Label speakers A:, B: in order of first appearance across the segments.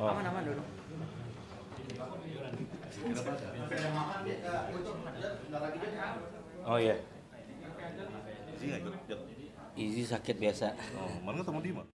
A: Oh.
B: Aman-aman dulu.
A: Oh iya.
C: Jod?
A: Easy sakit biasa.
C: Oh, mana ketemu Dima?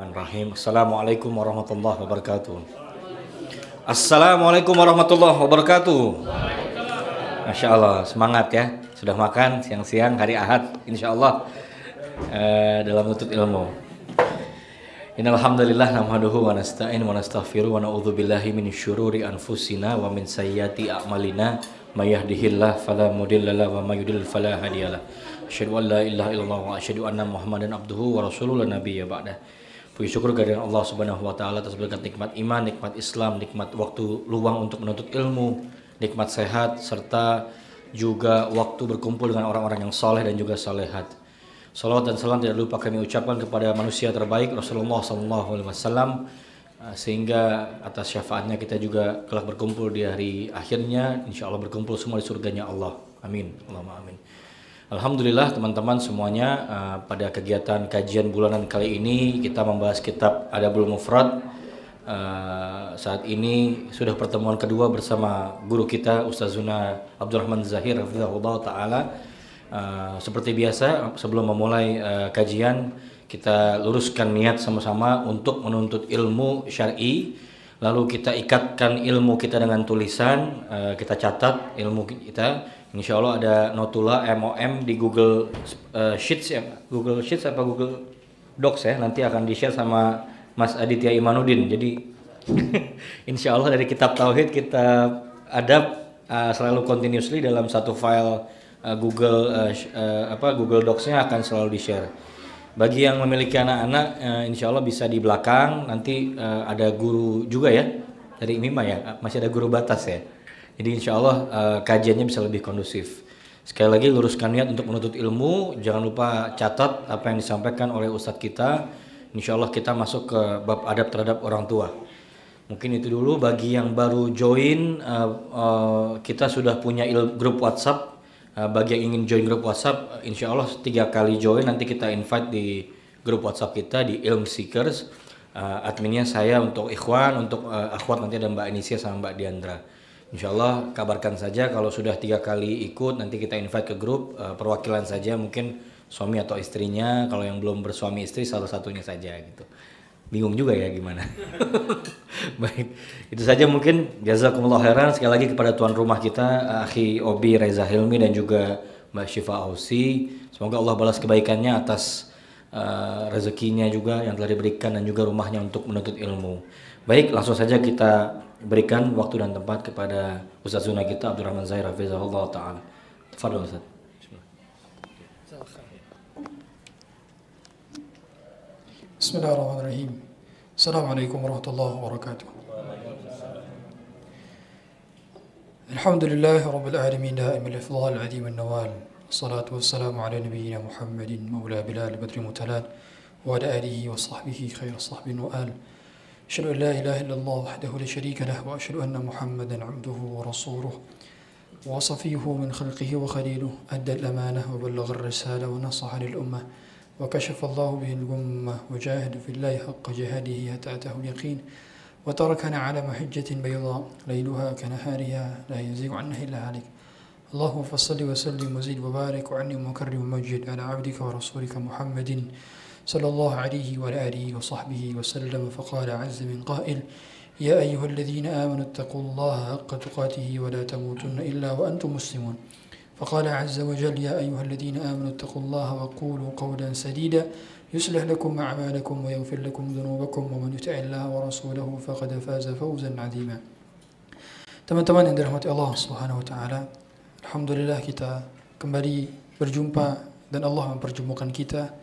A: Bismillahirrahmanirrahim. Assalamualaikum warahmatullahi wabarakatuh. Assalamualaikum warahmatullahi wabarakatuh. Masya Allah, semangat ya. Sudah makan siang-siang hari Ahad, insya Allah eh, dalam nutut ilmu. Innal hamdalillah nahmaduhu wa nasta'in wa nastaghfiru wa na'udzu billahi min syururi anfusina wa min sayyiati a'malina may yahdihillah fala mudilla lahu wa may yudlil fala hadiyalah. Asyhadu an la ilaha illallah wa asyhadu anna Muhammadan abduhu wa rasuluhu nabiyya ba'dah. Puji syukur kehadiran Allah Subhanahu wa taala atas berkat nikmat iman, nikmat Islam, nikmat waktu luang untuk menuntut ilmu, nikmat sehat serta juga waktu berkumpul dengan orang-orang yang soleh dan juga salehat. Salawat dan salam tidak lupa kami ucapkan kepada manusia terbaik Rasulullah SAW sehingga atas syafaatnya kita juga kelak berkumpul di hari akhirnya. Insya Allah berkumpul semua di surganya Allah. Amin. Allahumma amin Alhamdulillah teman-teman semuanya uh, pada kegiatan kajian bulanan kali ini kita membahas kitab Adabul Mufrad. Uh, saat ini sudah pertemuan kedua bersama guru kita Ustazuna Abdurrahman Zahir Hafizahullah Ta'ala. Uh, seperti biasa sebelum memulai uh, kajian kita luruskan niat sama-sama untuk menuntut ilmu syar'i. Lalu kita ikatkan ilmu kita dengan tulisan uh, kita catat ilmu kita insya Allah ada notula MOM di Google uh, Sheets ya. Google Sheets apa Google Docs ya? Nanti akan di share sama Mas Aditya Imanuddin jadi insya Allah dari kitab tauhid kitab adab uh, selalu continuously dalam satu file uh, Google uh, uh, apa Google Docs-nya akan selalu di-share. Bagi yang memiliki anak-anak, uh, insya Allah bisa di belakang. Nanti uh, ada guru juga ya dari Mima ya, masih ada guru batas ya. Jadi insya Allah uh, kajiannya bisa lebih kondusif. Sekali lagi luruskan niat untuk menuntut ilmu, jangan lupa catat apa yang disampaikan oleh ustadz kita. Insya Allah kita masuk ke bab adab terhadap orang tua. Mungkin itu dulu bagi yang baru join, uh, uh, kita sudah punya grup WhatsApp. Uh, bagi yang ingin join grup WhatsApp, insya Allah tiga kali join nanti kita invite di grup WhatsApp kita di Ilm Seekers. Uh, adminnya saya untuk Ikhwan, untuk uh, Akhwat nanti ada Mbak Inisia sama Mbak Diandra. Insya Allah kabarkan saja kalau sudah tiga kali ikut nanti kita invite ke grup uh, perwakilan saja mungkin suami atau istrinya. Kalau yang belum bersuami istri salah satunya saja gitu. Bingung juga ya gimana. Baik itu saja mungkin. Jazakumullah khairan. Sekali lagi kepada tuan rumah kita Akhi Obi Reza Hilmi dan juga Mbak Syifa Ausi. Semoga Allah balas kebaikannya atas uh, rezekinya juga yang telah diberikan dan juga rumahnya untuk menuntut ilmu. Baik langsung saja kita berikan waktu dan tempat kepada Ustaz Zuna kita Abdurrahman Zahir Hafizahullah Ta'ala Tafadhol Ustaz
B: بسم الله الرحمن الرحيم السلام عليكم ورحمة الله وبركاته الحمد لله رب العالمين دائم الإفضال عديم النوال الصلاة والسلام على نبينا محمد مولى بلال بدر متلال وعلى آله وصحبه خير صحب وآل أشهد أن لا إله إلا الله وحده لا شريك له وأشهد أن محمدا عبده ورسوله. وصفيه من خلقه وخليله أدى الأمانة وبلغ الرسالة ونصح للأمة وكشف الله به الغمة وجاهد في الله حق جهاده حتى أتاه اليقين وتركنا على محجة بيضاء ليلها كنهارها لا يزيغ عنها إلا هالك. اللهم فصل وسلم وزد وبارك وعنم وكرم ومجد على عبدك ورسولك محمد صلى الله عليه وعلى آله وصحبه وسلم فقال عز من قائل يا أيها الذين آمنوا اتقوا الله حق تقاته ولا تموتن إلا وأنتم مسلمون. فقال عز وجل يا أيها الذين آمنوا اتقوا الله وقولوا قولا سديدا يصلح لكم أعمالكم ويغفر لكم ذنوبكم ومن يطع الله ورسوله فقد فاز فوزا عظيما. Teman-teman yang dirahmati Allah Subhanahu wa taala, alhamdulillah kita kembali berjumpa dan Allah mempertemukan kita.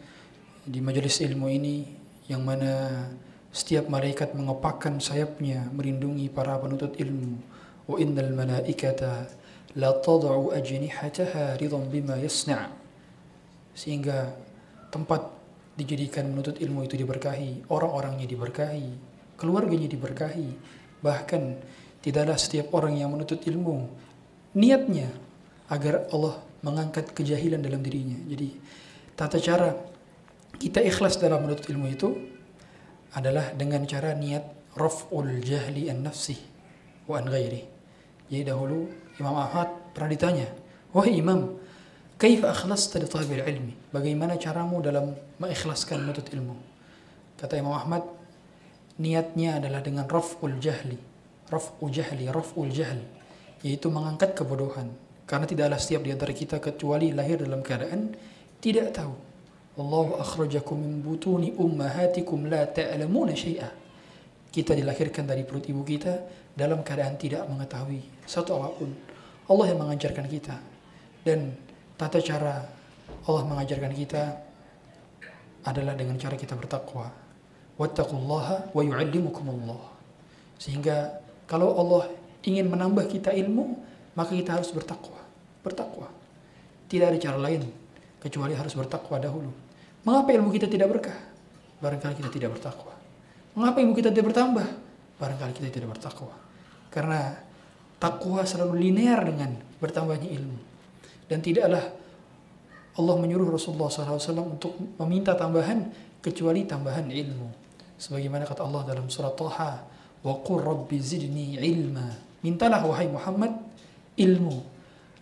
B: Di majelis ilmu ini yang mana setiap malaikat mengepakkan sayapnya melindungi para penuntut ilmu. Wa innal malaikata la tad'u ajnihataha ridan bima yasna' sehingga tempat dijadikan menuntut ilmu itu diberkahi, orang-orangnya diberkahi, keluarganya diberkahi, bahkan tidaklah setiap orang yang menuntut ilmu niatnya agar Allah mengangkat kejahilan dalam dirinya. Jadi tata cara kita ikhlas dalam menuntut ilmu itu adalah dengan cara niat raf'ul jahli an nafsi wa an ghairi. Jadi dahulu Imam Ahmad pernah ditanya, "Wahai Imam, kaifa akhlasta li talibil ilmi?" Bagaimana caramu dalam mengikhlaskan menuntut ilmu? Kata Imam Ahmad, niatnya adalah dengan raf'ul jahli. Raf'ul jahli, raf'ul jahl, yaitu mengangkat kebodohan. Karena tidaklah setiap di antara kita kecuali lahir dalam keadaan tidak tahu. Allahu akhrajakum min butuni ummahatikum la ta'lamuna syai'a. Kita dilahirkan dari perut ibu kita dalam keadaan tidak mengetahui satu apa pun. Allah yang mengajarkan kita. Dan tata cara Allah mengajarkan kita adalah dengan cara kita bertakwa. Wattaqullaha wa yu'allimukumullah. Sehingga kalau Allah ingin menambah kita ilmu, maka kita harus bertakwa. Bertakwa. Tidak ada cara lain kecuali harus bertakwa dahulu. Mengapa ilmu kita tidak berkah? Barangkali kita tidak bertakwa. Mengapa ilmu kita tidak bertambah? Barangkali kita tidak bertakwa. Karena takwa selalu linear dengan bertambahnya ilmu. Dan tidaklah Allah menyuruh Rasulullah SAW untuk meminta tambahan kecuali tambahan ilmu. Sebagaimana kata Allah dalam surat Taha, "Wa qur rabbi ilma." Mintalah wahai Muhammad ilmu.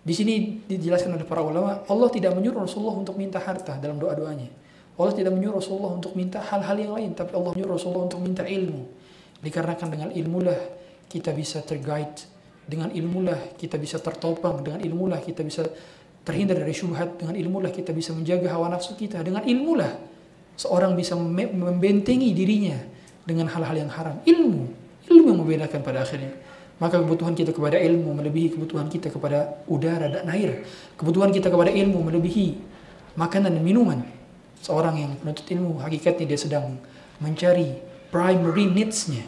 B: Di sini dijelaskan oleh para ulama, Allah tidak menyuruh Rasulullah untuk minta harta dalam doa-doanya. Allah tidak menyuruh Rasulullah untuk minta hal-hal yang lain, tapi Allah menyuruh Rasulullah untuk minta ilmu. Dikarenakan dengan ilmulah kita bisa terguide, dengan ilmulah kita bisa tertopang, dengan ilmulah kita bisa terhindar dari syubhat, dengan ilmulah kita bisa menjaga hawa nafsu kita, dengan ilmulah seorang bisa membentengi dirinya dengan hal-hal yang haram. Ilmu, ilmu yang membedakan pada akhirnya. maka kebutuhan kita kepada ilmu melebihi kebutuhan kita kepada udara dan air. Kebutuhan kita kepada ilmu melebihi makanan dan minuman. Seorang yang menuntut ilmu hakikatnya dia sedang mencari primary needs-nya.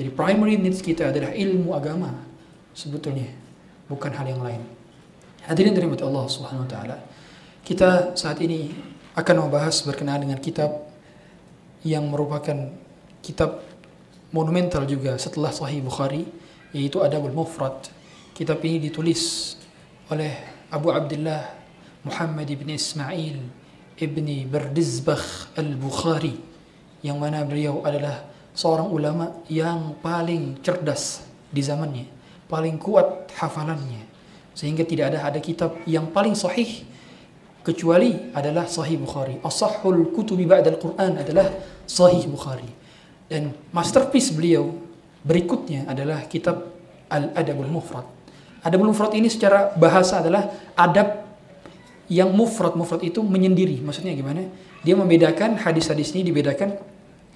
B: Jadi primary needs kita adalah ilmu agama sebetulnya, bukan hal yang lain. Hadirin dari Allah Subhanahu wa taala. Kita saat ini akan membahas berkenaan dengan kitab yang merupakan kitab monumental juga setelah Sahih Bukhari yaitu Adabul Mufrad. Kitab ini ditulis oleh Abu Abdullah Muhammad ibn Ismail ibni Berdizbakh al-Bukhari yang mana beliau adalah seorang ulama yang paling cerdas di zamannya, paling kuat hafalannya sehingga tidak ada ada kitab yang paling sahih kecuali adalah Sahih Bukhari. Asahhul kutubi ba'dal Quran adalah Sahih Bukhari. Dan masterpiece beliau berikutnya adalah kitab Al-Adabul Mufrad. Adabul Mufrad ini secara bahasa adalah adab yang mufrad. Mufrad itu menyendiri. Maksudnya gimana? Dia membedakan hadis-hadis ini dibedakan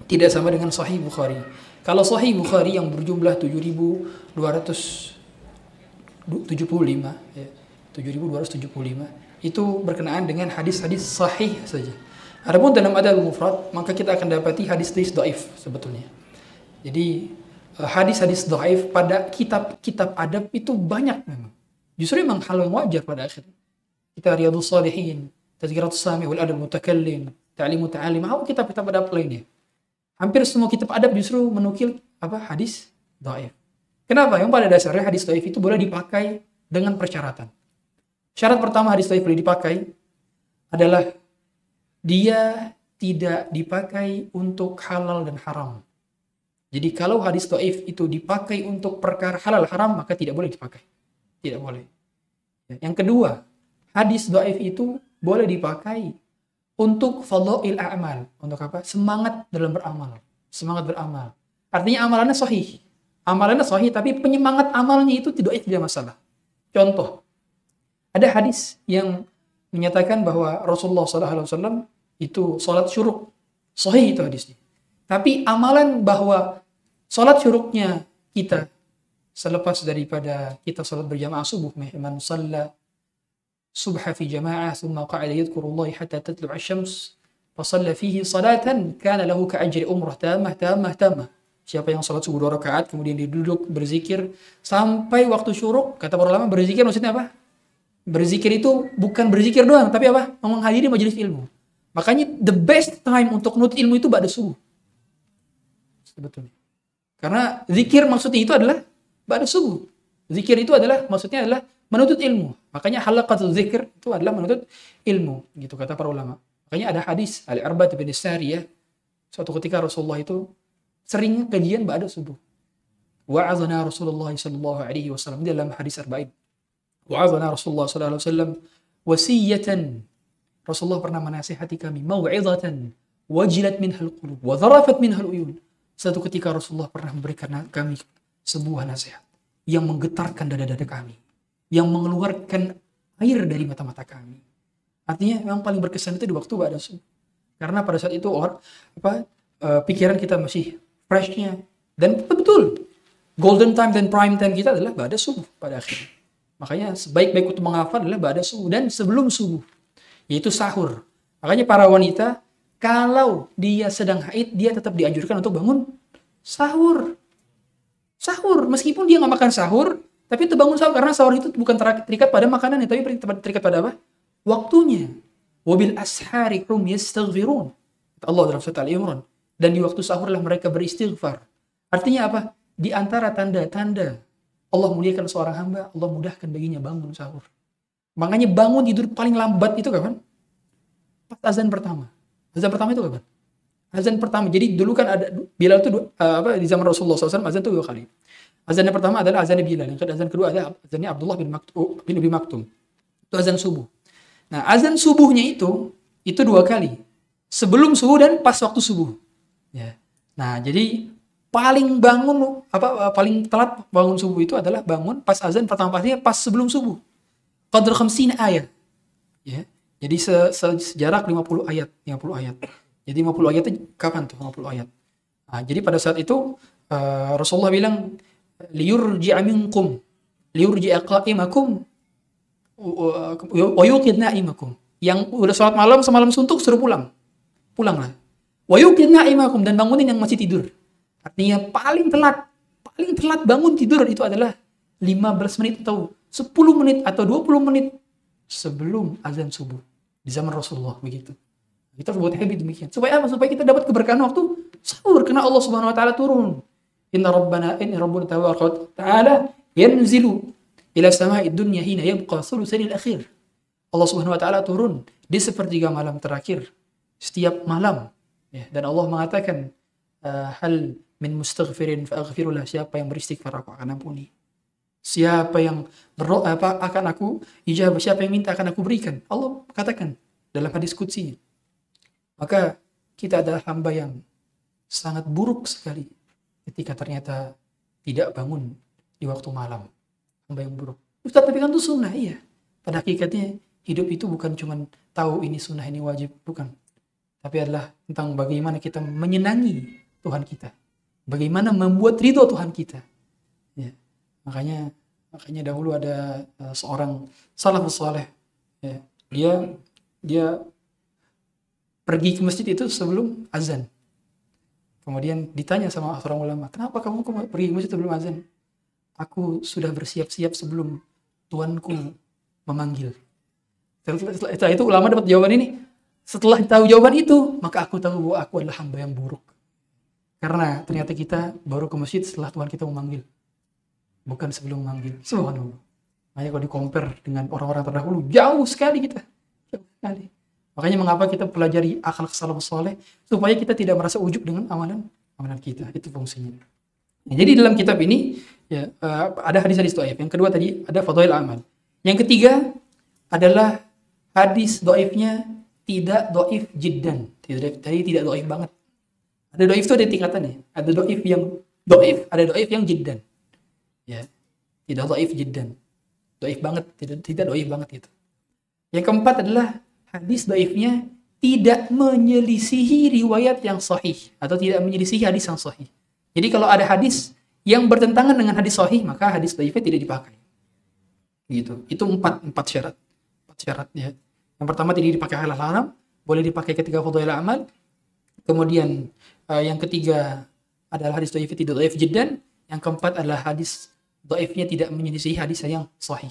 B: tidak sama dengan Sahih Bukhari. Kalau Sahih Bukhari yang berjumlah 7275 ya, 7275 itu berkenaan dengan hadis-hadis sahih saja. Adapun dalam adab mufrad, maka kita akan dapati hadis-hadis dhaif sebetulnya. Jadi eh, hadis-hadis dhaif pada kitab-kitab adab itu banyak memang. Justru memang hal yang wajar pada akhirnya. Kita Riyadhus Salihin, Tazkiratus Sami wal Adab Mutakallim, Ta'limu Ta'alim, apa kitab-kitab adab lainnya. Hampir semua kitab adab justru menukil apa hadis dhaif. Kenapa? Yang pada dasarnya hadis dhaif itu boleh dipakai dengan persyaratan. Syarat pertama hadis dhaif boleh dipakai adalah dia tidak dipakai untuk halal dan haram. Jadi kalau hadis do'if itu dipakai untuk perkara halal haram maka tidak boleh dipakai. Tidak boleh. Yang kedua, hadis do'if itu boleh dipakai untuk fadha'il a'mal. Untuk apa? Semangat dalam beramal. Semangat beramal. Artinya amalannya sahih. Amalannya sahih tapi penyemangat amalnya itu tidak tidak masalah. Contoh, ada hadis yang menyatakan bahwa Rasulullah SAW itu sholat syuruk. Sahih itu hadisnya. Tapi amalan bahwa sholat syuruknya kita selepas daripada kita sholat berjamaah subuh, man salla subha fi jama'ah thumma qa'ada yadhkurullahi hatta tatlu'a syams fasalla fihi salatan kana lahu ka'ajri umrah tamah tamah tamah. Siapa yang sholat subuh dua rakaat kemudian dia duduk berzikir sampai waktu syuruk kata para ulama berzikir maksudnya apa? Berzikir itu bukan berzikir doang, tapi apa? Menghadiri majelis ilmu. Makanya the best time untuk menuntut ilmu itu pada subuh. Sebetulnya. Karena zikir maksudnya itu adalah pada subuh. Zikir itu adalah maksudnya adalah menuntut ilmu. Makanya halaqatul zikir itu adalah menuntut ilmu. Gitu kata para ulama. Makanya ada hadis Ali Arbat bin ya. Suatu ketika Rasulullah itu sering kajian pada subuh. Wa'azana Rasulullah sallallahu alaihi wasallam dalam hadis arba'in. Wa'azana Rasulullah sallallahu alaihi wasallam wasiyatan. Rasulullah pernah menasihati kami mau'izatan wajilat minhal qulub wa dharafat minhal uyun. Satu ketika Rasulullah pernah memberikan kami sebuah nasihat yang menggetarkan dada-dada kami, yang mengeluarkan air dari mata-mata kami. Artinya yang paling berkesan itu di waktu pada subuh. Karena pada saat itu orang apa uh, pikiran kita masih freshnya dan betul golden time dan prime time kita adalah pada subuh pada akhirnya. Makanya sebaik-baik untuk menghafal adalah pada subuh dan sebelum subuh, yaitu sahur. Makanya para wanita, kalau dia sedang haid, dia tetap dianjurkan untuk bangun sahur. Sahur, meskipun dia nggak makan sahur, tapi bangun sahur karena sahur itu bukan terikat pada makanan, tapi terikat pada apa? Waktunya. Wabil ashari hum yastaghfirun. Allah dalam surat Al-Imran. Dan di waktu sahurlah mereka beristighfar. Artinya apa? Di antara tanda-tanda Allah muliakan seorang hamba, Allah mudahkan baginya bangun sahur. Makanya bangun tidur paling lambat itu kapan? Pas azan pertama. Azan pertama itu kapan? Azan pertama. Jadi dulu kan ada Bilal itu uh, apa di zaman Rasulullah SAW azan itu dua kali. Azan yang pertama adalah azan Bilal. Yang azan kedua adalah azannya Abdullah bin Maktum, bin Abi Maktum. Itu azan subuh. Nah, azan subuhnya itu itu dua kali. Sebelum subuh dan pas waktu subuh. Ya. Nah, jadi paling bangun apa paling telat bangun subuh itu adalah bangun pas azan pertama pastinya pas sebelum subuh. Qadr khamsin ayat. Ya. Jadi se, se, sejarak 50 ayat, 50 ayat. Jadi 50 ayat itu kapan tuh 50 ayat? Nah, jadi pada saat itu uh, Rasulullah bilang liyurji'a minkum liyurji'a qa'imakum wa na'imakum. Yang udah sholat malam semalam suntuk suruh pulang. Pulanglah. Yuqid na'imakum dan bangunin yang masih tidur. Artinya paling telat, paling telat bangun tidur itu adalah 15 menit atau 10 menit atau 20 menit sebelum azan subuh di zaman Rasulullah begitu. Kita harus buat habit demikian. Supaya apa? Supaya kita dapat keberkahan waktu sahur karena Allah Subhanahu wa taala turun. Rabbana inna rabbuna tabaraka wa ta'ala yanzilu ila sama'i dunya hina yabqa thulutsanil akhir. Allah Subhanahu wa taala turun di sepertiga malam terakhir setiap malam ya. dan Allah mengatakan uh, hal min mustaghfirin fa aghfirullah siapa yang beristighfar aku akan ampuni. Siapa yang berdoa apa akan aku ijabah siapa yang minta akan aku berikan. Allah katakan dalam hadis qudsi. Maka kita adalah hamba yang sangat buruk sekali ketika ternyata tidak bangun di waktu malam. Hamba yang buruk. Ustaz, tapi kan itu sunnah, iya. Pada hakikatnya hidup itu bukan cuma tahu ini sunnah, ini wajib. Bukan. Tapi adalah tentang bagaimana kita menyenangi Tuhan kita. Bagaimana membuat ridho Tuhan kita. Ya. Makanya makanya dahulu ada uh, seorang salafus saleh ya. dia dia pergi ke masjid itu sebelum azan Kemudian ditanya sama seorang ulama, kenapa kamu pergi ke masjid sebelum azan? Aku sudah bersiap-siap sebelum tuanku memanggil. Setelah, itu ulama dapat jawaban ini. Setelah tahu jawaban itu, maka aku tahu bahwa aku adalah hamba yang buruk. Karena ternyata kita baru ke masjid setelah Tuhan kita memanggil. Bukan sebelum memanggil. Subhanallah. Makanya kalau di compare dengan orang-orang terdahulu, jauh sekali kita. Jauh sekali. Makanya mengapa kita pelajari akal salafus soleh supaya kita tidak merasa ujuk dengan amalan amalan kita. Itu fungsinya. Nah, jadi dalam kitab ini ya uh, ada hadis-hadis doaif. Yang kedua tadi ada fadhail amal. Yang ketiga adalah hadis doaifnya tidak doif jiddan. Tidak tadi tidak doif banget. Ada doif itu ada tingkatannya. Ada doif yang doif, ada doif yang jiddan. Ya, tidak doif jiddan. Doif banget, tidak tidak doif banget itu. Yang keempat adalah hadis daifnya tidak menyelisihi riwayat yang sahih atau tidak menyelisihi hadis yang sahih. Jadi kalau ada hadis yang bertentangan dengan hadis sahih maka hadis daifnya tidak dipakai. Gitu. Itu empat empat syarat. Empat syarat ya. Yang pertama tidak dipakai halal haram, boleh dipakai ketika fadhil amal. Kemudian uh, yang ketiga adalah hadis daifnya tidak daif jiddan. Yang keempat adalah hadis daifnya tidak menyelisihi hadis yang sahih.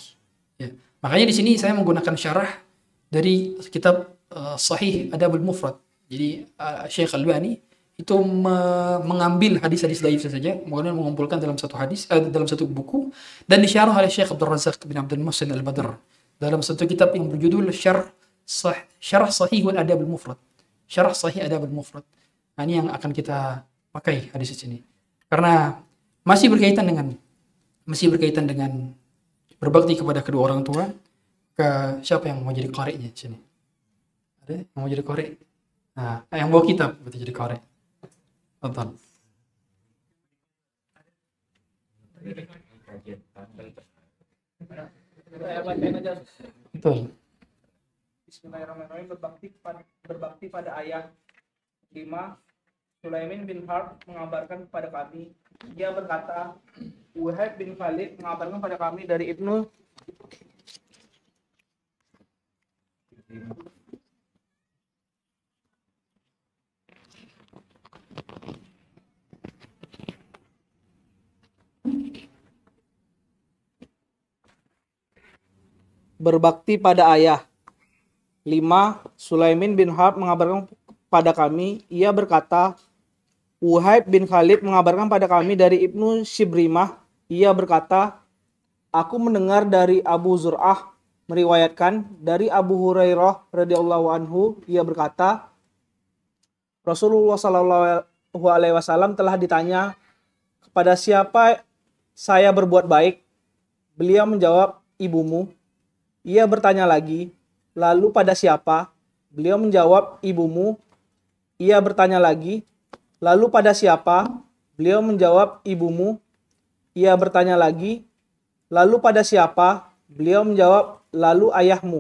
B: Ya. Makanya di sini saya menggunakan syarah dari kitab uh, Sahih Adabul Mufrad. Jadi uh, Syekh Albani itu me mengambil hadis-hadis daif saja, kemudian mengumpulkan dalam satu hadis, uh, dalam satu buku dan disyarah oleh Syekh Abdul Razak bin Abdul Muhsin Al-Badr dalam satu kitab yang berjudul Syarh Sah Syarah Sahih wal Adabul Mufrad. Syarah Sahih Adabul Mufrad. Nah, ini yang akan kita pakai hadis ini. Karena masih berkaitan dengan masih berkaitan dengan berbakti kepada kedua orang tua, ke siapa yang mau jadi koreknya di sini? Ada yang mau jadi korek? Nah, yang bawa kitab berarti jadi korek. Tonton. Betul.
D: Bismillahirrahmanirrahim berbakti pada, berbakti pada ayah lima Sulaiman bin Harb mengabarkan kepada kami dia berkata Wahab bin Khalid mengabarkan kepada kami dari Ibnu berbakti pada ayah. 5. Sulaiman bin Harb mengabarkan pada kami, ia berkata, Uhaib bin Khalid mengabarkan pada kami dari Ibnu Shibrimah, ia berkata, Aku mendengar dari Abu Zur'ah meriwayatkan dari Abu Hurairah radhiyallahu anhu ia berkata Rasulullah Shallallahu alaihi wasallam telah ditanya kepada siapa saya berbuat baik. Beliau menjawab ibumu. Ia bertanya lagi lalu pada siapa? Beliau menjawab ibumu. Ia bertanya lagi lalu pada siapa? Beliau menjawab ibumu. Ia bertanya lagi lalu pada siapa beliau menjawab lalu ayahmu.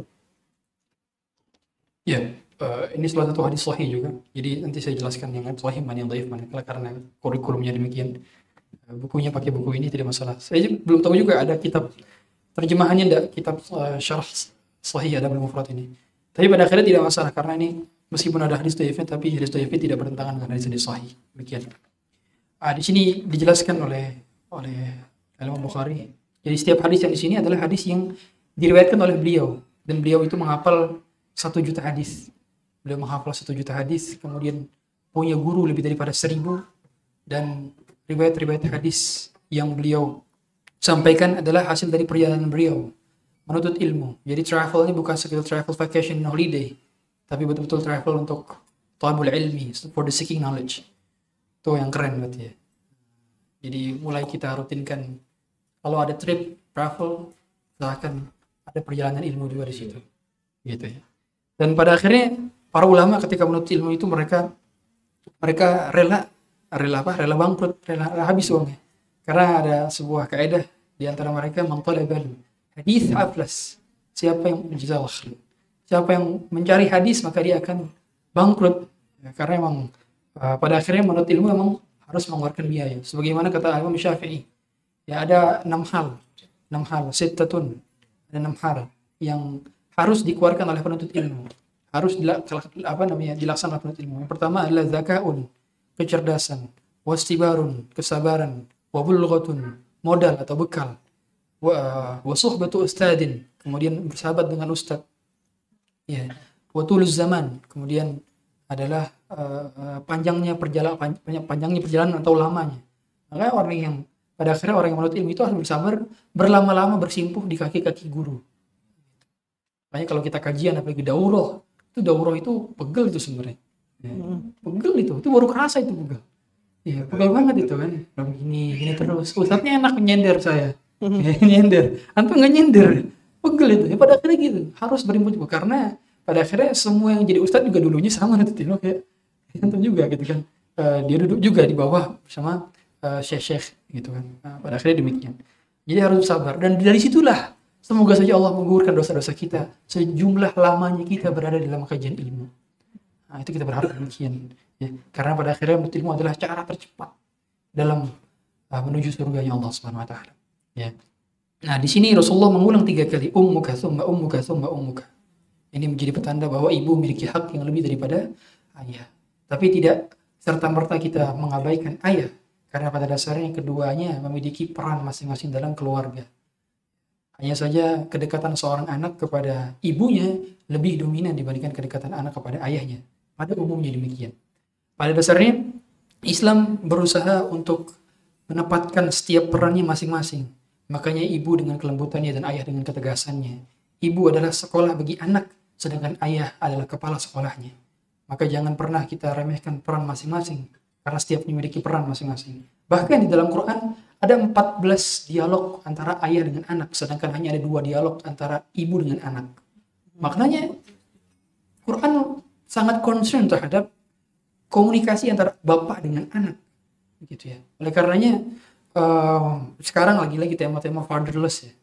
B: Ya, uh, ini salah satu hadis sahih juga. Jadi nanti saya jelaskan yang sahih mana yang daif mana karena kurikulumnya demikian. eh, bukunya pakai buku ini tidak masalah. Saya belum tahu juga ada kitab terjemahannya enggak kitab eh, syarah sahih ada mufrad ini. Tapi pada akhirnya tidak masalah karena ini meskipun ada hadis dhaif tapi hadis dhaif tidak bertentangan dengan hadis hadis sahih. Demikian. Ah, di sini dijelaskan oleh oleh Imam Bukhari. Jadi setiap hadis yang di sini adalah hadis yang diriwayatkan oleh beliau dan beliau itu menghafal satu juta hadis. Beliau menghafal satu juta hadis, kemudian punya guru lebih daripada seribu dan riwayat-riwayat hadis yang beliau sampaikan adalah hasil dari perjalanan beliau menuntut ilmu. Jadi travel ini bukan sekedar travel vacation holiday, tapi betul-betul travel untuk talabul ilmi, for the seeking knowledge. Itu yang keren berarti ya. Jadi mulai kita rutinkan kalau ada trip travel, silahkan ada perjalanan ilmu juga di situ. Gitu ya. Dan pada akhirnya para ulama ketika menuntut ilmu itu mereka mereka rela rela apa? Rela bangkrut, rela, rela habis uangnya. Karena ada sebuah kaidah di antara mereka mantalabal hadis aflas. Siapa yang menjazal Siapa yang mencari hadis maka dia akan bangkrut. Ya, karena emang uh, pada akhirnya menurut ilmu memang harus mengeluarkan biaya. Sebagaimana kata Imam Syafi'i. Ya ada enam hal. Enam hal. Sittatun. Ada enam hal yang harus dikeluarkan oleh penuntut ilmu. Harus apa namanya dilaksanakan penuntut ilmu. Yang pertama adalah zakaun, kecerdasan, wastibarun, kesabaran, wabulghatun, modal atau bekal, wa, batu ustadin, kemudian bersahabat dengan ustad, ya watulus zaman kemudian adalah uh, panjangnya perjalanan panjang, panjangnya perjalanan atau lamanya maka orang yang pada akhirnya orang yang menurut ilmu itu harus bersabar berlama-lama bersimpuh di kaki-kaki guru. Makanya kalau kita kajian apalagi daurah itu daurah itu pegel itu sebenarnya. Ya, pegel itu itu baru kerasa itu pegel. Ya pegel banget itu kan. Begini gini terus. Ustadznya enak menyender saya. Ya, nyender antum nggak nyender. Pegel itu. Ya pada akhirnya gitu. Harus berimpun juga. Karena pada akhirnya semua yang jadi ustadz juga dulunya sama nanti tino kayak antum juga gitu kan. Uh, dia duduk juga di bawah bersama uh, syekh-syekh gitu kan. Nah, pada akhirnya demikian. Jadi harus sabar. Dan dari situlah semoga saja Allah menggugurkan dosa-dosa kita. Sejumlah lamanya kita berada dalam kajian ilmu. Nah, itu kita berharap demikian ya. Karena pada akhirnya ilmu adalah cara tercepat dalam uh, menuju surga Allah Subhanahu wa taala ya. Nah, di sini Rasulullah mengulang tiga kali ummuka summa ummuka summa ummuka. Ini menjadi petanda bahwa ibu memiliki hak yang lebih daripada ayah. Tapi tidak serta-merta kita mengabaikan ayah karena pada dasarnya keduanya memiliki peran masing-masing dalam keluarga. Hanya saja kedekatan seorang anak kepada ibunya lebih dominan dibandingkan kedekatan anak kepada ayahnya. Pada umumnya demikian. Pada dasarnya Islam berusaha untuk menempatkan setiap perannya masing-masing Makanya ibu dengan kelembutannya dan ayah dengan ketegasannya. Ibu adalah sekolah bagi anak, sedangkan ayah adalah kepala sekolahnya. Maka jangan pernah kita remehkan peran masing-masing, karena setiap memiliki peran masing-masing. Bahkan di dalam Quran ada 14 dialog antara ayah dengan anak, sedangkan hanya ada dua dialog antara ibu dengan anak. Maknanya Quran sangat concern terhadap komunikasi antara bapak dengan anak. Begitu ya. Oleh karenanya uh, sekarang lagi-lagi tema-tema fatherless ya.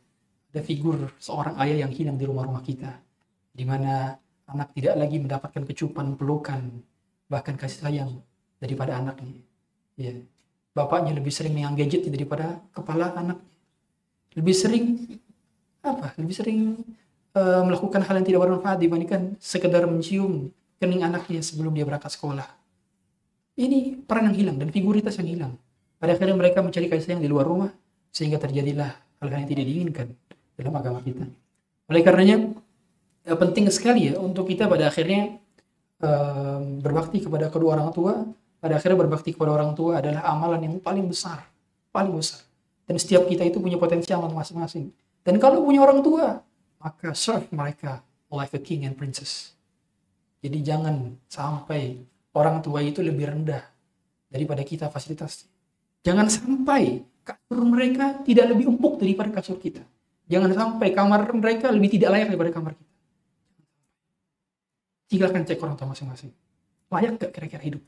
B: Ada figur seorang ayah yang hilang di rumah-rumah kita. Di mana anak tidak lagi mendapatkan kecupan, pelukan, bahkan kasih sayang daripada anaknya. Ya. Bapaknya lebih sering megang gadget daripada kepala anaknya. Lebih sering apa? Lebih sering uh, melakukan hal yang tidak bermanfaat dibandingkan sekedar mencium kening anaknya sebelum dia berangkat sekolah. Ini peran yang hilang dan figuritas yang hilang. Pada akhirnya mereka mencari kasih sayang di luar rumah sehingga terjadilah hal-hal yang tidak diinginkan dalam agama kita. Oleh karenanya ya, penting sekali ya untuk kita pada akhirnya um, berbakti kepada kedua orang tua. Pada akhirnya berbakti kepada orang tua adalah amalan yang paling besar, paling besar. Dan setiap kita itu punya potensi amal masing-masing. Dan kalau punya orang tua, maka serve mereka like a king and princess. Jadi jangan sampai orang tua itu lebih rendah daripada kita fasilitasnya. Jangan sampai kasur mereka tidak lebih empuk daripada kasur kita. Jangan sampai kamar mereka lebih tidak layak daripada kamar kita. Silakan cek orang tua masing-masing. Layak gak kira-kira hidup?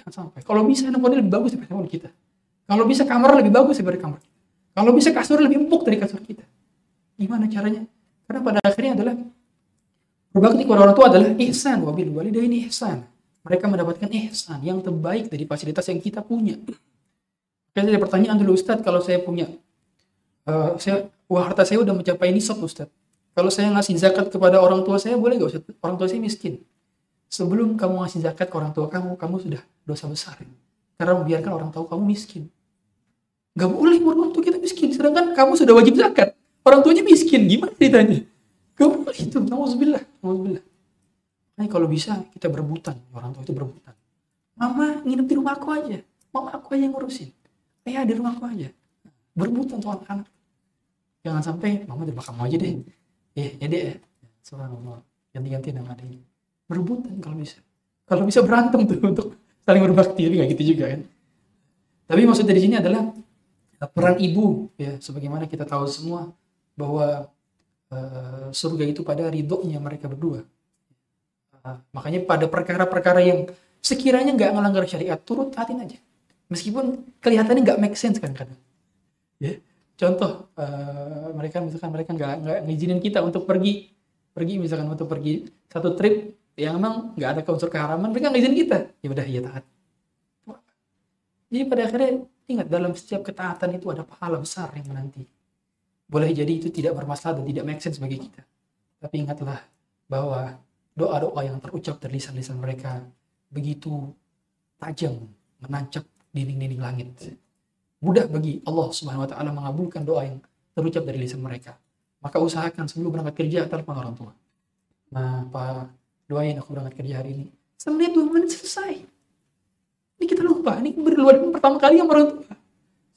B: Jangan sampai. Kalau bisa handphone lebih bagus daripada handphone kita. Kalau bisa kamar lebih bagus daripada kamar kita. Kalau bisa kasur lebih empuk dari kasur kita. Gimana caranya? Karena pada akhirnya adalah berbakti kepada orang tua adalah ihsan wabil walidaini ihsan mereka mendapatkan ihsan yang terbaik dari fasilitas yang kita punya. Kayak ada pertanyaan dulu Ustadz, kalau saya punya, eh, saya wah harta saya udah mencapai nisab Ustadz. Kalau saya ngasih zakat kepada orang tua saya boleh gak Ustadz? Orang tua saya miskin. Sebelum kamu ngasih zakat ke orang tua kamu, kamu sudah dosa besar. Karena membiarkan orang tua kamu miskin. Gak boleh orang tua kita miskin, sedangkan kamu sudah wajib zakat. Orang tuanya miskin, gimana ceritanya? Gak boleh itu, nauzubillah, nauzubillah. Nah, kalau bisa kita berebutan, orang tua itu berebutan. Mama nginep di rumah aku aja, mama aku aja yang ngurusin. Ayah di rumah aku aja. Berebutan tuh anak-anak. Jangan sampai mama di belakang kamu aja deh. Eh, ya deh. ya. Subhanallah. Ganti-ganti nama dia. Berebutan kalau bisa. Kalau bisa berantem tuh untuk saling berbakti, tapi nggak gitu juga kan. Tapi maksudnya di sini adalah peran ibu ya sebagaimana kita tahu semua bahwa eh, surga itu pada ridhonya mereka berdua Uh, makanya pada perkara-perkara yang sekiranya nggak melanggar syariat turut hatin aja meskipun kelihatannya nggak make sense kan kadang ya contoh eh, mereka misalkan mereka nggak nggak ngizinin kita untuk pergi pergi misalkan untuk pergi satu trip yang emang nggak ada unsur keharaman mereka nggak izin kita. Ya udah ya taat. Jadi pada akhirnya ingat dalam setiap ketaatan itu ada pahala besar yang menanti. Boleh jadi itu tidak bermasalah dan tidak make sense bagi kita. Tapi ingatlah bahwa doa-doa yang terucap dari lisan-lisan mereka begitu tajam menancap dinding-dinding langit. Mudah bagi Allah Subhanahu wa taala mengabulkan doa yang terucap dari lisan mereka. Maka usahakan sebelum berangkat kerja telepon orang tua. Nah pak doain aku berangkat kerja hari ini. Semenit dua menit selesai? Ini kita lupa. Ini berluar pertama kali yang orang tua.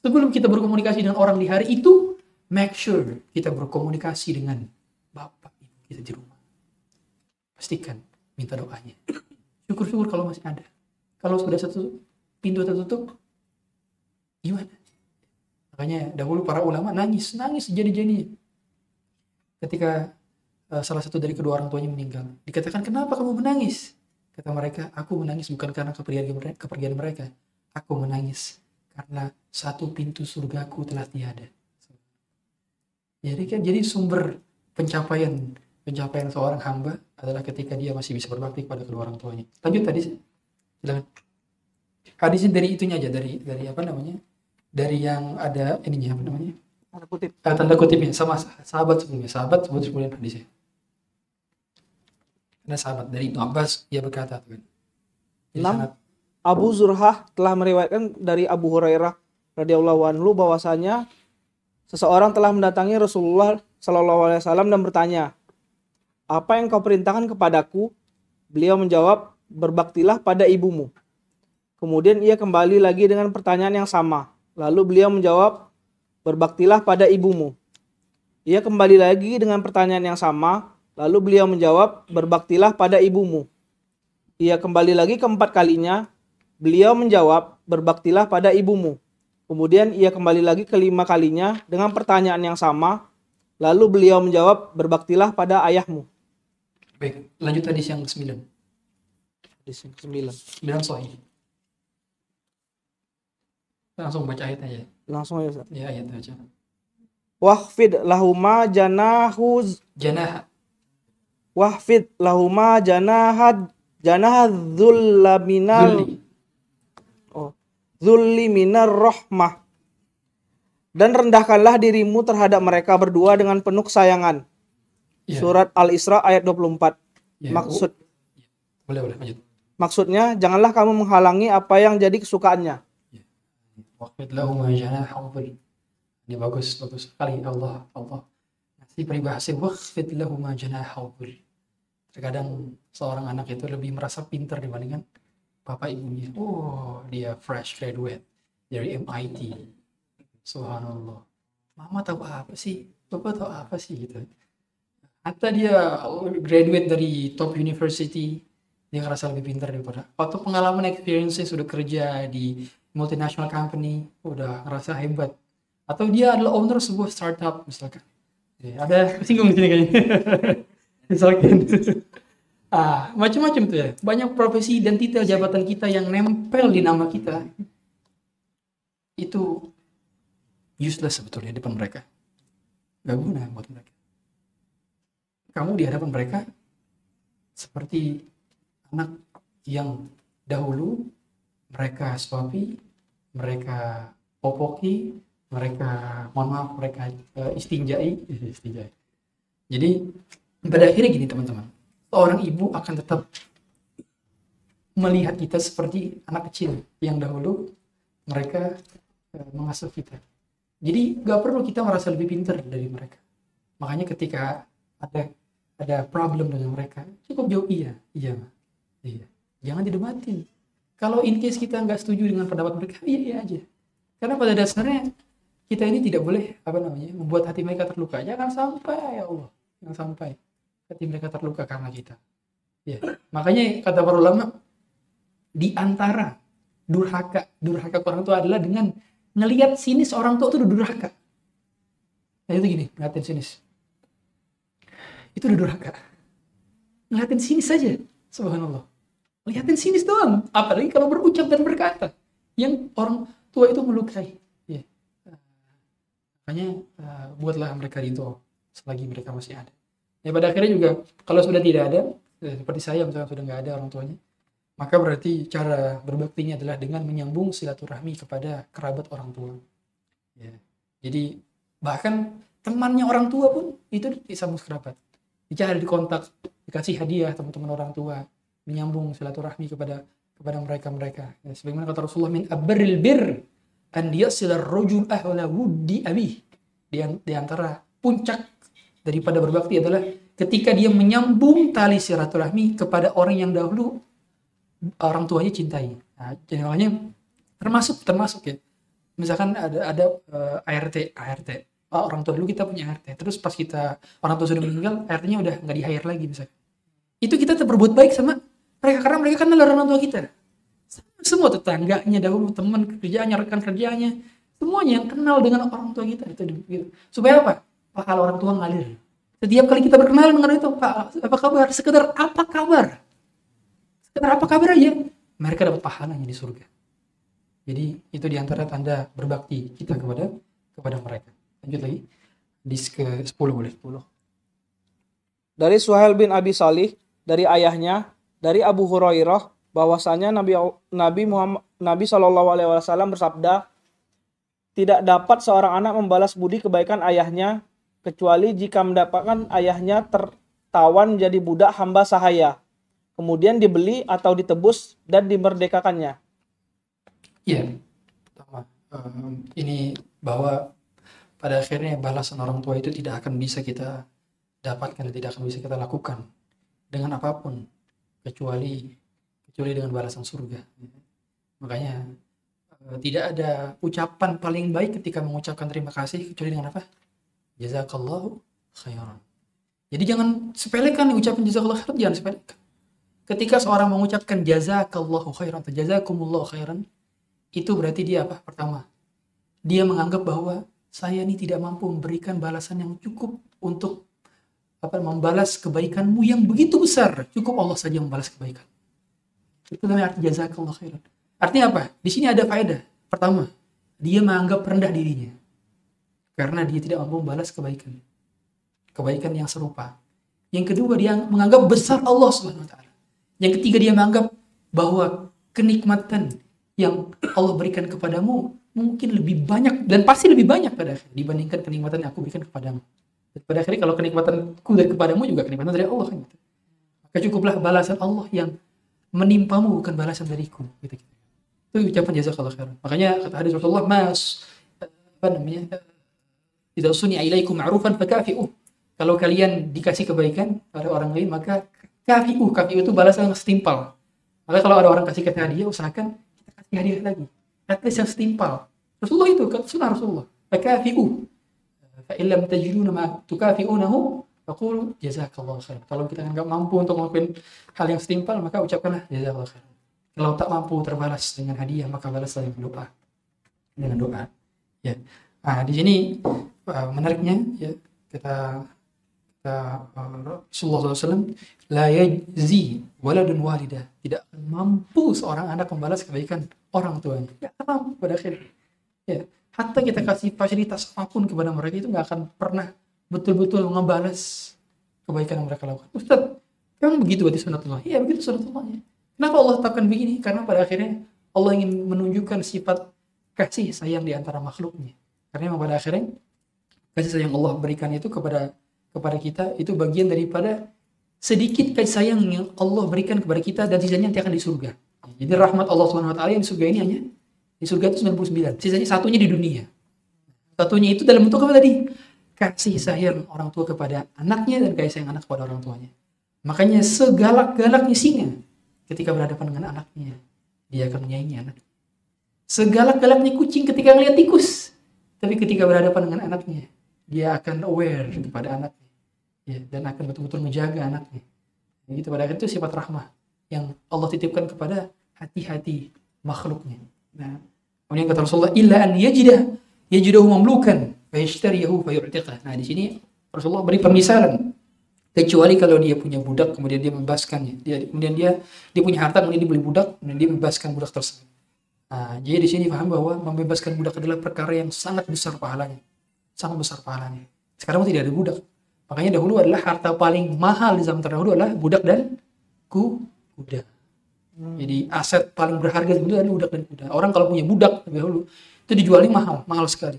B: Sebelum kita berkomunikasi dengan orang di hari itu make sure kita berkomunikasi dengan bapak ibu kita di rumah. Pastikan minta doanya. Syukur-syukur kalau masih ada. Kalau sudah satu pintu tertutup gimana? Makanya dahulu para ulama nangis nangis jadi-jadi ketika eh, salah satu dari kedua orang tuanya meninggal. Dikatakan kenapa kamu menangis? Kata mereka aku menangis bukan karena kepergian mereka, kepergian mereka. Aku menangis karena satu pintu surgaku telah tiada. Jadi kan jadi sumber pencapaian pencapaian seorang hamba adalah ketika dia masih bisa berbakti kepada kedua orang tuanya. Lanjut tadi silakan. Hadisnya dari itunya aja dari dari apa namanya? Dari yang ada ininya apa namanya?
D: Tanda kutip.
B: Ah, tanda kutipnya sama sah- sahabat sebelumnya sahabat sebut kemudian hadisnya ada sahabat dari Ibnu Abbas dia berkata
D: Enam.
B: sangat-
D: Abu Zurhah telah meriwayatkan dari Abu Hurairah radhiyallahu anhu bahwasanya seseorang telah mendatangi Rasulullah Shallallahu alaihi wasallam dan bertanya, "Apa yang kau perintahkan kepadaku?" Beliau menjawab, "Berbaktilah pada ibumu." Kemudian ia kembali lagi dengan pertanyaan yang sama. Lalu beliau menjawab, "Berbaktilah pada ibumu." Ia kembali lagi dengan pertanyaan yang sama. Lalu beliau menjawab, "Berbaktilah pada ibumu." Ia kembali lagi keempat kalinya. Beliau menjawab, berbaktilah pada ibumu. Kemudian ia kembali lagi kelima kalinya dengan pertanyaan yang sama. Lalu beliau menjawab, berbaktilah pada ayahmu.
B: baik lanjut hadis yang ke-9
D: Hadis yang ke-9.
B: 9 sahih langsung baca ayat aja
D: Langsung ya Ustaz.
B: ya ayat aja
D: Wahfid lahuma janahu
B: janah
D: wahfid lahuma janahad janah dzulla minal oh, zulli minar rahmah. Dan rendahkanlah dirimu terhadap mereka berdua dengan penuh kesayangan.
B: Ya,
D: Surat Al-Isra ayat 24.
B: ya,
D: Maksud
B: boleh boleh lanjut
D: maksudnya janganlah kamu menghalangi apa yang jadi kesukaannya.
B: Janaha dhul. Ini bagus, bagus sekali Allah, Allah. Ngasih peribahasa waqfid lahu ma janaha dhul. Terkadang seorang anak itu lebih merasa pintar dibandingkan bapak ibunya. Oh, dia fresh graduate dari MIT. Subhanallah. Mama tahu apa sih? Bapak tahu apa sih gitu. Atau dia graduate dari top university, dia ngerasa lebih pintar daripada. Waktu pengalaman experience sudah kerja di multinational company udah ngerasa hebat atau dia adalah owner sebuah startup misalkan Ya, ada singgung di sini kayaknya misalkan. Ah macam-macam tuh ya. Banyak profesi dan titel jabatan kita yang nempel di nama kita. Itu useless sebetulnya di depan mereka. Gak guna buat mereka. Kamu di hadapan mereka seperti anak yang dahulu mereka suapi, mereka popoki, mereka mohon maaf mereka eh, istinjai, istinjai. Jadi pada akhirnya gini teman-teman, seorang ibu akan tetap melihat kita seperti anak kecil yang dahulu mereka eh, mengasuh kita. Jadi nggak perlu kita merasa lebih pintar dari mereka. Makanya ketika ada ada problem dengan mereka, cukup jauh iya, iya, iya. Jangan didebatin. Kalau in case kita nggak setuju dengan pendapat mereka, iya iya aja. Karena pada dasarnya kita ini tidak boleh apa namanya membuat hati mereka terluka. Jangan sampai ya Allah, jangan sampai hati mereka terluka karena kita. Ya, makanya kata para ulama di antara durhaka durhaka orang tua adalah dengan ngelihat sinis orang tua itu durhaka. Nah itu gini, ngeliatin sinis. Itu udah durhaka. Ngeliatin sinis saja, subhanallah. Ngeliatin sinis doang. Apalagi kalau berucap dan berkata. Yang orang tua itu melukai. Ya. Makanya uh, buatlah mereka ridho selagi mereka masih ada. Ya pada akhirnya juga kalau sudah tidak ada, ya, seperti saya misalnya sudah nggak ada orang tuanya, maka berarti cara berbaktinya adalah dengan menyambung silaturahmi kepada kerabat orang tua. Ya. Jadi bahkan temannya orang tua pun itu disambung kerabat. Dicari di kontak, dikasih hadiah teman-teman orang tua, menyambung silaturahmi kepada kepada mereka-mereka. Ya, sebagaimana kata Rasulullah min abaril bir an yasilar rajul ahla wuddi abih. Di antara puncak daripada berbakti adalah ketika dia menyambung tali silaturahmi kepada orang yang dahulu orang tuanya cintai. Nah, jadi makanya termasuk termasuk ya. Misalkan ada ada eh, ART ART. Oh, orang tua dulu kita punya ART. Terus pas kita orang tua sudah meninggal, ART-nya udah nggak di hire lagi misalkan. Itu kita berbuat baik sama mereka karena mereka kenal orang tua kita. Semua tetangganya dahulu teman kerjanya, rekan kerjanya, semuanya yang kenal dengan orang tua kita itu gitu. Supaya apa? Pahala orang tua ngalir. Setiap kali kita berkenalan dengan itu, Pak, apa kabar? Sekedar apa kabar? Sekedar apa kabar aja? Mereka dapat pahalanya di surga. Jadi itu di antara tanda berbakti kita kepada kepada mereka. Lanjut lagi. Di ke 10 boleh 10.
D: Dari Suhail bin Abi Salih, dari ayahnya, dari Abu Hurairah, bahwasanya Nabi Nabi Muhammad Nabi Shallallahu Alaihi Wasallam bersabda, tidak dapat seorang anak membalas budi kebaikan ayahnya kecuali jika mendapatkan ayahnya tertawan jadi budak hamba sahaya, kemudian dibeli atau ditebus dan dimerdekakannya.
B: Iya. Pertama, em, ini bahwa pada akhirnya balasan orang tua itu tidak akan bisa kita dapatkan, tidak akan bisa kita lakukan dengan apa pun kecuali kecuali dengan balasan surga. Makanya eh, tidak ada ucapan paling baik ketika mengucapkan terima kasih kecuali dengan apa? Jazakallahu khairan. Jadi jangan sepelekan ucapan jazakallahu khairan, jangan sepelekan. Ketika seorang mengucapkan jazakallahu khairan atau jazakumullahu khairan, itu berarti dia apa? Pertama, dia menganggap bahwa saya ini tidak mampu memberikan balasan yang cukup untuk apa membalas kebaikanmu yang begitu besar. Cukup Allah saja membalas kebaikan. Itu namanya arti jazakallahu khairan. Artinya apa? Di sini ada faedah. Pertama, dia menganggap rendah dirinya. Karena dia tidak mampu membalas kebaikan. Kebaikan yang serupa. Yang kedua, dia menganggap besar Allah taala. Yang ketiga, dia menganggap bahwa kenikmatan yang Allah berikan kepadamu mungkin lebih banyak dan pasti lebih banyak pada akhirnya dibandingkan kenikmatan yang aku berikan kepadamu. Dan pada akhirnya kalau kenikmatanku dari kepadamu juga kenikmatan dari Allah kan. Maka cukuplah balasan Allah yang menimpamu bukan balasan dariku gitu. Itu ucapan jazakallah khairan. Makanya kata hadis Rasulullah, "Mas apa namanya? Idza suni ilaikum ma'rufan fakafi'u." Kalau kalian dikasih kebaikan pada orang lain maka kafi'u. Kafi'u itu balasan yang setimpal. Maka kalau ada orang kasih kita hadiah usahakan kita kasih hadiah lagi. At least yang setimpal. Rasulullah itu sunnah Rasulullah. Fakafi'u. Fa illam tajiduna ma tukafi'unahu faqulu jazakallahu khair. Kalau kita nggak mampu untuk melakukan hal yang setimpal maka ucapkanlah jazakallahu khair. Kalau tak mampu terbalas dengan hadiah maka balaslah dengan doa. Dengan doa. Ya. Nah, di sini uh, menariknya ya kita kita uh, Rasulullah SAW la yajzi waladun walidah tidak akan mampu seorang anak membalas kebaikan orang tuanya. Tidak akan mampu pada akhirnya. Ya hatta kita kasih fasilitas apa pun kepada mereka itu nggak akan pernah betul-betul ngebalas kebaikan yang mereka lakukan. Ustaz memang begitu berarti sunatullah? Iya begitu sunatullahnya kenapa Allah tetapkan begini? Karena pada akhirnya Allah ingin menunjukkan sifat kasih sayang di antara makhluknya. Karena memang pada akhirnya kasih sayang Allah berikan itu kepada kepada kita itu bagian daripada sedikit kasih sayang yang Allah berikan kepada kita dan sisanya nanti akan di surga. Jadi rahmat Allah Subhanahu wa taala yang di surga ini hanya di surga itu 99. Sisanya satunya di dunia. Satunya itu dalam bentuk apa tadi? Kasih sayang orang tua kepada anaknya dan kasih sayang anak kepada orang tuanya. Makanya segalak-galaknya singa ketika berhadapan dengan anaknya, dia akan menyayangi anak. Segalak-galaknya kucing ketika melihat tikus, tapi ketika berhadapan dengan anaknya, dia akan aware kepada anaknya. Ya, dan akan betul-betul menjaga anaknya. Ya, itu pada akhirnya itu sifat rahmah yang Allah titipkan kepada hati-hati makhluknya. Nah, kemudian kata Rasulullah, illa an yajidah yajidahu mamlukan fayashtariyahu fayu'tiqah. Nah, di sini Rasulullah beri permisalan kecuali kalau dia punya budak kemudian dia membebaskannya dia kemudian dia dia punya harta kemudian dia beli budak kemudian dia membebaskan budak tersebut nah, jadi di sini paham bahwa membebaskan budak adalah perkara yang sangat besar pahalanya sangat besar pahalanya sekarang tidak ada budak makanya dahulu adalah harta paling mahal di zaman terdahulu adalah budak dan ku kuda jadi aset paling berharga itu adalah budak dan kuda orang kalau punya budak lebih dahulu itu dijualnya mahal mahal sekali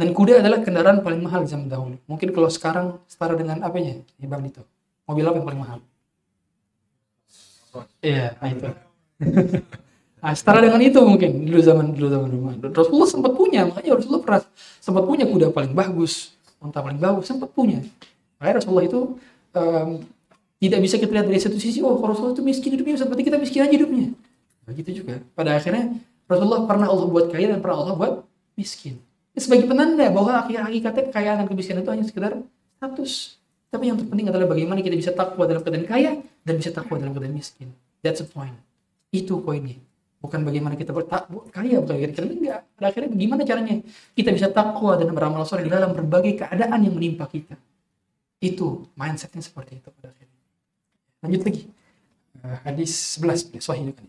B: dan kuda adalah kendaraan paling mahal di zaman dahulu. Mungkin kalau sekarang setara dengan apanya? Ya Bang Dito. Mobil apa yang paling mahal? Iya, nah itu. nah, setara dengan itu mungkin dulu zaman dulu zaman dulu. Rasulullah sempat punya, makanya Rasulullah pernah sempat punya kuda paling bagus, unta paling bagus, sempat punya. Makanya Rasulullah itu um, tidak bisa kita lihat dari satu sisi, oh Rasulullah itu miskin hidupnya, seperti kita miskin aja hidupnya. Begitu juga. Pada akhirnya Rasulullah pernah Allah buat kaya dan pernah Allah buat miskin sebagai penanda bahwa hakikatnya kekayaan dan kemiskinan itu hanya sekedar status. Tapi yang terpenting adalah bagaimana kita bisa takwa dalam keadaan kaya dan bisa takwa dalam keadaan miskin. That's the point. Itu poinnya. Bukan bagaimana kita bertakwa kaya, bukan kira-kira enggak. Pada akhirnya bagaimana caranya kita bisa takwa dan beramal soleh dalam berbagai keadaan yang menimpa kita. Itu mindsetnya seperti itu pada akhirnya. Lanjut lagi. Uh, hadis 11 sahih kan.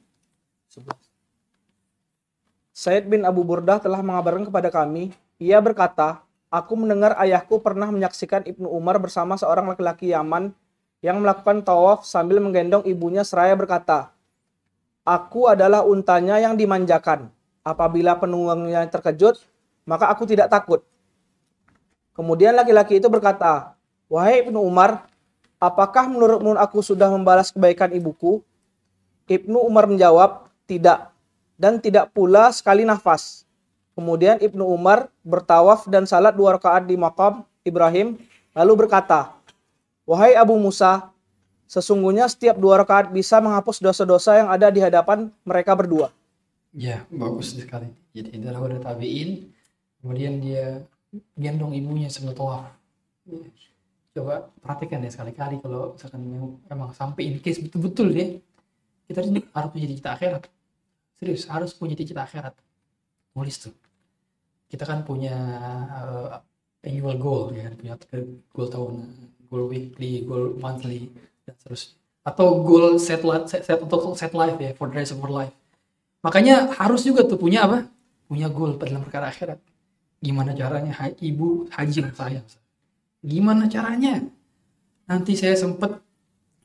B: 11.
D: Said bin Abu Burdah telah mengabarkan kepada kami, ia berkata, Aku mendengar ayahku pernah menyaksikan Ibnu Umar bersama seorang laki-laki Yaman yang melakukan tawaf sambil menggendong ibunya seraya berkata, Aku adalah untanya yang dimanjakan. Apabila penunggangnya terkejut, maka aku tidak takut. Kemudian laki-laki itu berkata, Wahai Ibnu Umar, apakah menurutmu aku sudah membalas kebaikan ibuku? Ibnu Umar menjawab, tidak dan tidak pula sekali nafas. Kemudian Ibnu Umar bertawaf dan salat dua rakaat di makam Ibrahim, lalu berkata, Wahai Abu Musa, sesungguhnya setiap dua rakaat bisa menghapus dosa-dosa yang ada di hadapan mereka berdua.
B: Ya, bagus sekali. Jadi adalah udah tabiin, kemudian dia gendong ibunya sambil tawaf. Coba perhatikan ya sekali-kali kalau misalkan memang sampai in case betul-betul ya, kita harus menjadi kita akhirat serius harus punya cita-cita akhirat tulis tuh kita kan punya uh, annual goal ya kan punya goal tahunan goal weekly goal monthly dan terus. Atau goal set life set, set untuk set life ya for the rest of our life. Makanya harus juga tuh punya apa? Punya goal dalam perkara akhirat. Gimana caranya? Ha ibu haji saya gimana caranya? Nanti saya sempat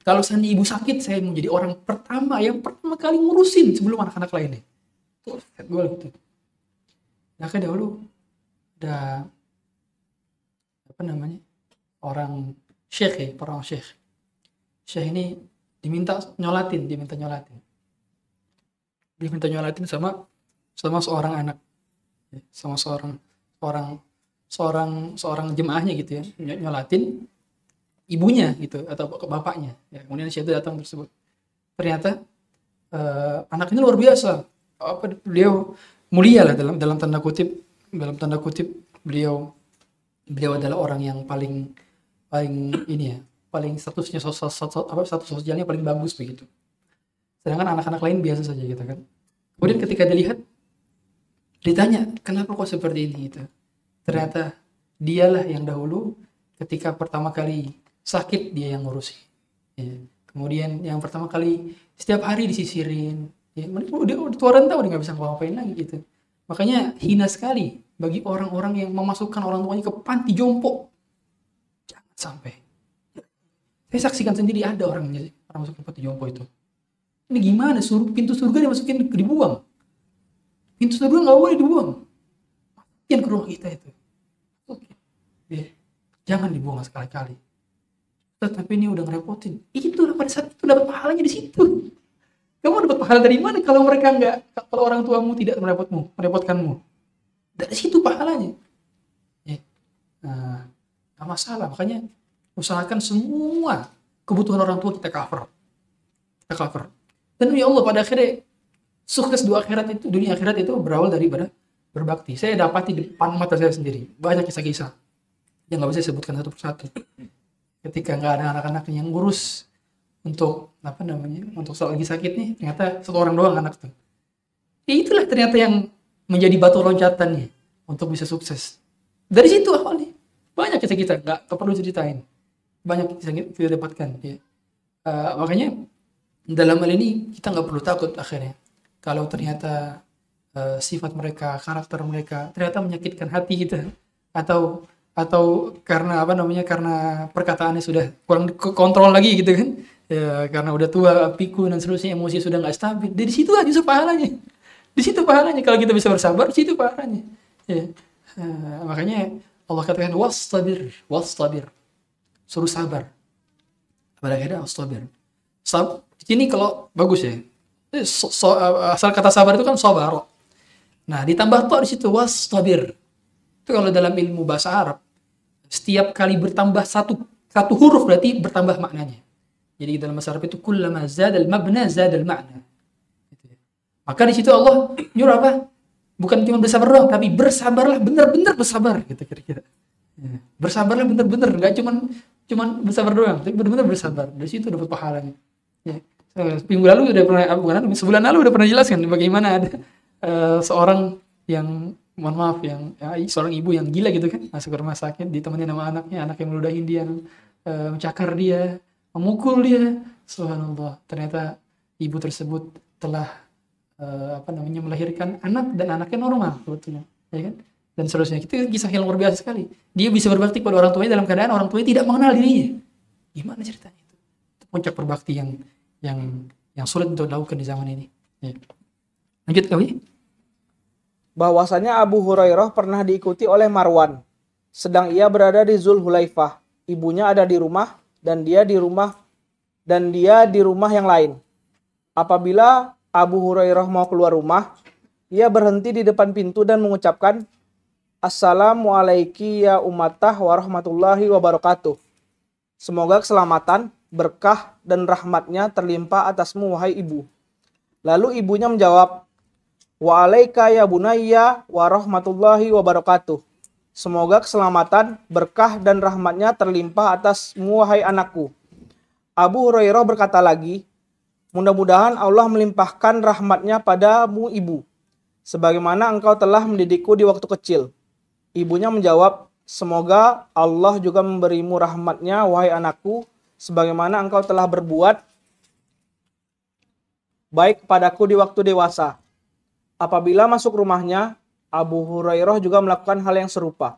B: kalau seandainya ibu sakit, saya mau jadi orang pertama yang pertama kali ngurusin sebelum anak-anak lainnya. Tuh, gue gitu. Nah, kan dahulu ada apa namanya? Orang syekh ya, orang syekh. Syekh ini diminta nyolatin, diminta nyolatin. Diminta nyolatin sama sama seorang anak, sama seorang seorang seorang seorang jemaahnya gitu ya, nyolatin ibunya gitu atau bapaknya. Ya kemudian si itu datang tersebut. Ternyata uh, anak ini luar biasa. Apa beliau mulia lah dalam dalam tanda kutip dalam tanda kutip beliau beliau adalah orang yang paling paling ini ya paling statusnya sosial, sosial apa status sosialnya paling bagus begitu. Sedangkan anak-anak lain biasa saja gitu kan. Kemudian ketika dilihat ditanya kenapa kok seperti ini? Gitu. Ternyata dialah yang dahulu ketika pertama kali sakit dia yang ngurusi. Ya. kemudian yang pertama kali setiap hari disisirin. Ya udah udah tua renta udah nggak bisa ngapa-ngapain lagi gitu. Makanya hina sekali bagi orang-orang yang memasukkan orang tuanya ke panti jompo. Jangan sampai saya saksikan sendiri ada orangnya orang masuk ke panti jompo itu. Ini gimana? Suruh pintu surga dimasukin dibuang. Pintu kedua nggak boleh dibuang. Masukin ke rumah kita itu. Oke. Jangan dibuang sekali-kali. Tapi ini udah ngerepotin. Itu pada saat itu dapat pahalanya di situ. Kamu dapat pahala dari mana kalau mereka nggak kalau orang tuamu tidak merepotmu merepotkanmu? Dari situ pahalanya. Ya. nah, nggak masalah. Makanya usahakan semua kebutuhan orang tua kita cover. Kita cover. Dan ya Allah pada akhirnya sukses dua akhirat itu dunia akhirat itu berawal daripada berbakti. Saya dapati di depan mata saya sendiri banyak kisah-kisah yang nggak bisa sebutkan satu persatu. Ketika nggak ada anak-anak yang ngurus untuk apa namanya untuk soal lagi sakit nih ternyata satu orang doang anak tuh. Ya itulah ternyata yang menjadi batu loncatannya untuk bisa sukses. Dari situ awalnya banyak kisah kita nggak perlu ceritain banyak kisah kita dapatkan ya. Eh, makanya dalam hal ini kita nggak perlu takut akhirnya. Kalau ternyata eh, sifat mereka karakter mereka ternyata menyakitkan hati kita atau atau karena apa namanya karena perkataannya sudah kurang kontrol lagi gitu kan. Ya karena udah tua pikun dan seterusnya emosi sudah nggak stabil. Dari situ aja justru pahalanya. Di situ pahalanya. Kalau kita bisa bersabar di situ pahalanya. Ya. Eh, makanya Allah katakan wastabir wastabir suruh sabar. Pada akhirnya wastabir Sab, ini kalau bagus ya. Eh, so- so- asal kata sabar itu kan sabar. Nah ditambah to di situ wastabir itu kalau dalam ilmu bahasa Arab setiap kali bertambah satu satu huruf berarti bertambah maknanya. Jadi dalam bahasa Arab itu kullama zadal mabna zadal makna Gitu ya. maka di situ Allah nyuruh apa? Bukan cuma bersabar doang tapi bersabarlah benar-benar bersabar gitu kira-kira. Ya. bersabarlah benar-benar nggak cuman cuman bersabar doang. Tapi benar-benar bersabar. Dari situ dapat pahalanya. Ya. Eh, minggu lalu udah pernah ah, bukan sebulan lalu udah pernah jelaskan bagaimana ada eh, seorang yang mohon maaf yang ya, seorang ibu yang gila gitu kan. Masuk ke rumah sakit ditemani sama anaknya. Anak yang meludahin dia eh, mencakar dia memukul dia. Subhanallah. Ternyata ibu tersebut telah eh, apa namanya melahirkan anak dan anaknya normal sebetulnya. Ya kan dan seterusnya. Itu kisah yang luar biasa sekali. Dia bisa berbakti pada orang tuanya dalam keadaan orang tuanya tidak mengenal dirinya. Gimana ceritanya itu? Itu puncak berbakti yang yang yang sulit untuk dilakukan di zaman ini. Ya. lanjut kami
D: bahwasanya Abu Hurairah pernah diikuti oleh Marwan, sedang ia berada di Zulhulaifah. Ibunya ada di rumah dan dia di rumah dan dia di rumah yang lain. Apabila Abu Hurairah mau keluar rumah, ia berhenti di depan pintu dan mengucapkan, Assalamualaikum ya umatah warahmatullahi wabarakatuh. Semoga keselamatan, berkah, dan rahmatnya terlimpah atasmu wahai ibu. Lalu ibunya menjawab, Wa'alaika ya bunayya wa rahmatullahi wa barakatuh. Semoga keselamatan, berkah dan rahmatnya terlimpah atasmu wahai anakku. Abu Hurairah berkata lagi, mudah-mudahan Allah melimpahkan rahmatnya padamu ibu. Sebagaimana engkau telah mendidikku di waktu kecil. Ibunya menjawab, semoga Allah juga memberimu rahmatnya wahai anakku. Sebagaimana engkau telah berbuat baik kepadaku di waktu dewasa. Apabila masuk rumahnya, Abu Hurairah juga melakukan hal yang serupa.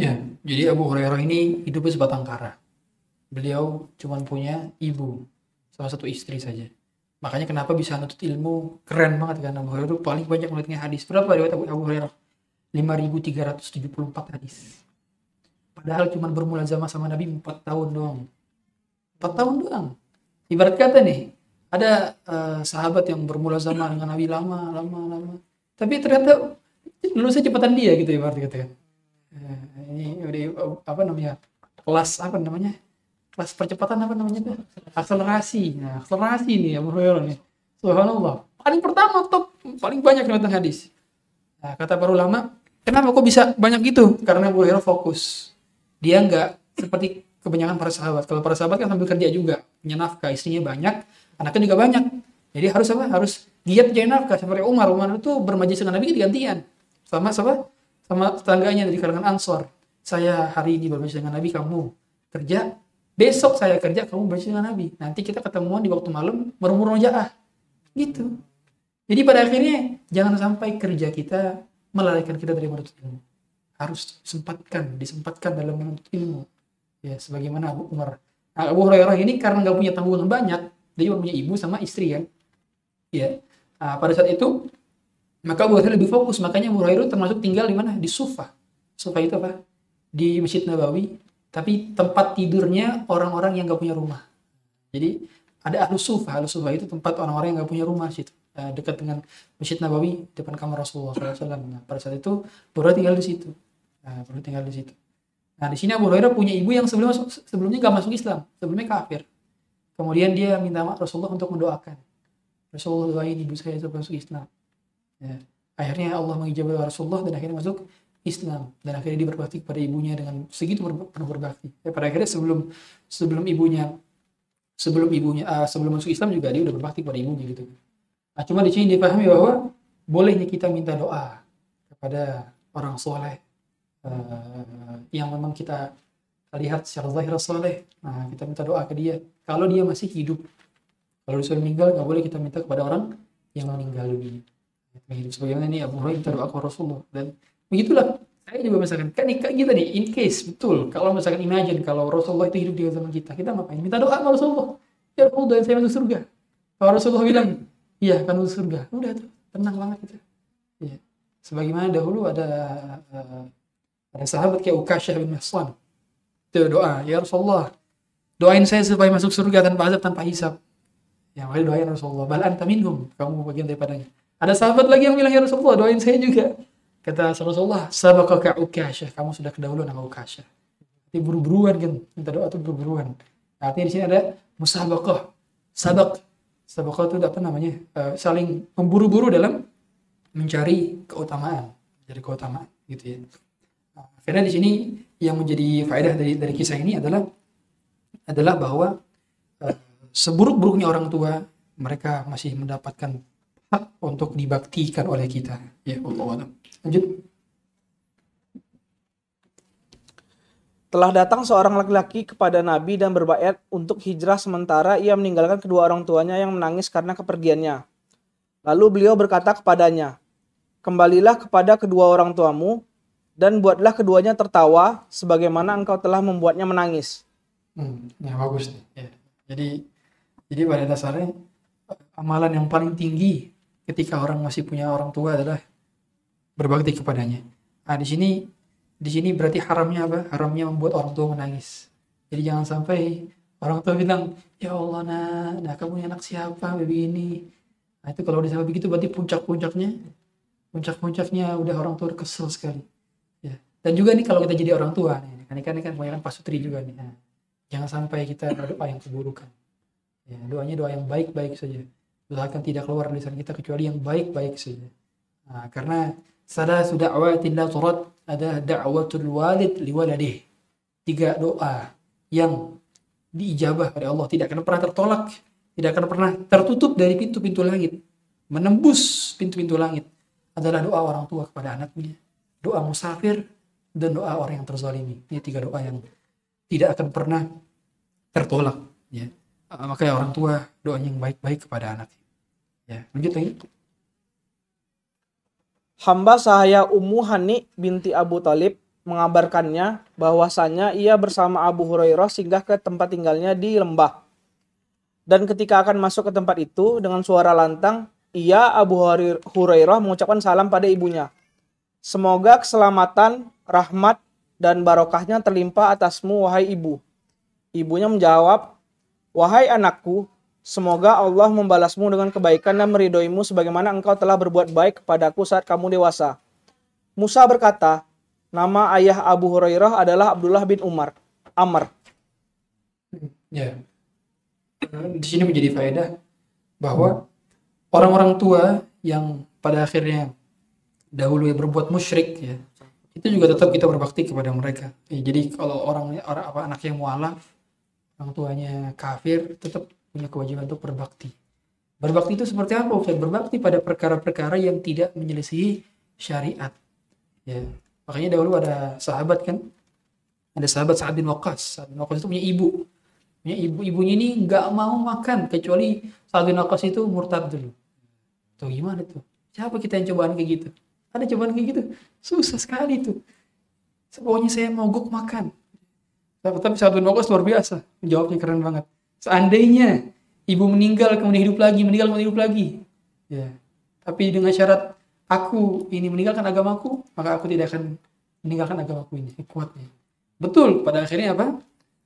B: Ya, jadi Abu Hurairah ini hidupnya sebatang kara. Beliau cuma punya ibu, salah satu istri saja. Makanya kenapa bisa nutut ilmu keren banget kan Abu Hurairah paling banyak melihatnya hadis. Berapa riwayat Abu Hurairah? 5374 hadis. Padahal cuma bermula zaman sama Nabi 4 tahun doang. 4 tahun doang. Ibarat kata nih, ada eh, sahabat yang bermula zaman dengan Nabi lama, lama, lama. Tapi ternyata lulusnya cepatan dia gitu ibarat kata kan. Ini udah apa namanya kelas apa namanya kelas percepatan apa namanya tuh akselerasi nah akselerasi nih Abu Hurairah nih subhanallah paling pertama top paling banyak riwayat hadis nah, kata para ulama kenapa kok bisa banyak gitu karena Abu Hurairah fokus dia nggak seperti kebanyakan para sahabat kalau para sahabat kan sambil kerja juga punya nafkah istrinya banyak anaknya juga banyak jadi harus apa harus giat cari nafkah seperti Umar Umar itu bermajlis dengan Nabi gantian sama sama sama tetangganya dari kalangan Ansor. Saya hari ini bermajlis dengan Nabi, kamu kerja. Besok saya kerja, kamu bermajlis dengan Nabi. Nanti kita ketemuan di waktu malam bermurojaah. Gitu. Jadi pada akhirnya jangan sampai kerja kita melalaikan kita dari menuntut ilmu. Harus sempatkan, disempatkan dalam menuntut ilmu. Ya, sebagaimana Abu Umar. Nah, Abu Hurairah ini karena nggak punya tanggungan banyak, dia cuma punya ibu sama istri kan. Ya. Nah, pada saat itu Maka Abu Hurairah lebih fokus, makanya Abu Hurairah termasuk tinggal di mana? Di Sufa. Sufa itu apa? Di Masjid Nabawi, tapi tempat tidurnya orang-orang yang gak punya rumah. Jadi ada ahlu sufa, ahlu sufa itu tempat orang-orang yang gak punya rumah situ. Eh, dekat dengan Masjid Nabawi, depan kamar Rasulullah SAW. Nah, pada saat itu Abu tinggal di situ. Nah, Abu tinggal di situ. Nah, di sini Abu Hurairah punya ibu yang sebelum sebelumnya gak masuk Islam, sebelumnya kafir. Kemudian dia minta maaf Rasulullah untuk mendoakan. Rasulullah doain ibu saya supaya masuk Islam. Ya. Akhirnya Allah mengijabah Rasulullah dan akhirnya masuk Islam dan akhirnya dia berbakti kepada ibunya dengan segitu penuh berbakti. Ya, pada akhirnya sebelum sebelum ibunya sebelum ibunya uh, sebelum masuk Islam juga dia udah berbakti kepada ibunya gitu. Nah, cuma di sini dipahami bahwa bolehnya kita minta doa kepada orang soleh uh, yang memang kita lihat secara zahir soleh. Nah, kita minta doa ke dia. Kalau dia masih hidup, kalau dia sudah meninggal, nggak boleh kita minta kepada orang yang meninggal dunia. Hidup sebagaimana ini Abu Hurairah minta doa kepada Rasulullah dan begitulah saya juga misalkan kan kayak kita nih in case betul kalau misalkan imagine kalau Rasulullah itu hidup di zaman kita kita ngapain minta doa sama Rasulullah ya Rasulullah doain saya masuk surga kalau Rasulullah bilang iya kan masuk surga. Udah tuh tenang banget gitu. Ya sebagaimana dahulu ada uh, ada sahabat kayak Ukasyah bin Mahsan itu doa ya Rasulullah doain saya supaya masuk surga tanpa azab tanpa hisab. Ya makanya doain Rasulullah bal anta minhum. Kamu bagian daripadanya. Ada sahabat lagi yang bilang ya Rasulullah doain saya juga. Kata Rasulullah, sabaqaka Ukasyah, kamu sudah kedahuluan sama Ukasyah. Jadi buru-buruan kan, minta doa itu buru-buruan. Artinya di sini ada musabaqah. Sabak. Sabaqah itu apa namanya? Uh, saling memburu-buru dalam mencari keutamaan, mencari keutamaan gitu ya. Akhirnya di sini yang menjadi faedah dari dari kisah ini adalah adalah bahwa uh, seburuk-buruknya orang tua mereka masih mendapatkan hak untuk dibaktikan oleh kita. Ya Allah Lanjut.
D: Telah datang seorang laki-laki kepada Nabi dan berbaiat untuk hijrah sementara ia meninggalkan kedua orang tuanya yang menangis karena kepergiannya. Lalu beliau berkata kepadanya, Kembalilah kepada kedua orang tuamu dan buatlah keduanya tertawa sebagaimana engkau telah membuatnya menangis.
B: Hmm, ya bagus nih. Ya. Jadi jadi pada dasarnya amalan yang paling tinggi ketika orang masih punya orang tua adalah berbakti kepadanya. Nah, di sini di sini berarti haramnya apa? Haramnya membuat orang tua menangis. Jadi jangan sampai orang tua bilang, "Ya Allah, nah, nah kamu anak siapa begini?" Nah, itu kalau sampai begitu berarti puncak-puncaknya puncak-puncaknya udah orang tua kesel sekali. Ya. Dan juga nih kalau kita jadi orang tua nih, kan kan kan kebanyakan pasutri juga nih. Nah, jangan sampai kita berdoa yang keburukan. Ya, doanya doa yang baik-baik saja. Usahakan tidak keluar dari lisan kita kecuali yang baik-baik saja. Nah, karena Salasu da'watin la turad ada da'watul walid liwaladih. Tiga doa yang diijabah oleh Allah tidak akan pernah tertolak, tidak akan pernah tertutup dari pintu-pintu langit. Menembus pintu-pintu langit adalah doa orang tua kepada anaknya, doa musafir dan doa orang yang terzalimi. Ini tiga doa yang tidak akan pernah tertolak ya. Makanya orang tua doanya yang baik-baik kepada anak. Ya, lanjut lagi.
D: Hamba sahaya Ummu Hani binti Abu Talib mengabarkannya bahwasanya ia bersama Abu Hurairah singgah ke tempat tinggalnya di lembah. Dan ketika akan masuk ke tempat itu dengan suara lantang, ia Abu Hurairah mengucapkan salam pada ibunya. Semoga keselamatan, rahmat, dan barokahnya terlimpah atasmu wahai ibu. Ibunya menjawab, Wahai anakku, Semoga Allah membalasmu dengan kebaikan dan meridhoimu sebagaimana engkau telah berbuat baik kepadaku saat kamu dewasa. Musa berkata, nama ayah Abu Hurairah adalah Abdullah bin Umar. Amr.
B: Ya. Di sini menjadi faedah bahwa orang-orang tua yang pada akhirnya dahulu berbuat musyrik ya, itu juga tetap kita berbakti kepada mereka. Ya, jadi kalau orang orang apa anak yang mualaf, orang tuanya kafir, tetap punya kewajiban untuk berbakti. Berbakti itu seperti apa? Ustaz? Berbakti pada perkara-perkara yang tidak menyelisihi syariat. Ya. Makanya dahulu ada sahabat kan, ada sahabat Sa'ad bin Waqqas. Sa'ad bin Waqqas itu punya ibu. Punya ibu, ibunya ini nggak mau makan kecuali Sa'ad bin Waqqas itu murtad dulu. Tuh gimana tuh? Siapa kita yang cobaan kayak gitu? Ada cobaan kayak gitu? Susah sekali tuh. Pokoknya saya mogok makan. Tapi Sa'ad bin Waqqas luar biasa. Jawabnya keren banget. Seandainya ibu meninggal kemudian hidup lagi, meninggal kemudian hidup lagi. Ya. Tapi dengan syarat aku ini meninggalkan agamaku, maka aku tidak akan meninggalkan agamaku ini. Kuatnya. Betul, pada akhirnya apa?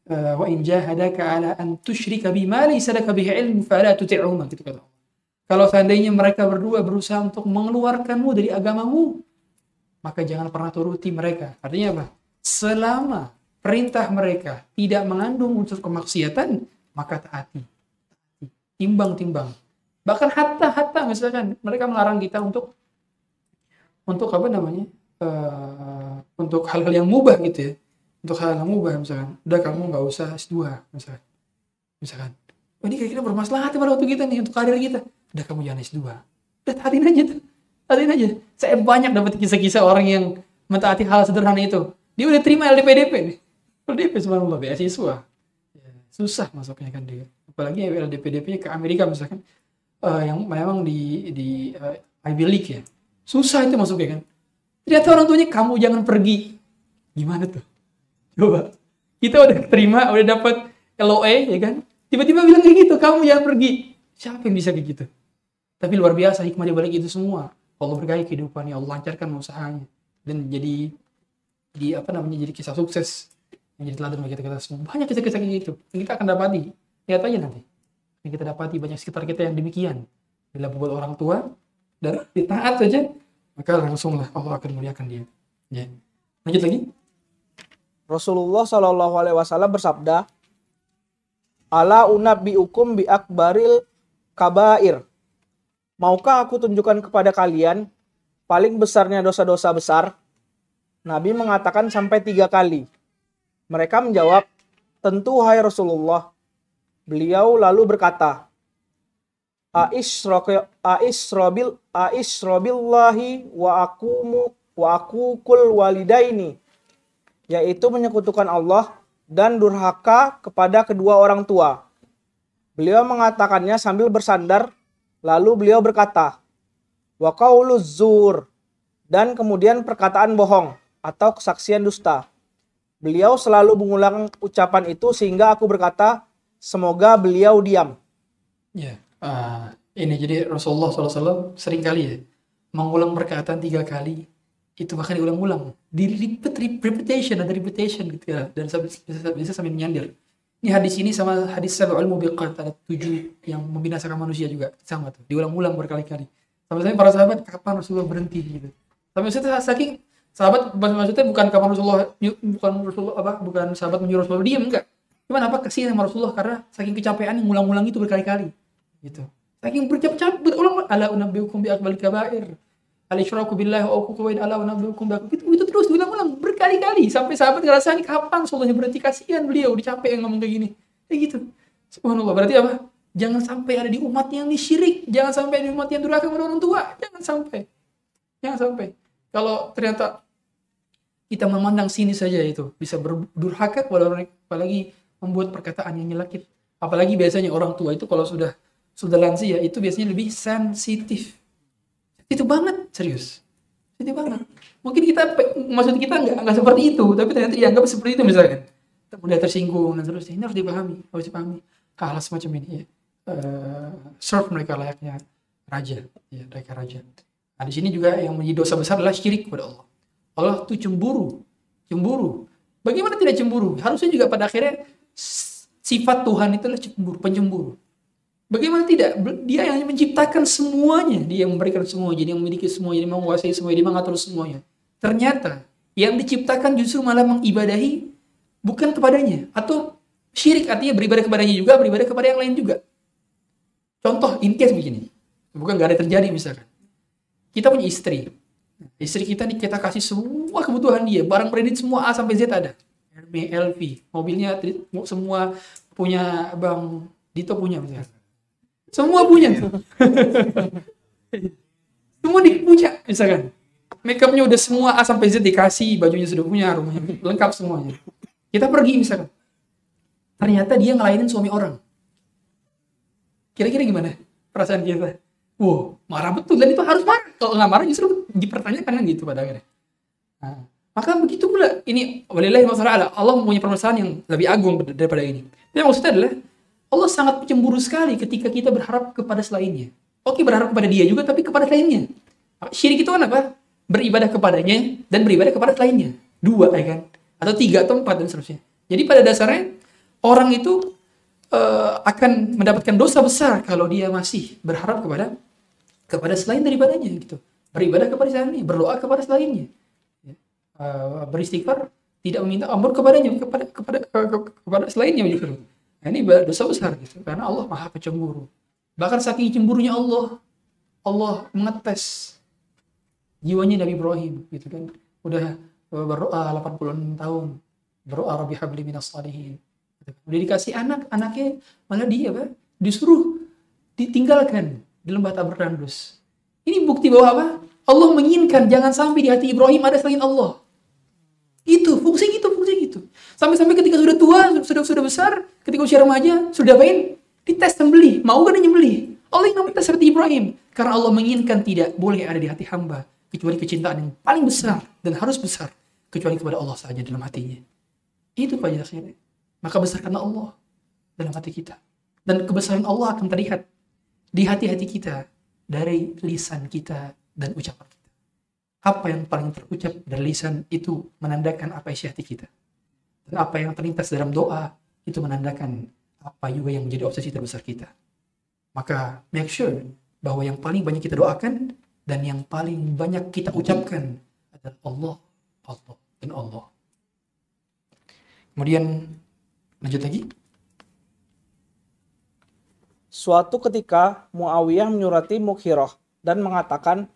B: Eh, Wa in jahadaka ala an tusyrika bima laysa laka bihi ilm fala gitu kata. Kalau seandainya mereka berdua berusaha untuk mengeluarkanmu dari agamamu, maka jangan pernah turuti mereka. Artinya apa? Selama perintah mereka tidak mengandung unsur kemaksiatan, maka taati. Timbang-timbang. Bahkan hatta-hatta misalkan mereka melarang kita untuk untuk apa namanya? eh, untuk hal-hal yang mubah gitu ya. Untuk hal yang mubah misalkan. Udah kamu nggak usah S2 misalkan. Misalkan. Oh, ini kira-kira bermasalah pada waktu kita nih untuk karir kita. Udah kamu jangan S2. Udah taatin aja tuh. Taatin aja. Saya banyak dapat kisah-kisah orang yang mentaati hal sederhana itu. Dia udah terima LDPDP nih. LDP subhanallah beasiswa. Susah masuknya kan dia. Apalagi LDPDP-nya ke Amerika misalkan. Eh, yang memang di di eh, Ivy League ya. Susah itu masuknya kan. Ternyata orang tuanya kamu jangan pergi. Gimana tuh? Coba. Kita udah terima, udah dapat LOE ya kan. Tiba-tiba bilang kayak gitu, kamu jangan pergi. Siapa yang bisa kayak gitu? Tapi luar biasa hikmah di balik itu semua. Allah berkahi kehidupannya, Allah lancarkan usahanya. Dan jadi di apa namanya jadi kisah sukses yang jadi teladan bagi kita, kita semua. Banyak kisah-kisah kayak gitu yang kita akan dapati. Lihat aja nanti. Yang kita dapati banyak sekitar kita yang demikian. Bila buat orang tua dan ditaat saja, maka langsunglah Allah akan muliakan dia. Ya. Lanjut lagi.
D: Rasulullah Shallallahu Alaihi Wasallam bersabda, "Ala unabbiukum bi akbaril kabair." Maukah aku tunjukkan kepada kalian paling besarnya dosa-dosa besar? Nabi mengatakan sampai tiga kali. Mereka menjawab, tentu hai Rasulullah. Beliau lalu berkata, Aisrobil Aisrobillahi wa akumu wa akukul walidaini yaitu menyekutukan Allah dan durhaka kepada kedua orang tua. Beliau mengatakannya sambil bersandar, lalu beliau berkata, wa zur dan kemudian perkataan bohong atau kesaksian dusta. Beliau selalu mengulang ucapan itu sehingga aku berkata, semoga beliau diam.
B: Ya, ah, ini jadi Rasulullah SAW sering kali ya mengulang perkataan tiga kali itu bahkan diulang-ulang di repeat repeat- repetition ada repetition gitu ya dan bisa, bisa sambil menyindir ini hadis ini sama hadis sab'ul mubiqat ada tujuh yang membinasakan manusia juga sama tuh diulang-ulang berkali-kali. Sampai sampai para sahabat kapan Rasulullah berhenti gitu. Tapi maksudnya saking sahabat maksudnya bukan kapan Rasulullah bukan Rasulullah apa bukan sahabat menyuruh Rasulullah diam enggak. Cuman apa kasih sama Rasulullah karena saking kecapean yang ngulang-ngulang itu berkali-kali gitu. Saking bercap-cap berulang ala unabbiukum bi akbal kabair al isyraku billahi wa aqulu ala unabbiukum bi itu, itu terus diulang-ulang berkali-kali sampai sahabat ngerasa ini kapan Rasulullah berhenti kasihan beliau dicapek yang ngomong kayak gini. Kayak gitu. Subhanallah berarti apa? Jangan sampai ada di umat yang syirik jangan sampai ada di umat yang durhaka kepada orang tua jangan sampai. Jangan sampai. Kalau ternyata kita memandang sini saja itu. Bisa berdurhaka kepada apalagi membuat perkataan yang nyelakit apalagi biasanya orang tua itu kalau sudah sudah lansia itu biasanya lebih sensitif. Itu banget serius. Itu banget. Mungkin kita maksud kita nggak nggak seperti itu tapi ternyata dianggap seperti itu misalkan. Mudah tersinggung dan terus ini harus dipahami harus dipahami. Hal semacam ini ya. Eh, serve mereka layaknya raja ya mereka raja. Nah di sini juga yang menjadi dosa besar adalah syirik kepada Allah Allah tuh cemburu cemburu bagaimana tidak cemburu harusnya juga pada akhirnya sifat Tuhan itu adalah cemburu pencemburu Bagaimana tidak? Dia yang menciptakan semuanya. Dia yang memberikan semua. Jadi yang memiliki semuanya. Dia menguasai semuanya. Dia mengatur semuanya. Ternyata yang diciptakan justru malah mengibadahi bukan kepadanya. Atau syirik artinya beribadah kepadanya juga, beribadah kepada yang lain juga. Contoh, in case begini. Bukan gak ada terjadi misalkan. Kita punya istri. Istri kita nih kita kasih semua kebutuhan dia. Barang kredit semua A sampai Z ada. LV, LV. Mobilnya semua punya Bang Dito punya misalkan. Semua punya. semua dipunya misalkan. Make upnya udah semua A sampai Z dikasih, bajunya sudah punya, rumahnya lengkap semuanya. Kita pergi misalkan. Ternyata dia ngelainin suami orang. Kira-kira gimana perasaan kita? Wow, marah betul dan itu harus marah. Kalau nggak marah justru dipertanyakan kan gitu pada akhirnya. Nah, maka begitu pula ini walillahi masalah Allah mempunyai permasalahan yang lebih agung daripada ini. Tapi maksudnya adalah Allah sangat cemburu sekali ketika kita berharap kepada selainnya. Oke berharap kepada dia juga tapi kepada selainnya. Syirik itu kan apa? Beribadah kepadanya dan beribadah kepada lainnya. Dua ya kan? Atau tiga atau empat dan seterusnya. Jadi pada dasarnya orang itu eh, akan mendapatkan dosa besar kalau dia masih berharap kepada kepada selain daripadanya gitu. Beribadah kepada selainnya, berdoa kepada selainnya. Ya. Eh, beristighfar tidak meminta ampun kepadanya kepada kepada ke- kepada selainnya gitu. Nah, ini dosa besar gitu karena Allah Maha Pencemburu. Bahkan saking cemburunya Allah, Allah mengetes jiwanya Nabi Ibrahim gitu kan. Udah berdoa 86 tahun. Berdoa Rabbi habli minas salihin. Udah dikasih anak, anaknya malah dia apa? Disuruh ditinggalkan di lembah Tabernandus. Ini bukti bahwa apa? Allah menginginkan jangan sampai di hati Ibrahim ada selain Allah. Itu fungsi gitu, fungsi gitu. Sampai-sampai ketika sudah tua, sudah sudah besar, ketika usia remaja, sudah apain? Dites sembeli, mau kan nyembeli? Allah yang tes seperti Ibrahim. Karena Allah menginginkan tidak boleh ada di hati hamba kecuali kecintaan yang paling besar dan harus besar kecuali kepada Allah saja dalam hatinya. Itu pajaknya. Maka besarkanlah Allah dalam hati kita. Dan kebesaran Allah akan terlihat di hati-hati kita dari lisan kita dan ucapan kita. Apa yang paling terucap dari lisan itu menandakan apa isi hati kita. Dan apa yang terlintas dalam doa itu menandakan apa juga yang menjadi obsesi terbesar kita. Maka make sure bahwa yang paling banyak kita doakan dan yang paling banyak kita ucapkan adalah Allah, Allah, dan Allah. Kemudian lanjut lagi.
D: Suatu ketika Muawiyah menyurati Mukhirah dan mengatakan,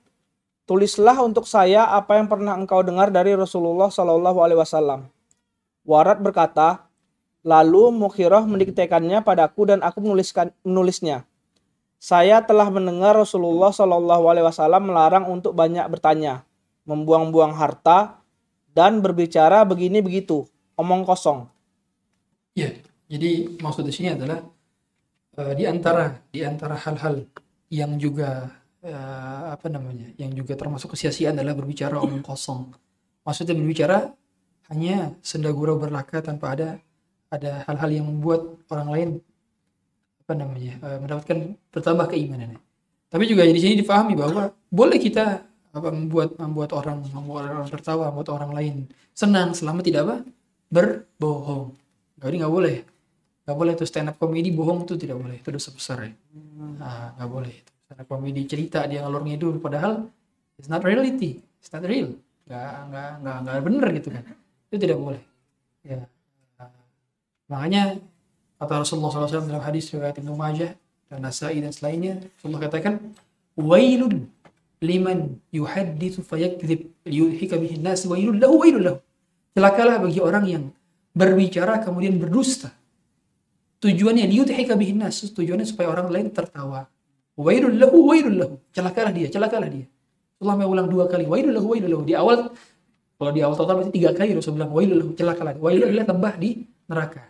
D: "Tulislah untuk saya apa yang pernah engkau dengar dari Rasulullah Shallallahu alaihi wasallam." Warat berkata, lalu Mukhirah mendiktekannya padaku dan aku menuliskan menulisnya. Saya telah mendengar Rasulullah Shallallahu alaihi wasallam melarang untuk banyak bertanya, membuang-buang harta dan berbicara begini begitu, omong kosong.
B: Ya, jadi maksud di sini adalah eh, di antara di antara hal-hal yang juga eh, apa namanya, yang juga termasuk kesia-siaan adalah berbicara omong kosong. Maksudnya berbicara hanya senda gurau berlaka tanpa ada ada hal-hal yang membuat orang lain apa namanya eh, mendapatkan bertambah keimanannya. Tapi juga di sini difahami bahwa boleh kita apa membuat membuat orang membuat orang tertawa, membuat orang lain senang selama tidak apa berbohong. Jadi nggak boleh, nggak boleh tuh stand up comedy bohong tuh tidak boleh, itu dosa besar ya. Nah, nggak boleh. Up comedy cerita dia ngalor ngidul, padahal it's not reality, it's not real, nggak nggak nggak nggak bener gitu kan, itu tidak boleh. Ya, Nah, makanya kata Rasulullah SAW dalam hadis riwayat Ibnu Majah dan Nasai dan selainnya, Rasulullah katakan, wailun liman yuhadditsu fayakdzib liyudhika bihi nas wailun lahu wailun lahu. Celakalah bagi orang yang berbicara kemudian berdusta. Tujuannya liyudhika bihi nas, tujuannya supaya orang lain tertawa. Wailun lahu wailun lahu. Celakalah dia, celakalah dia. Rasulullah mengulang dua kali, wailun lahu wailun lahu. Di awal kalau di awal total berarti tiga kali Rasul bilang wailun lahu, celakalah. dia. Wailun adalah lembah di neraka.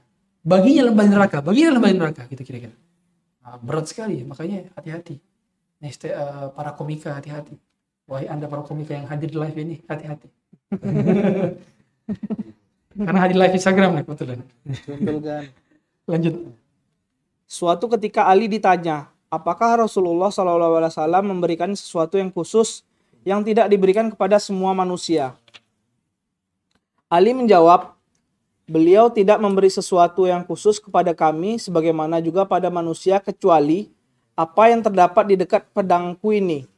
B: Baginya lembah di neraka, baginya lembah di neraka gitu kira-kira. Nah, berat sekali, makanya hati-hati. Nih, eh, para komika hati-hati. Wahai anda para komika yang hadir di live ini, hati-hati. Karena hadir live Instagram nih kebetulan.
D: Betul kan?
B: Lanjut.
D: Suatu ketika Ali ditanya, apakah Rasulullah SAW memberikan sesuatu yang khusus yang tidak diberikan kepada semua manusia? Ali menjawab, beliau tidak memberi sesuatu yang khusus kepada kami sebagaimana juga pada manusia kecuali apa yang terdapat di dekat pedangku ini.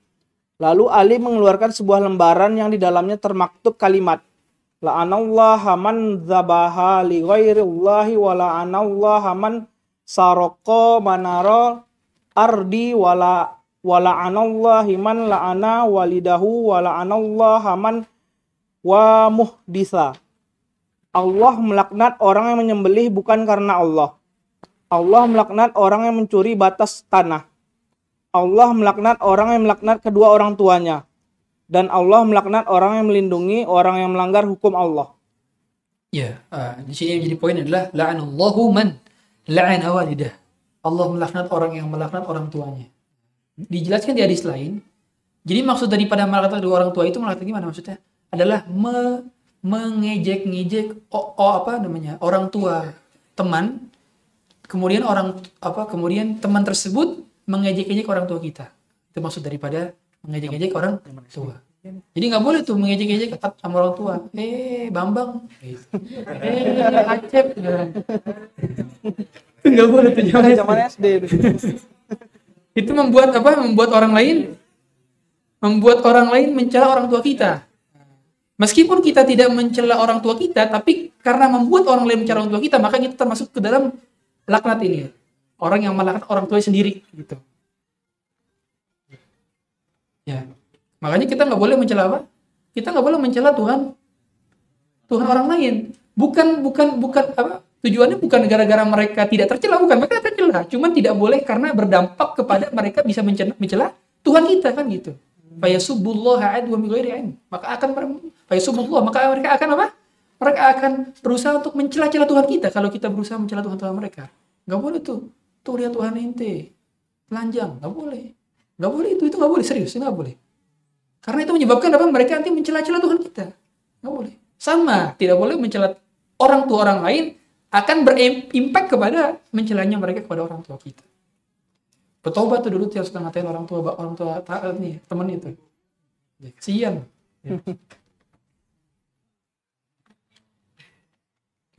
D: Lalu Ali mengeluarkan sebuah lembaran yang di dalamnya termaktub kalimat La'anallaha man zabaha li ghairillahi wa la'anallaha man saroko manaro ardi wala wala anallahi man la'ana walidahu wala anallaha man wa muhdisa Allah melaknat orang yang menyembelih bukan karena Allah. Allah melaknat orang yang mencuri batas tanah. Allah melaknat orang yang melaknat kedua orang tuanya. Dan Allah melaknat orang yang melindungi orang yang melanggar hukum Allah.
B: Ya, ah, di sini yang jadi poin adalah la'anallahu man la'ana walidah. Allah melaknat orang yang melaknat orang tuanya. Dijelaskan di hadis lain. Jadi maksud daripada melaknat kedua orang tua itu melaknat gimana maksudnya? Adalah me, mengejek-ngejek oh, oh, apa namanya? orang tua teman kemudian orang apa kemudian teman tersebut mengejek-ngejek orang tua kita. Itu maksud daripada mengejek-ejek orang tua. Jadi nggak boleh tuh mengejek-ejek sama orang tua. Eh, Bambang. Eh, Acep. Nggak boleh tuh.
D: Zaman SD itu.
B: Itu membuat apa? Membuat orang lain membuat orang lain mencela orang tua kita. Meskipun kita tidak mencela orang tua kita, tapi karena membuat orang lain mencela orang tua kita, maka kita termasuk ke dalam laknat ini. Orang yang melaknat orang tua sendiri gitu. Ya. Makanya kita nggak boleh mencela apa? Kita nggak boleh mencela Tuhan Tuhan orang lain. Bukan bukan bukan apa? Tujuannya bukan gara-gara mereka tidak tercela, bukan mereka tercela. Cuman tidak boleh karena berdampak kepada mereka bisa mencela, mencela Tuhan kita kan gitu. Fayasubullah. Maka akan fayasubullah, maka mereka akan apa? Mereka akan berusaha untuk mencela-cela Tuhan kita kalau kita berusaha mencela Tuhan Tuhan mereka. Nggak boleh tuh. Tuh lihat Tuhan ente. Telanjang, nggak boleh. Nggak boleh itu, itu nggak boleh serius, nggak boleh. Karena itu menyebabkan apa? Mereka nanti mencela-cela Tuhan kita. Nggak boleh. Sama, tidak boleh mencela orang tua orang lain akan berimpact kepada mencelanya mereka kepada orang tua kita. Bertobat tuh dulu tiap suka ngatain orang tua orang tua taat nih temen itu. Ya, kesian. Ya.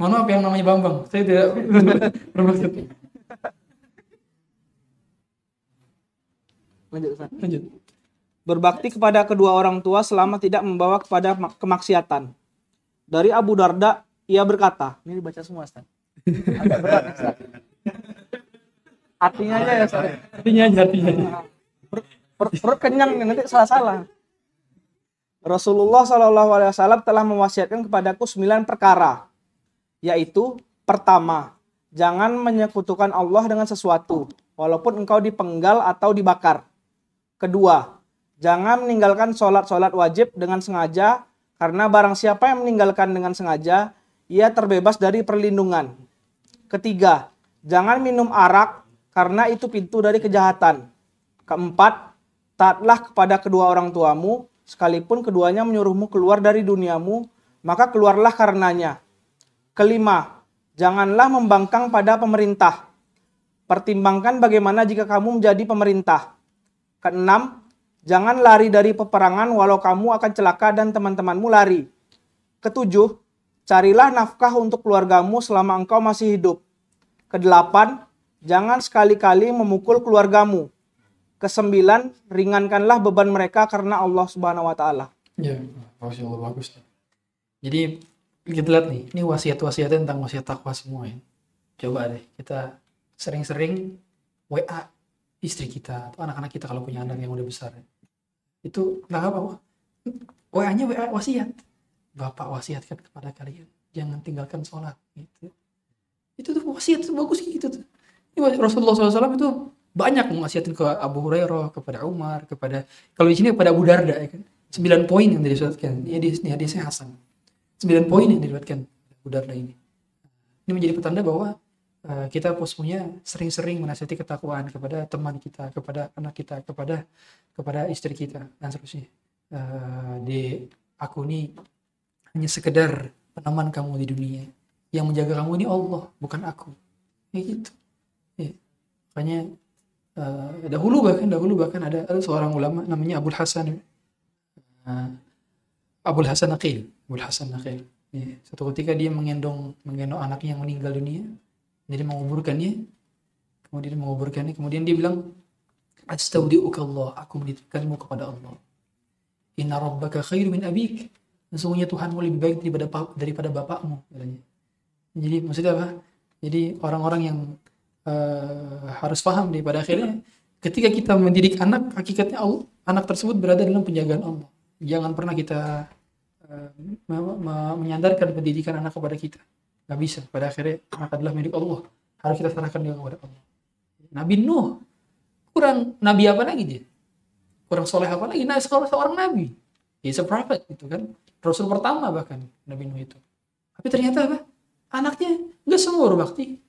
B: Mohon maaf yang namanya Bambang, saya tidak bermaksud.
D: Lanjut.
B: Lanjut.
D: Berbakti kepada kedua orang tua selama tidak membawa kepada mak- kemaksiatan. Dari Abu Darda, ia berkata, ini dibaca semua, Ustaz. Agak berat, Ustaz. Artinya aja ya, Ustaz.
B: Artinya aja, artinya aja.
D: Per- per- perut kenyang nih, nanti salah-salah. Rasulullah Shallallahu Alaihi Wasallam telah mewasiatkan kepadaku sembilan perkara, yaitu pertama, jangan menyekutukan Allah dengan sesuatu, walaupun engkau dipenggal atau dibakar. Kedua, jangan meninggalkan sholat-sholat wajib dengan sengaja, karena barang siapa yang meninggalkan dengan sengaja, ia terbebas dari perlindungan. Ketiga, jangan minum arak, karena itu pintu dari kejahatan. Keempat, taatlah kepada kedua orang tuamu, sekalipun keduanya menyuruhmu keluar dari duniamu, maka keluarlah karenanya. Kelima, janganlah membangkang pada pemerintah. Pertimbangkan bagaimana jika kamu menjadi pemerintah. Keenam, jangan lari dari peperangan walau kamu akan celaka dan teman-temanmu lari. Ketujuh, carilah nafkah untuk keluargamu selama engkau masih hidup. Kedelapan, jangan sekali-kali memukul keluargamu. Kesembilan, ringankanlah beban mereka karena Allah Subhanahu wa taala.
B: Ya, Masya Allah bagus. Jadi kita lihat nih, ini wasiat-wasiatnya tentang wasiat takwa semua ya. Coba deh kita sering-sering WA istri kita atau anak-anak kita kalau punya anak yang udah besar. Itu nggak apa WA-nya WA wasiat. Bapak wasiatkan kepada kalian, jangan tinggalkan sholat. Gitu. Itu tuh wasiat bagus gitu tuh. Rasulullah SAW itu banyak mewasiatin ke Abu Hurairah, kepada Umar, kepada kalau di sini kepada Abu Darda ya kan. Sembilan poin yang diriwayatkan. Ini hadis ini hadisnya Hasan. Sembilan poin yang diriwayatkan Abu Darda ini. Ini menjadi petanda bahwa uh, kita punya sering-sering menasihati ketakwaan kepada teman kita, kepada anak kita, kepada kepada istri kita dan seterusnya. Uh, di aku ini hanya sekedar peneman kamu di dunia. Yang menjaga kamu ini Allah, bukan aku. Ya gitu. Ya. Makanya uh, dahulu bahkan dahulu bahkan ada, ada seorang ulama namanya Abdul Hasan. Uh, Abdul Hasan Aqil Abdul Hasan Aqil ya, suatu ketika dia menggendong menggendong anaknya yang meninggal dunia. Jadi menguburkannya. Kemudian menguburkannya. Kemudian dia bilang astaudiuka Allah aku menitipkanmu kepada Allah. Inna rabbaka khairu min abik sesungguhnya Tuhanmu lebih baik daripada daripada bapakmu katanya. Jadi maksudnya apa? Jadi orang-orang yang uh, harus paham nih pada akhirnya ketika kita mendidik anak hakikatnya Allah, anak tersebut berada dalam penjagaan Allah. Jangan pernah kita uh, me- me- menyandarkan pendidikan anak kepada kita. Nggak bisa. Pada akhirnya anak adalah milik Allah. Harus kita serahkan dia kepada Allah. Nabi Nuh. Kurang nabi apa lagi dia? Kurang soleh apa lagi? Nah seorang, seorang nabi. He's a prophet gitu kan rasul pertama bahkan Nabi Nuh itu tapi ternyata apa anaknya nggak semua berbakti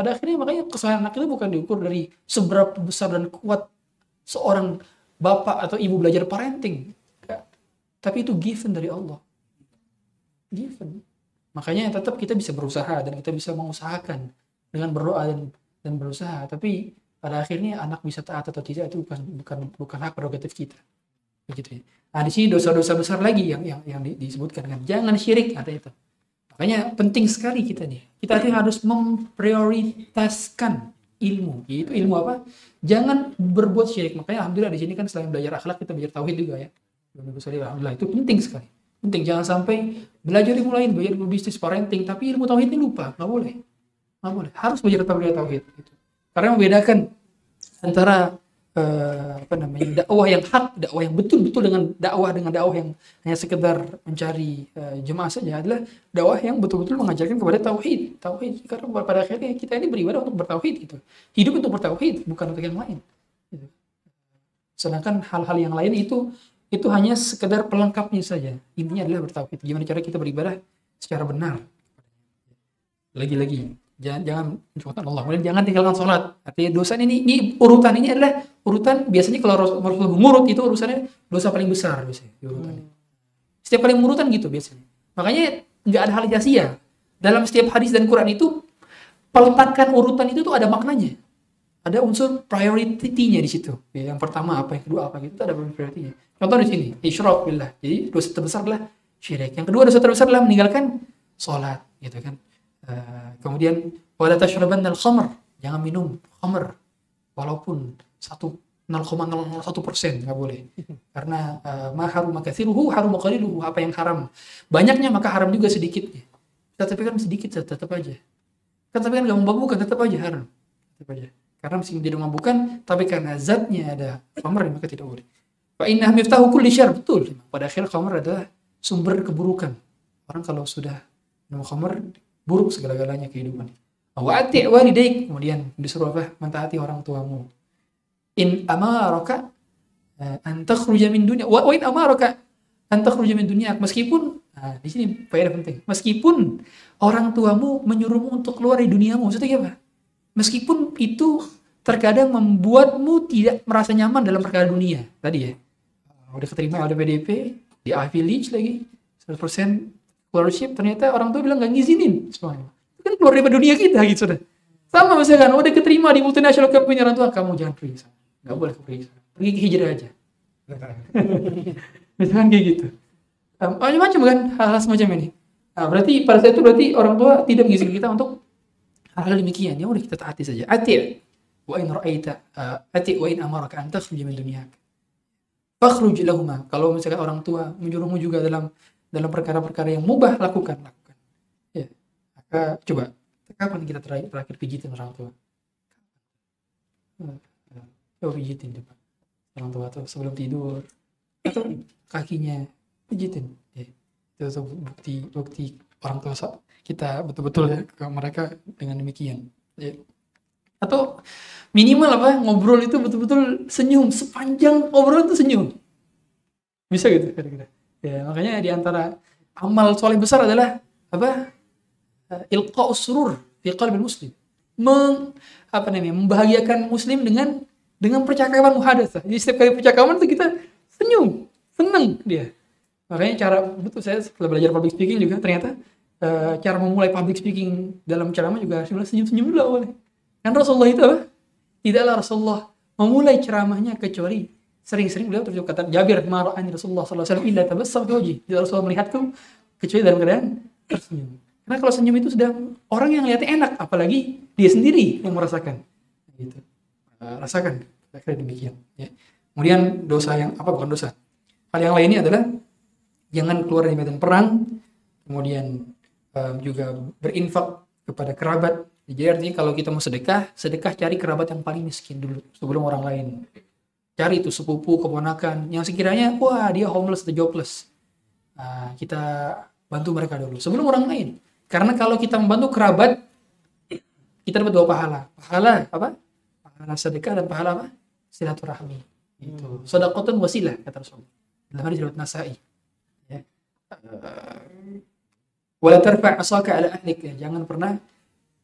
B: pada akhirnya makanya kesalahan anak itu bukan diukur dari seberapa besar dan kuat seorang bapak atau ibu belajar parenting. Tapi itu given dari Allah. Given. Makanya tetap kita bisa berusaha dan kita bisa mengusahakan dengan berdoa dan dan berusaha. Tapi pada akhirnya anak bisa taat atau tidak itu bukan bukan bukan hak prerogatif kita begitu ya. Nah di sini dosa-dosa besar lagi yang yang yang di- disebutkan kan. Jangan syirik ada itu. Makanya penting sekali kita nih. Kita harus memprioritaskan ilmu. Itu ilmu apa? Jangan berbuat syirik. Makanya alhamdulillah di sini kan selain belajar akhlak kita belajar tauhid juga ya. Alhamdulillah itu penting sekali. Penting. Jangan sampai belajar ilmu lain belajar ilmu bisnis parenting tapi ilmu tauhid ini lupa. Nggak boleh. Nggak boleh. Harus belajar tauhid tauhid gitu. karena membedakan antara eh, apa namanya dakwah yang hak dakwah yang betul-betul dengan dakwah dengan dakwah yang hanya sekedar mencari eh, jemaah saja adalah dakwah yang betul-betul mengajarkan kepada tauhid. Tauhid karena pada akhirnya kita ini beribadah untuk bertauhid gitu. Hidup untuk bertauhid bukan untuk yang lain gitu. sedangkan hal-hal yang lain itu itu hanya sekedar pelengkapnya saja. Intinya adalah bertauhid. Gimana cara kita beribadah secara benar. Lagi-lagi jangan jangan mencukupan Allah kemudian jangan tinggalkan sholat. Artinya dosa ini ini urutan ini adalah urutan biasanya kalau Rasul- Rasulullah mengurut itu urusannya dosa paling besar biasanya di urutan setiap kali mengurutan gitu biasanya. Makanya nggak ada hal sia dalam setiap hadis dan Quran itu peletakan urutan itu tuh ada maknanya. Ada unsur priority-nya di situ. Ya, yang pertama apa yang kedua apa gitu itu ada priority-nya. Contoh di sini isyrak billah. Jadi dosa terbesar adalah syirik. Yang kedua dosa terbesar adalah meninggalkan sholat gitu kan Eh, kemudian wala tashrabanna al-khamr jangan minum khamr walaupun satu 0,01 persen nggak boleh. Karena uh, ma harum makathiruhu harum qaliluhu apa yang haram. Banyaknya maka haram juga sedikitnya tapi kan sedikit tetap aja. Kan tapi kan nggak memabukkan tetap aja haram. Tetap aja. Karena meskipun tidak memabukkan tapi karena zatnya ada khamr maka tidak boleh. Fa inna miftahu kulli syarr. Betul. Pada akhir khamr adalah sumber keburukan. Orang kalau sudah minum khamr buruk segala-galanya kehidupan. Wa ati walidaik. Kemudian disuruh apa? Mentaati orang tuamu. In amaraka eh, an takhruja min dunya. Wa in amaraka an takhruja min meskipun nah, di sini faedah penting. Meskipun orang tuamu menyuruhmu untuk keluar dari duniamu. Maksudnya apa meskipun itu terkadang membuatmu tidak merasa nyaman dalam perkara dunia. Tadi ya. Udah keterima oleh PDP di Ivy lagi 100% scholarship ternyata orang tua bilang nggak ngizinin semuanya. Itu kan keluar dari dunia kita gitu sudah. Sama misalkan udah keterima di multinational company orang tua kamu jangan pergi sana. Nggak boleh pergi sana. Pergi ke hijrah aja. Misalkan kayak gitu. Um, macam-macam kan hal-hal semacam ini. Nah, berarti pada saat itu berarti orang tua tidak mengizinkan kita untuk hal-hal demikian. Ya udah kita taati saja. Ati wa in ra'aita uh, ati wa in amaraka an takhruja min dunyak. Fakhruj lahuma kalau misalkan orang tua menyuruhmu juga dalam dalam perkara-perkara yang mubah lakukan. Lakukan ya maka coba kapan kita terakhir, terakhir pijitin orang tua? Coba pijitin coba orang tua tuh sebelum tidur atau kakinya pijitin. Ya. itu bukti bukti orang tua kita betul-betul ya ke mereka dengan demikian. Ya. atau minimal apa ngobrol itu betul-betul senyum sepanjang obrolan itu senyum. Bisa gitu kira-kira ya makanya di antara amal soleh besar adalah apa? Ilqa surur fi qalbi muslim. Meng, apa namanya membahagiakan muslim dengan dengan percakapan muhadatsah. Jadi setiap kali percakapan itu kita senyum seneng dia. Makanya cara betul saya setelah belajar public speaking juga ternyata eh, cara memulai public speaking dalam ceramah juga harus senyum-senyum dulu awalnya. Kan Rasulullah itu apa? Tidaklah Rasulullah memulai ceramahnya kecuali sering-sering beliau terus kata Jabir marani Rasulullah wasallam illa tabassam fi wajhi. Tidak Rasulullah melihatku kecuali dalam keadaan tersenyum. Karena kalau senyum itu sudah orang yang lihatnya enak apalagi dia sendiri yang merasakan. Gitu. Eh, rasakan kira demikian ya. Kemudian dosa yang apa bukan dosa. Hal yang lainnya adalah jangan keluar dari medan perang kemudian eh, juga berinfak kepada kerabat. Jadi artinya kalau kita mau sedekah sedekah cari kerabat yang paling miskin dulu sebelum orang lain cari itu sepupu keponakan yang sekiranya wah dia homeless atau jobless. Nah, kita bantu mereka dulu. Sebelum orang lain. Karena kalau kita membantu kerabat kita dapat dua pahala. Pahala apa? Pahala sedekah dan pahala apa? Silaturahmi. Itu sedekatun wasilah kata Rasulullah. Dalam hadis riwayat Nasai. Ya. Eh, wala tarfa' asaka ala ahlik. Jangan pernah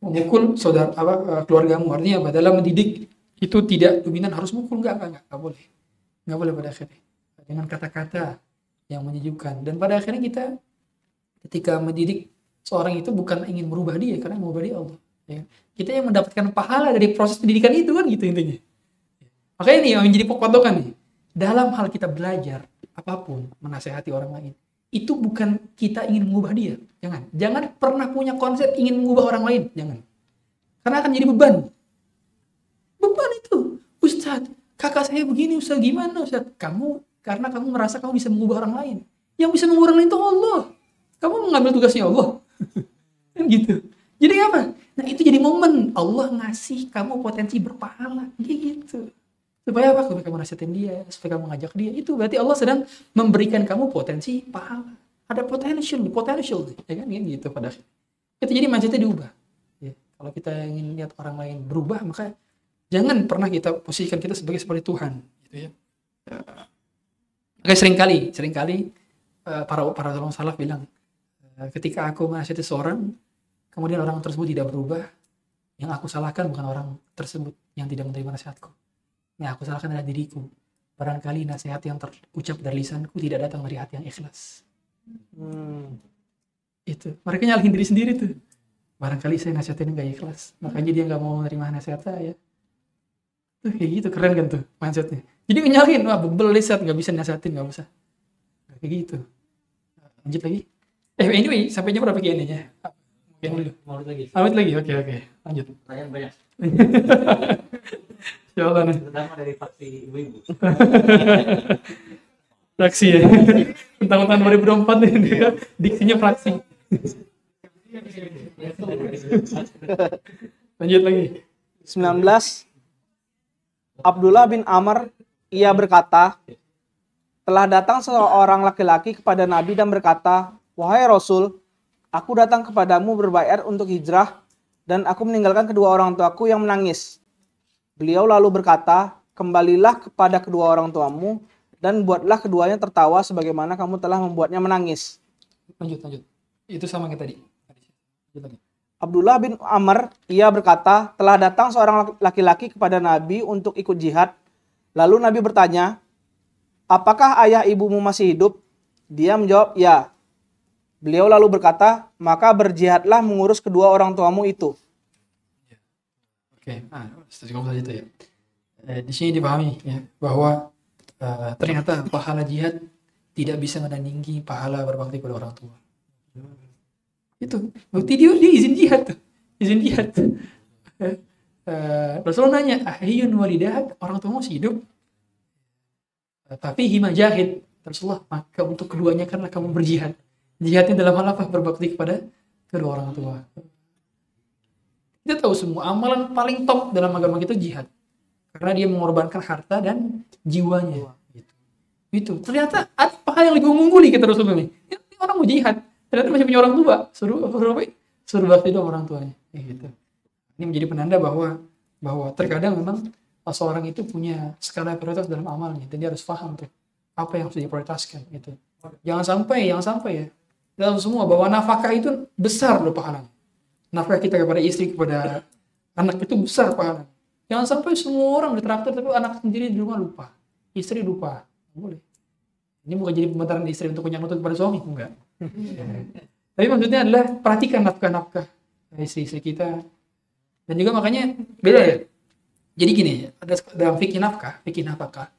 B: memukul saudara apa eh, keluargamu. Artinya apa? Dalam mendidik itu tidak dominan harus mukul enggak enggak, enggak boleh enggak boleh pada akhirnya dengan kata-kata yang menyejukkan dan pada akhirnya kita ketika mendidik seorang itu bukan ingin merubah dia karena merubah dia Allah Ya. Kita yang mendapatkan pahala dari proses pendidikan itu kan gitu intinya. Makanya nih yang menjadi pokok nih. Dalam hal kita belajar apa pun, menasehati orang lain, itu bukan kita ingin mengubah dia. Jangan. Jangan pernah punya konsep ingin mengubah orang lain. Jangan. Karena akan jadi beban. Beban itu. Ustadz, kakak saya begini Ustadz. Gimana Ustadz? Kamu, karena kamu merasa kamu bisa mengubah orang lain. Yang bisa mengubah orang lain itu Allah. Kamu mengambil tugasnya Allah. kan gitu. Jadi apa? Nah itu jadi momen Allah ngasih kamu potensi berpahala. Gitu. Supaya apa? Supaya kamu nasihatin dia, supaya kamu ngajak dia. Itu berarti Allah sedang memberikan kamu potensi pahala. Ada potential, potential, ya kan? Gitu pada. Itu jadi mindsetnya diubah. Ya. Kalau kita ingin lihat orang lain berubah, maka jangan pernah kita posisikan kita sebagai seperti Tuhan. Gitu ya. Oke, sering kali, sering kali eh, para para tolong salaf bilang, eh, ketika aku menasihati seorang, kemudian orang tersebut tidak berubah, yang aku salahkan bukan orang tersebut yang tidak menerima nasihatku yang aku salahkan adalah diriku. Barangkali nasihat yang terucap dari lisanku tidak datang dari hati yang ikhlas.
D: Hmm.
B: Itu. Mereka nyalahin diri sendiri tuh. Barangkali saya nasihatin nggak ikhlas. Makanya dia nggak mau menerima nasihat saya. Tuh kayak gitu. Keren kan tuh mindsetnya. Jadi nyalahin. Wah bebel lihat nggak bisa nasihatin. nggak usah. Kayak gitu. Lanjut lagi. Eh anyway. Sampai jam berapa kayaknya? Mungkin dulu.
A: Mau lagi.
B: Lanjut lagi. Oke oke. Lanjut.
A: Pertanyaan banyak.
B: Ya Allah nih.
A: Terutama dari faksi ibu-ibu.
B: fraksi ya tentang tahun 2024 nih dia diksinya fraksi lanjut lagi
D: 19 Abdullah bin Amr ia berkata telah datang seorang laki-laki kepada Nabi dan berkata wahai Rasul aku datang kepadamu berbayar untuk hijrah dan aku meninggalkan kedua orang tuaku yang menangis beliau lalu berkata kembalilah kepada kedua orang tuamu dan buatlah keduanya tertawa sebagaimana kamu telah membuatnya menangis
B: lanjut lanjut. Itu sama kayak tadi
D: Abdullah bin Amr, ia berkata, telah datang seorang laki-laki kepada Nabi untuk ikut jihad. Lalu Nabi bertanya, apakah ayah ibumu masih hidup? Dia menjawab, ya. Beliau lalu berkata, maka berjihadlah mengurus kedua orang tuamu itu.
B: oke ah cukup saja itu ya Eh, di sini dipahami ya bahwa eh, ternyata pahala jihad tidak bisa menandingi pahala berbakti pada orang tua itu. Bukti dia, dia izin jihad tuh. Izin jihad eh, Rasulullah nanya ahiyun walidah orang tua masih hidup. Eh, tapi hima jahid. Rasulullah maka untuk keduanya karena kamu berjihad. Jihadnya dalam hal apa? Berbakti kepada kedua orang tua. Kita tahu semua amalan paling top dalam agama kita jihad. Karena dia mengorbankan harta dan jiwanya. Gitu. itu. Ternyata apa yang lebih mengungguli kata Rasulullah nih. Ini orang mau jihad ternyata masih punya orang tua. Suruh suruh apa suruh bakti dong orang tuanya. Ya, gitu. Ini menjadi penanda bahwa bahwa terkadang memang seorang itu punya skala prioritas dalam amalnya. Dan harus paham tuh apa yang harus diprioritaskan itu jangan sampai jangan sampai ya dalam semua bahwa nafkah itu besar loh pahalanya. Nafkah kita kepada istri kepada anak itu besar pahalanya. Jangan sampai semua orang ditraktir tapi anak sendiri di rumah lupa. Istri lupa. Boleh. Ini bukan jadi pembentaran istri untuk punya nutut kepada suami enggak tapi maksudnya adalah perhatikan nafkah-nafkah istri-istri kita. Dan juga makanya beda ya. Jadi gini ada dalam fikih nafkah fikih nafkah.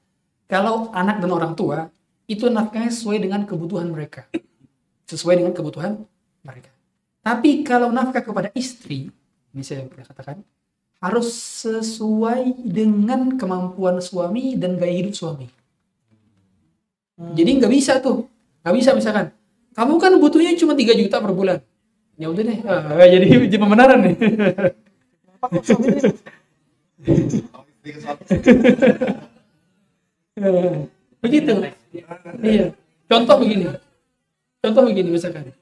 B: Kalau anak dan orang tua itu nafkahnya sesuai dengan kebutuhan mereka. Sesuai dengan kebutuhan mereka. Tapi kalau nafkah kepada istri ini saya pernah katakan harus sesuai dengan kemampuan suami dan gaya hidup suami. Jadi nggak bisa tuh. Nggak bisa misalkan kamu kan butuhnya cuma 3 juta per bulan. Ya udah deh. Ah, jadi jadi pembenaran nih. Begitu. Iya. Contoh begini. Contoh begini misalkan.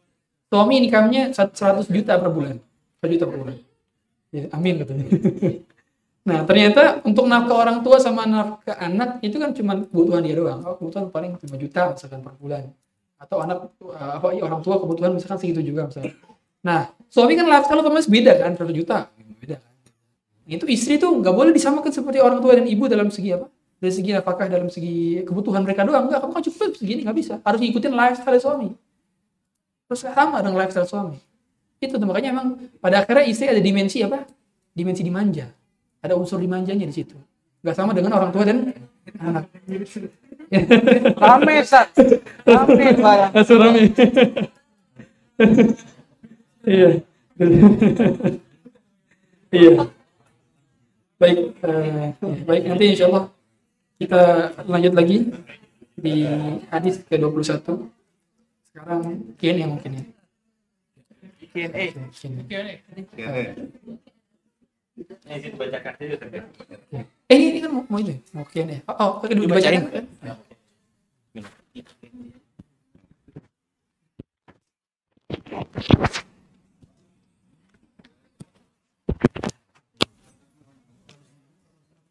B: Suami income-nya 100 juta per bulan. 100 juta per bulan. Ya, amin katanya. Nah ternyata untuk nafkah orang tua sama nafkah anak itu kan cuma kebutuhan dia doang. Oh, kebutuhan paling 5 juta misalkan per bulan atau anak uh, apa iya, orang tua kebutuhan misalkan segitu juga misalkan nah suami kan lifestyle otomatis beda kan 100 juta beda kan itu istri tuh nggak boleh disamakan seperti orang tua dan ibu dalam segi apa dari segi apakah dalam segi kebutuhan mereka doang enggak kamu kan cukup segini nggak bisa harus ngikutin lifestyle suami terus sama dengan lifestyle suami Itu tuh makanya emang pada akhirnya istri ada dimensi apa? Dimensi dimanja. Ada unsur dimanjanya di situ. Gak sama dengan orang tua dan anak.
D: Rame, Sat. Rame, Pak.
B: Langsung rame. Iya. Iya. Baik, eh, baik nanti insya Allah kita lanjut lagi di hadis ke-21. Sekarang kian yang mungkin ya.
D: Q&A.
A: Izin baca kartu juga
B: Eh ini kan mau, mau ini, mau kian ya. Oh, oh dibacain.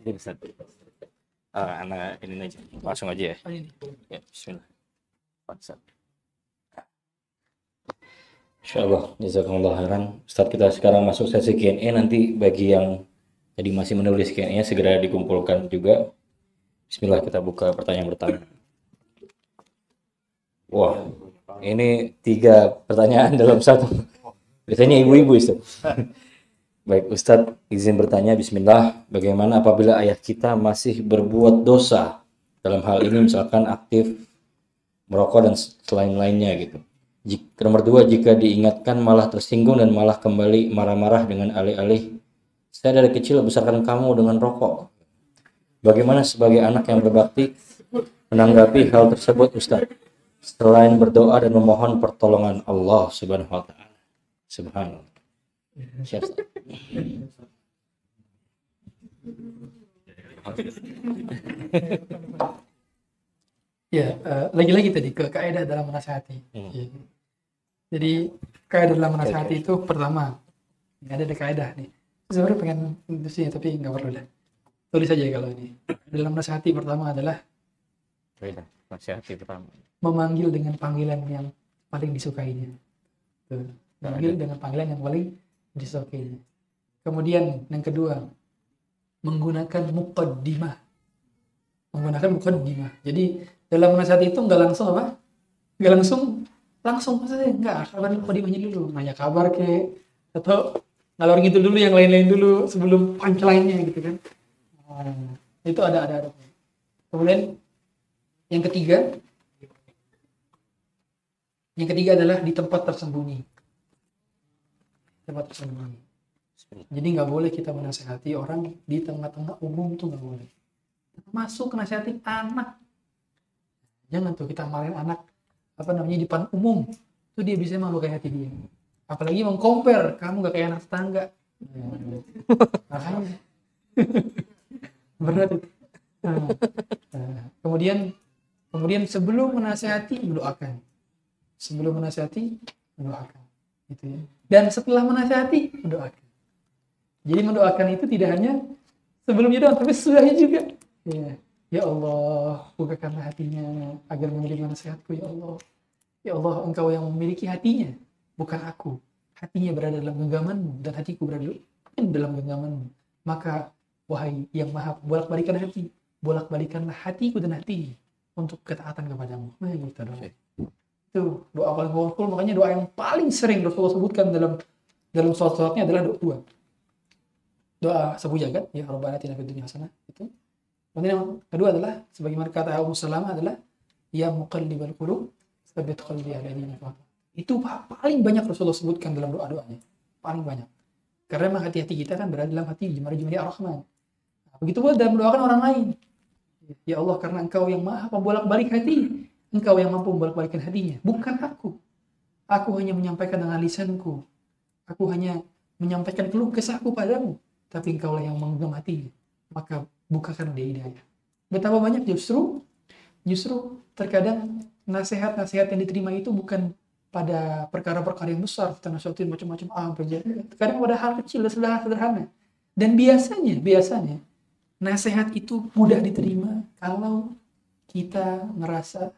A: Ini bisa. Ah, anak ini aja. Langsung aja ya.
B: Oh.
A: Ya, bismillah. Paksa. Insyaallah, jazakumullah khairan. Ustaz kita sekarang masuk sesi Q&A nanti bagi yang tadi masih menulis Q&A segera dikumpulkan juga. Bismillah kita buka pertanyaan pertama. Wah, ini tiga pertanyaan dalam satu. Biasanya ibu-ibu Ustaz. Baik Ustadz, izin bertanya Bismillah, bagaimana apabila ayah kita masih berbuat dosa dalam hal ini misalkan aktif merokok dan selain lainnya gitu. Jik- nomor dua, jika diingatkan malah tersinggung dan malah kembali marah-marah dengan alih-alih saya dari kecil besarkan kamu dengan rokok. Bagaimana sebagai anak yang berbakti menanggapi hal tersebut Ustadz? Selain berdoa dan memohon pertolongan Allah Subhanahu wa taala. Subhanallah.
B: Ya, eh, lagi-lagi tadi ke kaidah dalam menasihati.
A: Hmm.
B: Ya. Jadi kaidah dalam menasihati itu pertama, ini ada kaidah nih. Sebenarnya pengen itu sih, tapi nggak perlu lah. Tulis aja kalau ini. Dalam menasihati pertama adalah
A: Nasihati pertama.
B: memanggil dengan panggilan yang paling disukainya. Tuh. Memanggil dengan panggilan yang paling disukainya. Kemudian yang kedua, menggunakan muqaddimah. Menggunakan muqaddimah. Jadi dalam menasihati itu nggak langsung apa? Nggak langsung langsung maksudnya nggak kabar muqaddimahnya dulu, nanya kabar ke atau ngalor gitu dulu yang lain-lain dulu sebelum punchline-nya gitu kan. Nah, itu ada ada ada. Kemudian yang ketiga, yang ketiga adalah di tempat tersembunyi. Tempat tersembunyi. Jadi nggak boleh kita menasehati orang di tengah-tengah umum tuh nggak boleh. Masuk nasihati anak. Jangan tuh kita marahin anak apa namanya di depan umum. Itu dia bisa melukai hati dia. Apalagi mengcompare kamu nggak kayak anak tetangga. Makanya berat itu. Nah, nah, kemudian kemudian sebelum menasehati mendoakan. Sebelum menasehati mendoakan. Gitu ya. Dan setelah menasehati mendoakan. Jadi mendoakan itu tidak hanya sebelumnya doang, tapi sesudahnya juga. Ya, ya Allah, bukakanlah hatinya agar menerima nasihatku ya Allah. Ya Allah, engkau yang memiliki hatinya, bukan aku. Hatinya berada dalam genggamanmu dan hatiku berada dalam genggamanmu. Maka wahai yang maha bolak-balikan hati, bolak-balikanlah hatiku dan hati untuk ketaatan kepadamu. Nah, gitu doang. Itu doa paling powerful, makanya doa yang paling sering Rasulullah sebutkan dalam dalam sholat-sholatnya adalah doa dua doa sabu jagat ya Rabbana atina fid dunya hasanah itu. Kemudian yang kedua adalah sebagaimana kata Abu Salamah adalah ya muqallibal qulub tsabbit qalbi ala dinik Itu pa- paling banyak Rasulullah sebutkan dalam doa-doanya. Paling banyak. Karena memang hati-hati kita kan berada dalam hati jemari-jemari Ar-Rahman. Nah, begitu pula dalam mendoakan orang lain. Ya Allah karena engkau yang maha pembolak-balik hati. Engkau yang mampu membolak-balikan hatinya. Bukan aku. Aku hanya menyampaikan dengan lisanku. Aku hanya menyampaikan keluh kesahku padamu tapi engkaulah yang menggenggam hatinya maka bukakan dia hidayah betapa banyak justru justru terkadang nasihat-nasihat yang diterima itu bukan pada perkara-perkara yang besar kita nasihatin macam-macam ah terkadang pada hal kecil sederhana dan biasanya biasanya nasihat itu mudah diterima kalau kita ngerasa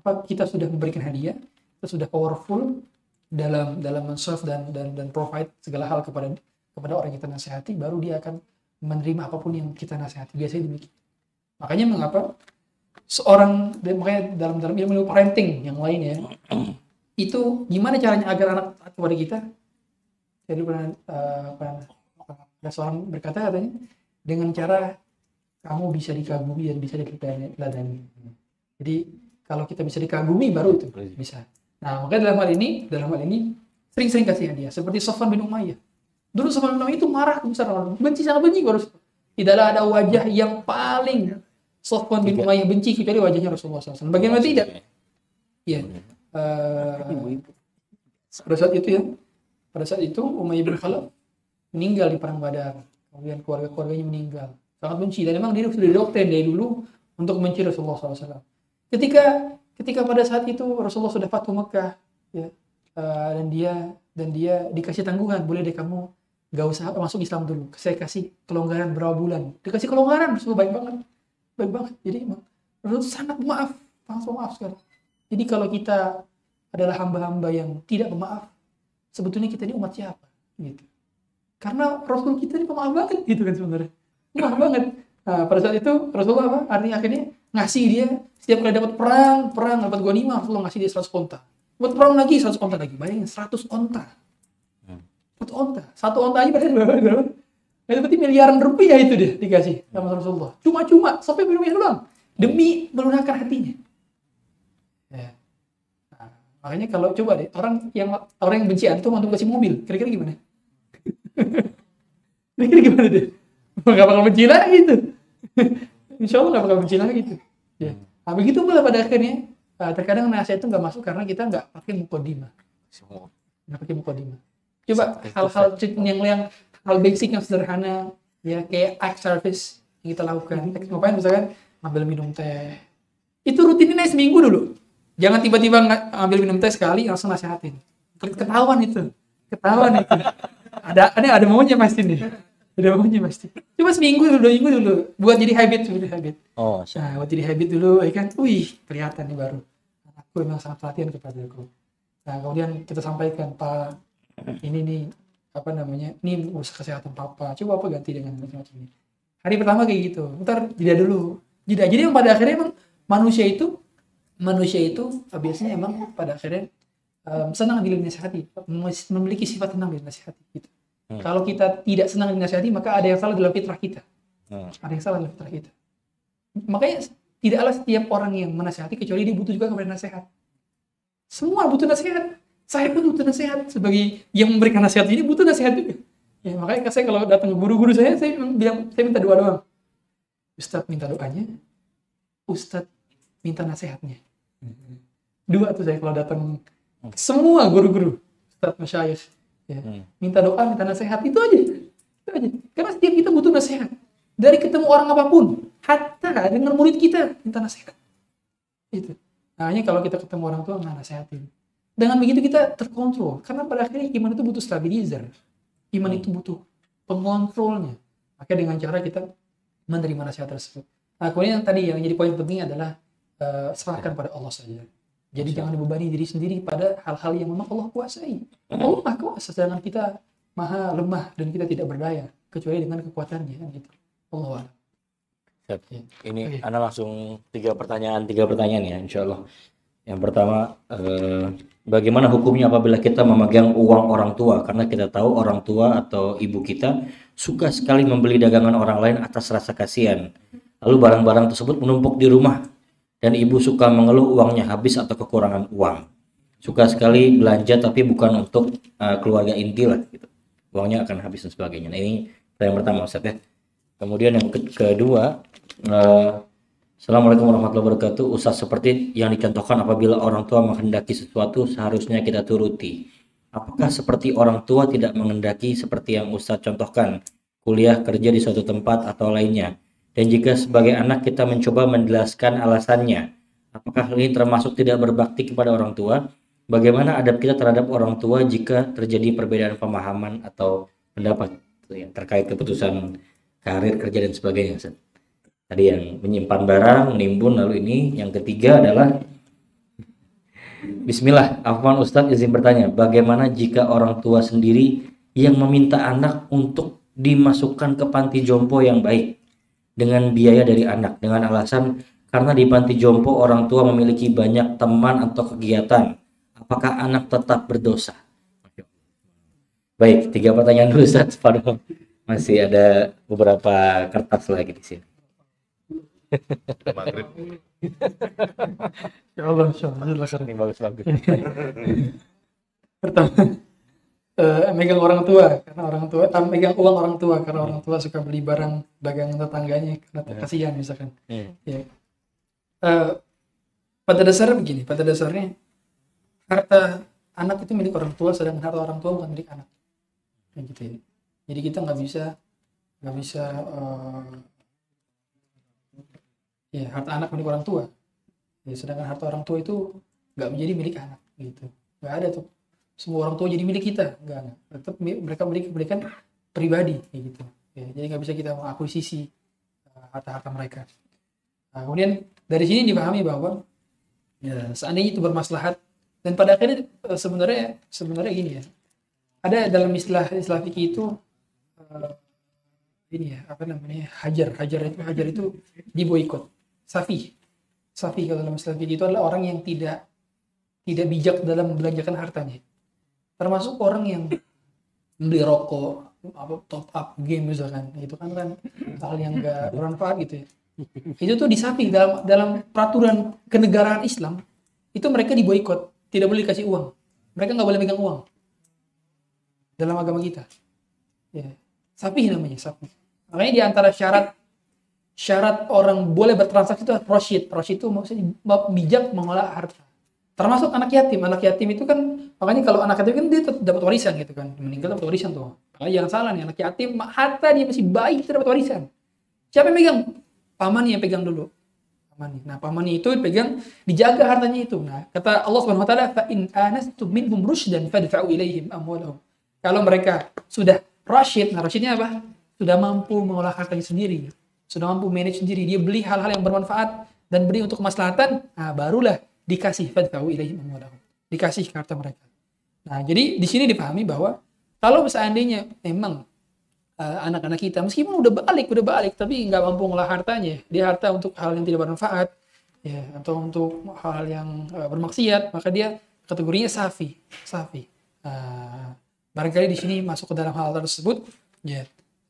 B: apa kita sudah memberikan hadiah kita sudah powerful dalam dalam men-serve dan dan dan provide segala hal kepada kepada orang yang kita nasihati baru dia akan menerima apa pun yang kita nasihati. Biasanya demikian. Makanya mengapa seorang makanya dalam dalam ilmu parenting yang lain ya itu gimana caranya agar anak taat kepada kita dulu pernah eh, pernah ada seorang berkata katanya dengan cara kamu bisa dikagumi dan bisa diteladani. Jadi kalau kita bisa dikagumi baru itu bisa. Nah makanya dalam hal ini dalam hal ini sering-sering kasih hadiah seperti Sofwan bin Umayyah. Dulu Sofwan bin Umayyah itu marah besar benci sangat benci harus tidaklah ada wajah yang paling Sofwan bin Umayyah benci kecuali wajahnya Rasulullah SAW. Bagaimana tidak? Iya. Eh, pada saat itu ya, pada saat itu Umayyah bin Khalaf meninggal di perang Badar. Kemudian keluarga-keluarganya meninggal. Sangat benci dan memang dia sudah didoktrin dari dulu untuk membenci Rasulullah SAW. Ketika ketika pada saat itu Rasulullah sudah Fatuh Mekah, ya, eh, dan dia dan dia dikasih tanggungan, boleh deh kamu gak usah masuk Islam dulu. Saya kasih kelonggaran berapa bulan. Dikasih kelonggaran, Rasulullah baik banget, baik banget. Jadi emang Rasulullah sangat maaf, sangat maaf sekali. Jadi kalau kita adalah hamba-hamba yang tidak pemaaf, sebetulnya kita ini umat siapa? Gitu. Karena Rasul kita ini pemaaf banget gitu kan sebenarnya. Pemaaf banget. Nah, pada saat itu Rasulullah apa? Artinya akhirnya ngasih dia setiap kali dapat perang, perang dapat ghanimah, Rasulullah ngasih dia 100 onta. Dapat perang lagi 100 onta lagi. Bayangin 100 onta. Satu onta. Satu onta aja berarti berapa? berapa? Itu berarti miliaran rupiah itu dia dikasih sama Rasulullah. Cuma-cuma sampai minumnya doang. Demi melunakkan hatinya. Ya. Nah, makanya kalau coba deh orang yang orang yang benci antum antum kasih mobil, kira-kira gimana? kira-kira gimana deh? Gak bakal benci lagi tuh. Insya Allah gak bakal benci lagi tuh. Ya. Nah, begitu pula pada akhirnya uh, terkadang nasihat itu nggak masuk karena kita nggak pakai mukodima, nggak pakai mukodima. Coba hal-hal yang yang hal basic yang sederhana ya kayak act service yang kita lakukan. Ngapain misalkan ngambil minum teh. Itu rutinnya seminggu dulu. Jangan tiba-tiba ngambil minum teh sekali langsung nasihatin. Ketahuan itu. Ketahuan itu. Ada ada ada maunya pasti nih. Ada maunya pasti. Coba seminggu dulu, dua minggu dulu. Buat jadi habit, jadi habit.
A: Oh, siap.
B: Nah, buat jadi habit dulu, ya kan? Wih, kelihatan nih baru. Anakku memang sangat perhatian kepada aku. Nah, kemudian kita sampaikan, Pak, ini nih, apa namanya, ini urus kesehatan Papa. Coba apa ganti dengan macam-macam ini. Hari pertama kayak gitu. Ntar jeda dulu. Jeda. Jadi yang pada akhirnya emang manusia itu, manusia itu eh, biasanya emang pada akhirnya em, senang dinasihati, mem- memiliki sifat senang dinasihati. Gitu.
A: Hmm.
B: Kalau kita tidak senang dinasihati, maka ada yang salah dalam fitrah kita
A: Hmm.
B: ada yang salah dalam fitrah kita. Makanya tidaklah setiap orang yang menasehati kecuali dia butuh juga kepada nasihat. Semua butuh nasihat. Saya pun butuh nasihat sebagai yang memberikan nasihat ini butuh nasihat juga. Ya, makanya saya kalau datang ke guru-guru saya, saya bilang saya minta doa doang. Ustadz minta doanya, Ustadz minta nasihatnya. Dua tuh saya kalau datang semua guru-guru, Ustadz Masyayikh, ya,
A: Hmm.
B: minta doa, minta nasihat itu aja. Itu aja. Karena setiap kita butuh nasihat. Dari ketemu orang apa pun, hatta dengan murid kita minta nasihat. Itu. Nah, hanya kalau kita ketemu orang tua nggak nasihatin. Dengan begitu kita terkontrol. Karena pada akhirnya iman itu butuh stabilizer. Iman itu butuh pengontrolnya. Maka dengan cara kita menerima nasihat tersebut. Nah, kemudian yang tadi yang jadi poin penting adalah eh, serahkan pada Allah saja. Jadi jangan dibebani diri sendiri pada hal-hal yang memang Allah kuasai. Allah maha kuasa, sedangkan kita maha lemah dan kita tidak berdaya kecuali dengan kekuatannya gitu. Allah. Ya.
A: Ini
B: Oke.
A: Ana langsung tiga pertanyaan, tiga pertanyaan ya, insya Allah. Yang pertama, eh, bagaimana hukumnya apabila kita memegang uang orang tua? Karena kita tahu orang tua atau ibu kita suka sekali membeli dagangan orang lain atas rasa kasihan. Lalu barang-barang tersebut menumpuk di rumah dan ibu suka mengeluh uangnya habis atau kekurangan uang. Suka sekali belanja tapi bukan untuk eh, keluarga inti lah gitu. Uangnya akan habis dan sebagainya. Nah, ini yang pertama Ustaz ya. Kemudian yang ke- kedua, eh, Assalamualaikum warahmatullahi wabarakatuh. Ustaz seperti yang dicontohkan apabila orang tua menghendaki sesuatu seharusnya kita turuti. Apakah seperti orang tua tidak menghendaki seperti yang Ustaz contohkan, kuliah, kerja di suatu tempat atau lainnya? Dan jika sebagai anak kita mencoba menjelaskan alasannya, apakah hal ini termasuk tidak berbakti kepada orang tua? Bagaimana adab kita terhadap orang tua jika terjadi perbedaan pemahaman atau pendapat yang terkait keputusan karir, kerja dan sebagainya? Tadi yang menyimpan barang, menimbun, lalu ini yang ketiga adalah Bismillah, Afwan Ustadz izin bertanya, bagaimana jika orang tua sendiri yang meminta anak untuk dimasukkan ke panti jompo yang baik dengan biaya dari anak dengan alasan karena di panti jompo orang tua memiliki banyak teman atau kegiatan, apakah anak tetap berdosa? Baik, tiga pertanyaan dulu Ustaz. Padahal masih ada beberapa kertas lagi di sini.
C: Maghrib.
B: Ya Allah, insya Allah.
A: Ini bagus-bagus.
B: Pertama, eh, megang orang tua karena orang tua, tam megang uang orang tua karena orang tua suka beli barang dagangan tetangganya karena kasihan misalkan.
A: Hmm.
B: Ya. Eh, pada dasarnya begini, pada dasarnya harta anak itu milik orang tua, sedangkan harta orang tua bukan milik anak. Kayak gitu ya. Jadi kita nggak bisa nggak bisa eh, ya harta anak milik orang tua. Ya, sedangkan harta orang tua itu nggak menjadi milik anak gitu. Nggak ada tuh semua orang tua jadi milik kita, nggak, nggak. Tetap mereka milik kebaikan pribadi kayak gitu. Ya, jadi nggak bisa kita mengakuisisi eh, harta-harta mereka. Nah, kemudian dari sini dipahami bahwa ya, seandainya itu bermaslahat dan pada akhirnya eh, sebenarnya sebenarnya gini ya ada dalam istilah istilah fikih itu eh, ini ya apa namanya hajar hajar itu hajar itu diboikot safi safi kalau dalam istilah fikih itu adalah orang yang tidak tidak bijak dalam membelanjakan hartanya termasuk orang yang beli rokok apa top up game misalkan itu kan kan hal yang enggak bermanfaat gitu ya. Itu tuh disapi dalam dalam peraturan kenegaraan Islam itu mereka diboikot tidak boleh dikasih uang. Mereka nggak boleh megang uang. Dalam agama kita. Ya sapi namanya sapi. Makanya di antara syarat syarat orang boleh bertransaksi itu roshid roshid itu maksudnya bijak mengolah harta termasuk anak yatim. Anak yatim itu kan makanya kalau anak yatim kan dia dapat warisan gitu kan. Meninggal dapat warisan tuh. Makanya jangan salah nih anak yatim harta dia masih itu dapat warisan. Siapa yang megang? Paman yang pegang dulu. Paman nah paman itu pegang dijaga hartanya itu. Nah kata Allah Subhanahu wa taala fa in anastum minhum rushdan fadfa'u ilaihim amwalahum. Kalau mereka sudah rasyid nah rasyidnya apa? Sudah mampu mengolah hartanya sendiri. Sudah mampu manage sendiri. Dia beli hal-hal yang bermanfaat dan beri untuk kemaslahatan nah barulah dikasih fadfa'u ilaihim amwalahum. Dikasih harta mereka. Nah jadi di sini dipahami bahwa kalau seandainya memang uh, anak-anak kita meskipun udah balik udah balik tapi nggak mampu ngolah hartanya dia harta untuk hal yang tidak bermanfaat ya atau untuk hal yang uh, bermaksiat maka dia kategorinya safi safi. Uh, barangkali di sini masuk ke dalam hal tersebut ya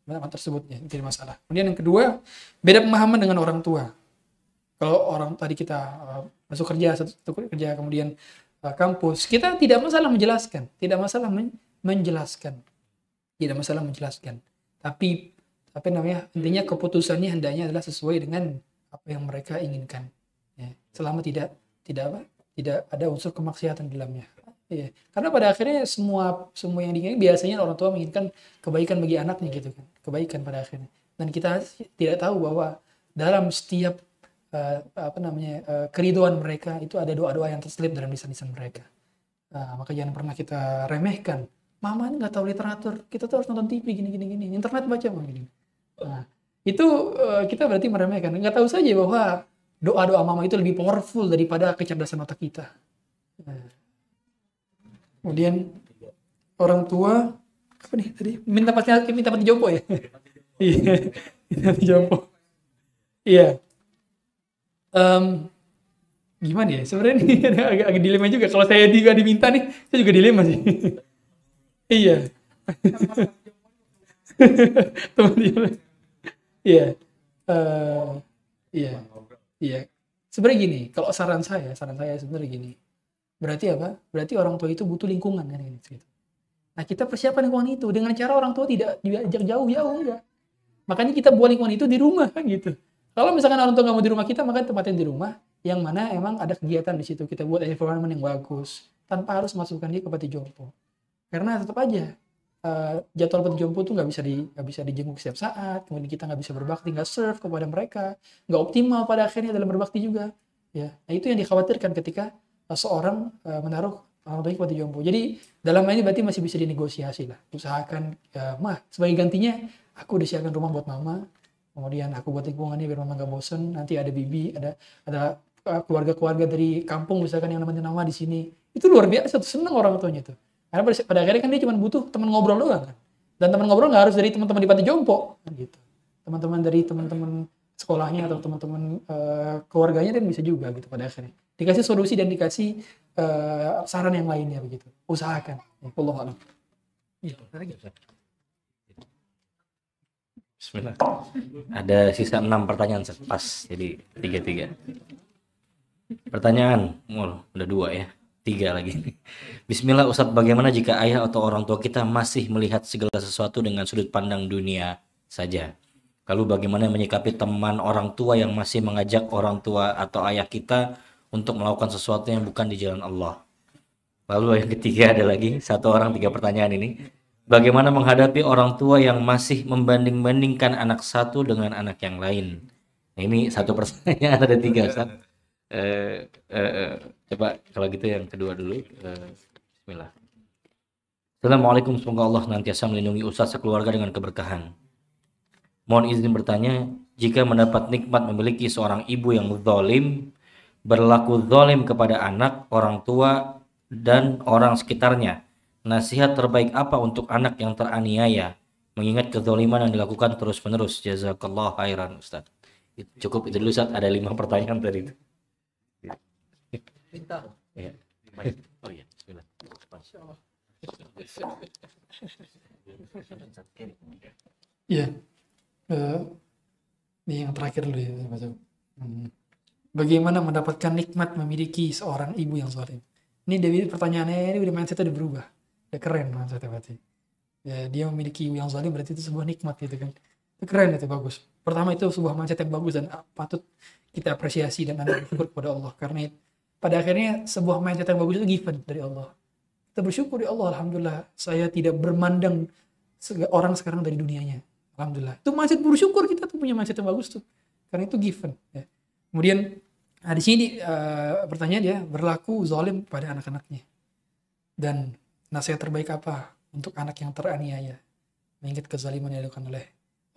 B: hal tersebut ya tidak masalah. Kemudian yang kedua beda pemahaman dengan orang tua. Kalau orang tadi kita uh, masuk kerja satu, satu kerja kemudian uh, kampus kita tidak masalah menjelaskan tidak masalah men- menjelaskan tidak masalah menjelaskan tapi apa namanya intinya keputusannya hendaknya adalah sesuai dengan apa yang mereka inginkan ya. selama tidak tidak apa tidak ada unsur kemaksiatan dalamnya ya. karena pada akhirnya semua semua yang diinginkan biasanya orang tua menginginkan kebaikan bagi anaknya gitu kan kebaikan pada akhirnya dan kita tidak tahu bahwa dalam setiap uh, apa namanya uh, keriduan mereka itu ada doa-doa yang terselip dalam lisan-lisan mereka. Nah, maka jangan pernah kita remehkan. Mama ini nggak tahu literatur kita tuh harus nonton TV gini gini gini. Internet baca mah gini. Nah itu eh, kita berarti meremehkan. Nggak tahu saja bahwa doa doa mama itu lebih powerful daripada kecerdasan otak kita. Nah. kemudian orang tua apa nih tadi? Minta pasti minta pasti jompo ya? Iya. Minta pati jompo. Iya Em, gimana ya? Sebenarnya ini agak, agak dilema juga. Kalau saya juga diminta nih saya juga dilema sih. Iya. Teman iya. Eh, iya. Iya. Sebenarnya gini kalau saran saya saran saya sebenarnya gini. Berarti apa? Berarti orang tua itu butuh lingkungan kan gitu. Nah kita persiapkan lingkungan itu dengan cara orang tua tidak diajak jauh-jauh enggak. Makanya kita buat lingkungan itu di rumah kan gitu kalau misalkan orang tua nggak mau di rumah kita maka tempatin di rumah yang mana emang ada kegiatan di situ. Kita buat environment yang bagus tanpa harus masukkan dia ke pati jompo. Karena tetap aja eh, jadwal pati jompo tuh nggak bisa di nggak bisa dijenguk setiap saat kemudian kita nggak bisa berbakti nggak serve kepada mereka nggak optimal pada akhirnya dalam berbakti juga ya. Nah itu yang dikhawatirkan ketika eh, seorang eh, menaruh orang tuanya ke pati jompo. Jadi dalam ini berarti masih bisa dinegosiasi lah. Usahakan ya, mah sebagai gantinya aku udah siapkan rumah buat mama kemudian aku buat lingkungannya biar mama nggak bosen. Nanti ada bibi ada ada uh, keluarga-keluarga dari kampung misalkan yang namanya nama di sini. Itu luar biasa tuh seneng orang tuanya tuh. Karena pada, pada akhirnya kan dia cuma butuh teman ngobrol doang kan. Dan teman ngobrol nggak harus dari teman-teman di panti jompo kan gitu. Teman-teman dari teman-teman sekolahnya atau teman-teman uh, keluarganya dan bisa juga gitu pada akhirnya. Dikasih solusi dan dikasih uh, saran yang lainnya begitu. Usahakan. Allah alam. Lagi.
A: Bismillah. Ada sisa enam pertanyaan pas jadi tiga tiga. Pertanyaan, oh, udah dua ya, tiga lagi. Bismillah Ustadz, bagaimana jika ayah atau orang tua kita masih melihat segala sesuatu dengan sudut pandang dunia saja? Lalu bagaimana menyikapi teman orang tua yang masih mengajak orang tua atau ayah kita untuk melakukan sesuatu yang bukan di jalan Allah? Lalu yang ketiga ada lagi satu orang tiga pertanyaan ini. Bagaimana menghadapi orang tua yang masih membanding-bandingkan anak satu dengan anak yang lain? Nah, ini satu pertanyaan ada tiga. Eh, eh, eh, coba kalau gitu yang kedua dulu. Eh, Bismillah. Assalamualaikum, semoga Allah nantiasa melindungi Ustaz sekeluarga dengan keberkahan. Mohon izin bertanya, jika mendapat nikmat memiliki seorang ibu yang zalim, berlaku zalim kepada anak, orang tua, dan orang sekitarnya, nasihat terbaik apa untuk anak yang teraniaya, mengingat kezaliman yang dilakukan terus-menerus? Jazakallah khairan, Ustaz. Cukup itu dulu, Ustaz. Ada lima pertanyaan tadi itu.
D: Minta.
A: Ya. Oh iya, bismillah.
B: Iya. Eh, ini yang terakhir dulu ya, Mas. Hmm. Bagaimana mendapatkan nikmat memiliki seorang ibu yang zalim? Ini dari pertanyaannya ini udah mindsetnya udah berubah. Udah keren mindsetnya berarti. Ya, dia memiliki yang zalim berarti itu sebuah nikmat gitu kan. Itu keren itu bagus. Pertama itu sebuah mindset yang bagus dan patut kita apresiasi dan anda bersyukur kepada Allah karena pada akhirnya sebuah mindset yang bagus itu given dari Allah. Kita bersyukur ya Allah, Alhamdulillah saya tidak bermandang orang sekarang dari dunianya. Alhamdulillah. Itu mindset bersyukur kita tuh punya mindset yang bagus tuh. Karena itu given. Ya. Kemudian nah di sini eh, pertanyaan dia berlaku zalim pada anak-anaknya. Dan nasihat terbaik apa untuk anak yang teraniaya? Mengingat kezaliman yang dilakukan oleh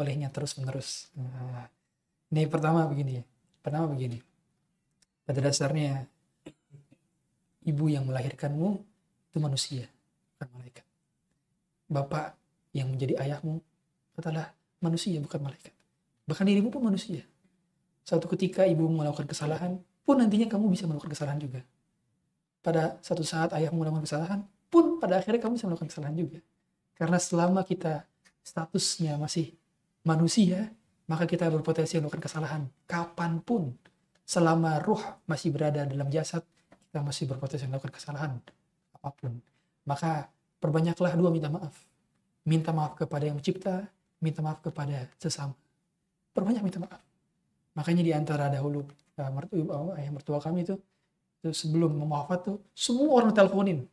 B: olehnya terus menerus. Nah, ini pertama begini. Pertama begini. Pada dasarnya ibu yang melahirkanmu itu manusia, bukan malaikat. Bapak yang menjadi ayahmu adalah manusia, bukan malaikat. Bahkan dirimu pun manusia. Suatu ketika ibu melakukan kesalahan, pun nantinya kamu bisa melakukan kesalahan juga. Pada satu saat ayahmu melakukan kesalahan, pun pada akhirnya kamu bisa melakukan kesalahan juga. Karena selama kita statusnya masih manusia, maka kita berpotensi melakukan kesalahan. Kapan pun, selama ruh masih berada dalam jasad, kita masih berpotensi melakukan kesalahan apa pun. Maka perbanyaklah dua minta maaf. Minta maaf kepada yang mencipta, minta maaf kepada sesama. Perbanyak minta maaf. Makanya di antara dahulu uh, mertua, ayah mertua kami itu, itu sebelum mau wafat tuh semua orang teleponin.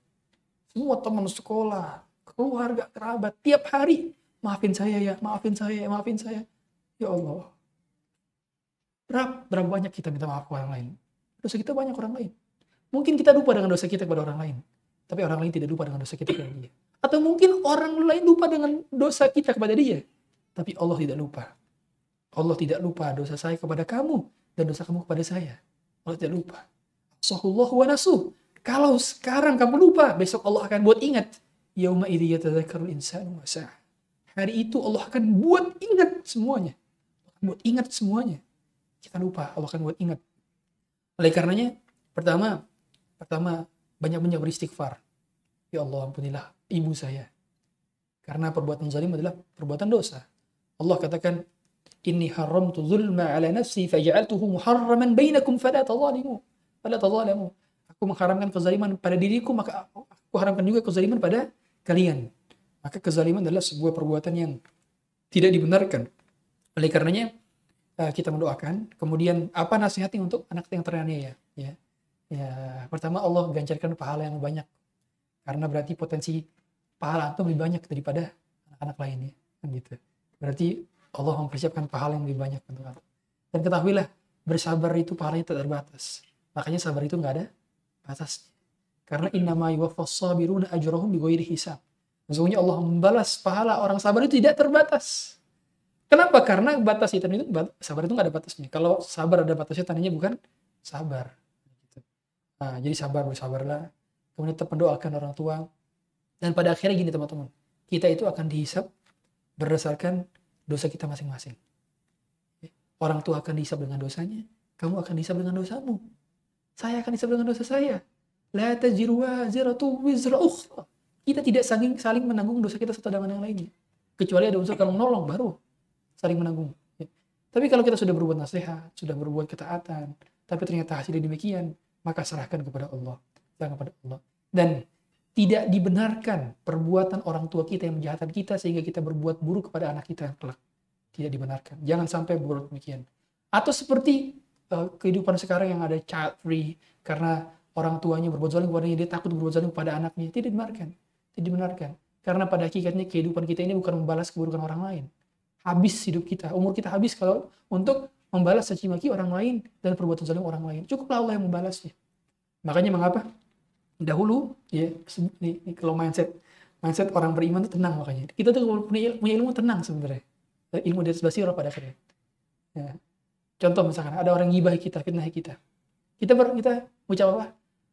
B: Semua teman sekolah, keluarga, kerabat tiap hari maafin saya ya, maafin saya, maafin saya. Ya Allah. Berapa, berapa banyak kita minta maaf ke orang lain? Dosa kita banyak orang lain. Mungkin kita lupa dengan dosa kita kepada orang lain. Tapi orang lain tidak lupa dengan dosa kita kepada dia. Atau mungkin orang lain lupa dengan dosa kita kepada dia. Tapi Allah tidak lupa. Allah tidak lupa dosa saya kepada kamu dan dosa kamu kepada saya. Allah tidak lupa. Sahullah wa nasuh. Kalau sekarang kamu lupa, besok Allah akan buat ingat. Yauma yatadzakkarul insanu. Hari itu Allah akan buat ingat semuanya. Buat ingat semuanya. Kita lupa, Allah akan buat ingat. Oleh karenanya, pertama, pertama banyak-banyak beristighfar. Ya Allah ampunilah ibu saya. Karena perbuatan zalim adalah perbuatan dosa. Allah katakan, Inni haramtu zulma ala nafsi faja'altuhu muharraman bainakum fala tazalimu. Fala tazalimu. Aku mengharamkan kezaliman pada diriku, maka aku haramkan juga kezaliman pada kalian. Maka kezaliman adalah sebuah perbuatan yang tidak dibenarkan. Oleh karenanya, eh, kita mendoakan. Kemudian, apa nasihatnya untuk anak yang teraniaya? Ya. ya, pertama Allah ganjarkan pahala yang banyak. Karena berarti potensi pahala itu lebih banyak daripada anak-anak lainnya. Kan gitu. Berarti Allah mempersiapkan pahala yang lebih banyak untuk. Dan ketahuilah, bersabar itu pahalanya tak terbatas. Makanya sabar itu nggak ada batas. Karena innama yuwaffas sabiruna ajrahum bighairi hisab. Sesungguhnya Allah membalas pahala orang sabar itu tidak terbatas. Kenapa? Karena batas itu itu sabar itu nggak ada batasnya. Kalau sabar ada batasnya tandanya bukan sabar. Nah, jadi sabar bersabarlah. Kemudian tetap mendoakan orang tua. Dan pada akhirnya gini teman-teman, kita itu akan dihisap berdasarkan dosa kita masing-masing. Orang tua akan dihisap dengan dosanya, kamu akan dihisap dengan dosamu. Saya akan dihisap dengan dosa saya. La tajiru waziratu wizra ukhra. kita tidak saling saling menanggung dosa kita satu dengan yang lainnya. Kecuali ada unsur kalau menolong baru saling menanggung. Ya. Tapi kalau kita sudah berbuat nasihat, sudah berbuat ketaatan, tapi ternyata hasilnya demikian, maka serahkan kepada Allah, serahkan kepada Allah. Dan tidak dibenarkan perbuatan orang tua kita yang menjahatkan kita sehingga kita berbuat buruk kepada anak kita kelak. Tidak dibenarkan. Jangan sampai berbuat demikian. Atau seperti uh, kehidupan sekarang yang ada child free karena orang tuanya berbuat zalim kepadanya dia takut berbuat zalim kepada anaknya. Tidak dibenarkan. Tidak dibenarkan. Karena pada hakikatnya kehidupan kita ini bukan membalas keburukan orang lain. Habis hidup kita. Umur kita habis kalau untuk membalas caci maki orang lain dan perbuatan zalim orang lain. Cukuplah Allah yang membalasnya. Makanya mengapa? Dahulu ya ini, ini kalau mindset mindset orang beriman itu tenang makanya. Kita tuh punya, punya ilmu tenang sebenarnya. Ilmu di atas basirah pada akhirnya. Ya. Contoh misalkan ada orang ngibah kita fitnah kita kita ber, kita ucap apa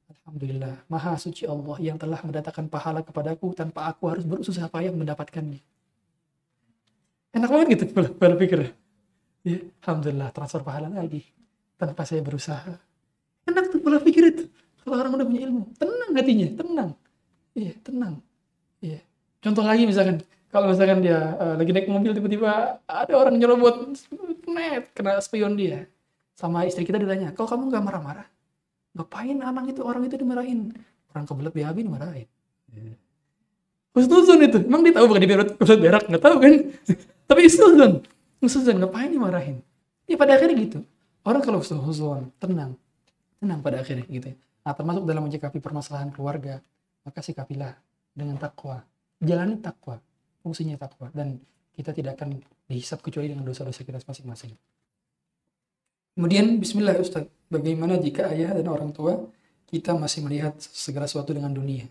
B: Alhamdulillah, Maha Suci Allah yang telah mendatangkan pahala kepadaku tanpa aku harus berusaha payah mendapatkannya. Enak banget gitu kalau, kalau pikir. Ya, Alhamdulillah, transfer pahala lagi tanpa saya berusaha. Enak tuh pola pikir itu. Kalau orang udah punya ilmu, tenang hatinya, tenang. Iya, tenang. Iya. Contoh lagi misalkan, kalau misalkan dia uh, lagi naik mobil tiba-tiba ada orang nyerobot net kena spion dia. Sama istri kita ditanya, kalau kamu nggak marah-marah, ngapain anak itu orang itu dimarahin? Orang kebelet BAB dimarahin. Husnuzon itu. Emang dia tahu bukan di kebelet berak? Nggak tahu kan? Tapi Husnuzon Husnuzon ngapain dimarahin? Ya pada akhirnya gitu. Orang kalau Husnuzon tenang. Tenang pada akhirnya gitu nah termasuk dalam menyikapi permasalahan keluarga maka sikapilah dengan takwa. Jalani takwa fungsinya takwa dan kita tidak akan dihisap kecuali dengan dosa-dosa kita masing-masing Kemudian Bismillah Ustaz, bagaimana jika ayah dan orang tua kita masih melihat segala sesuatu dengan dunia?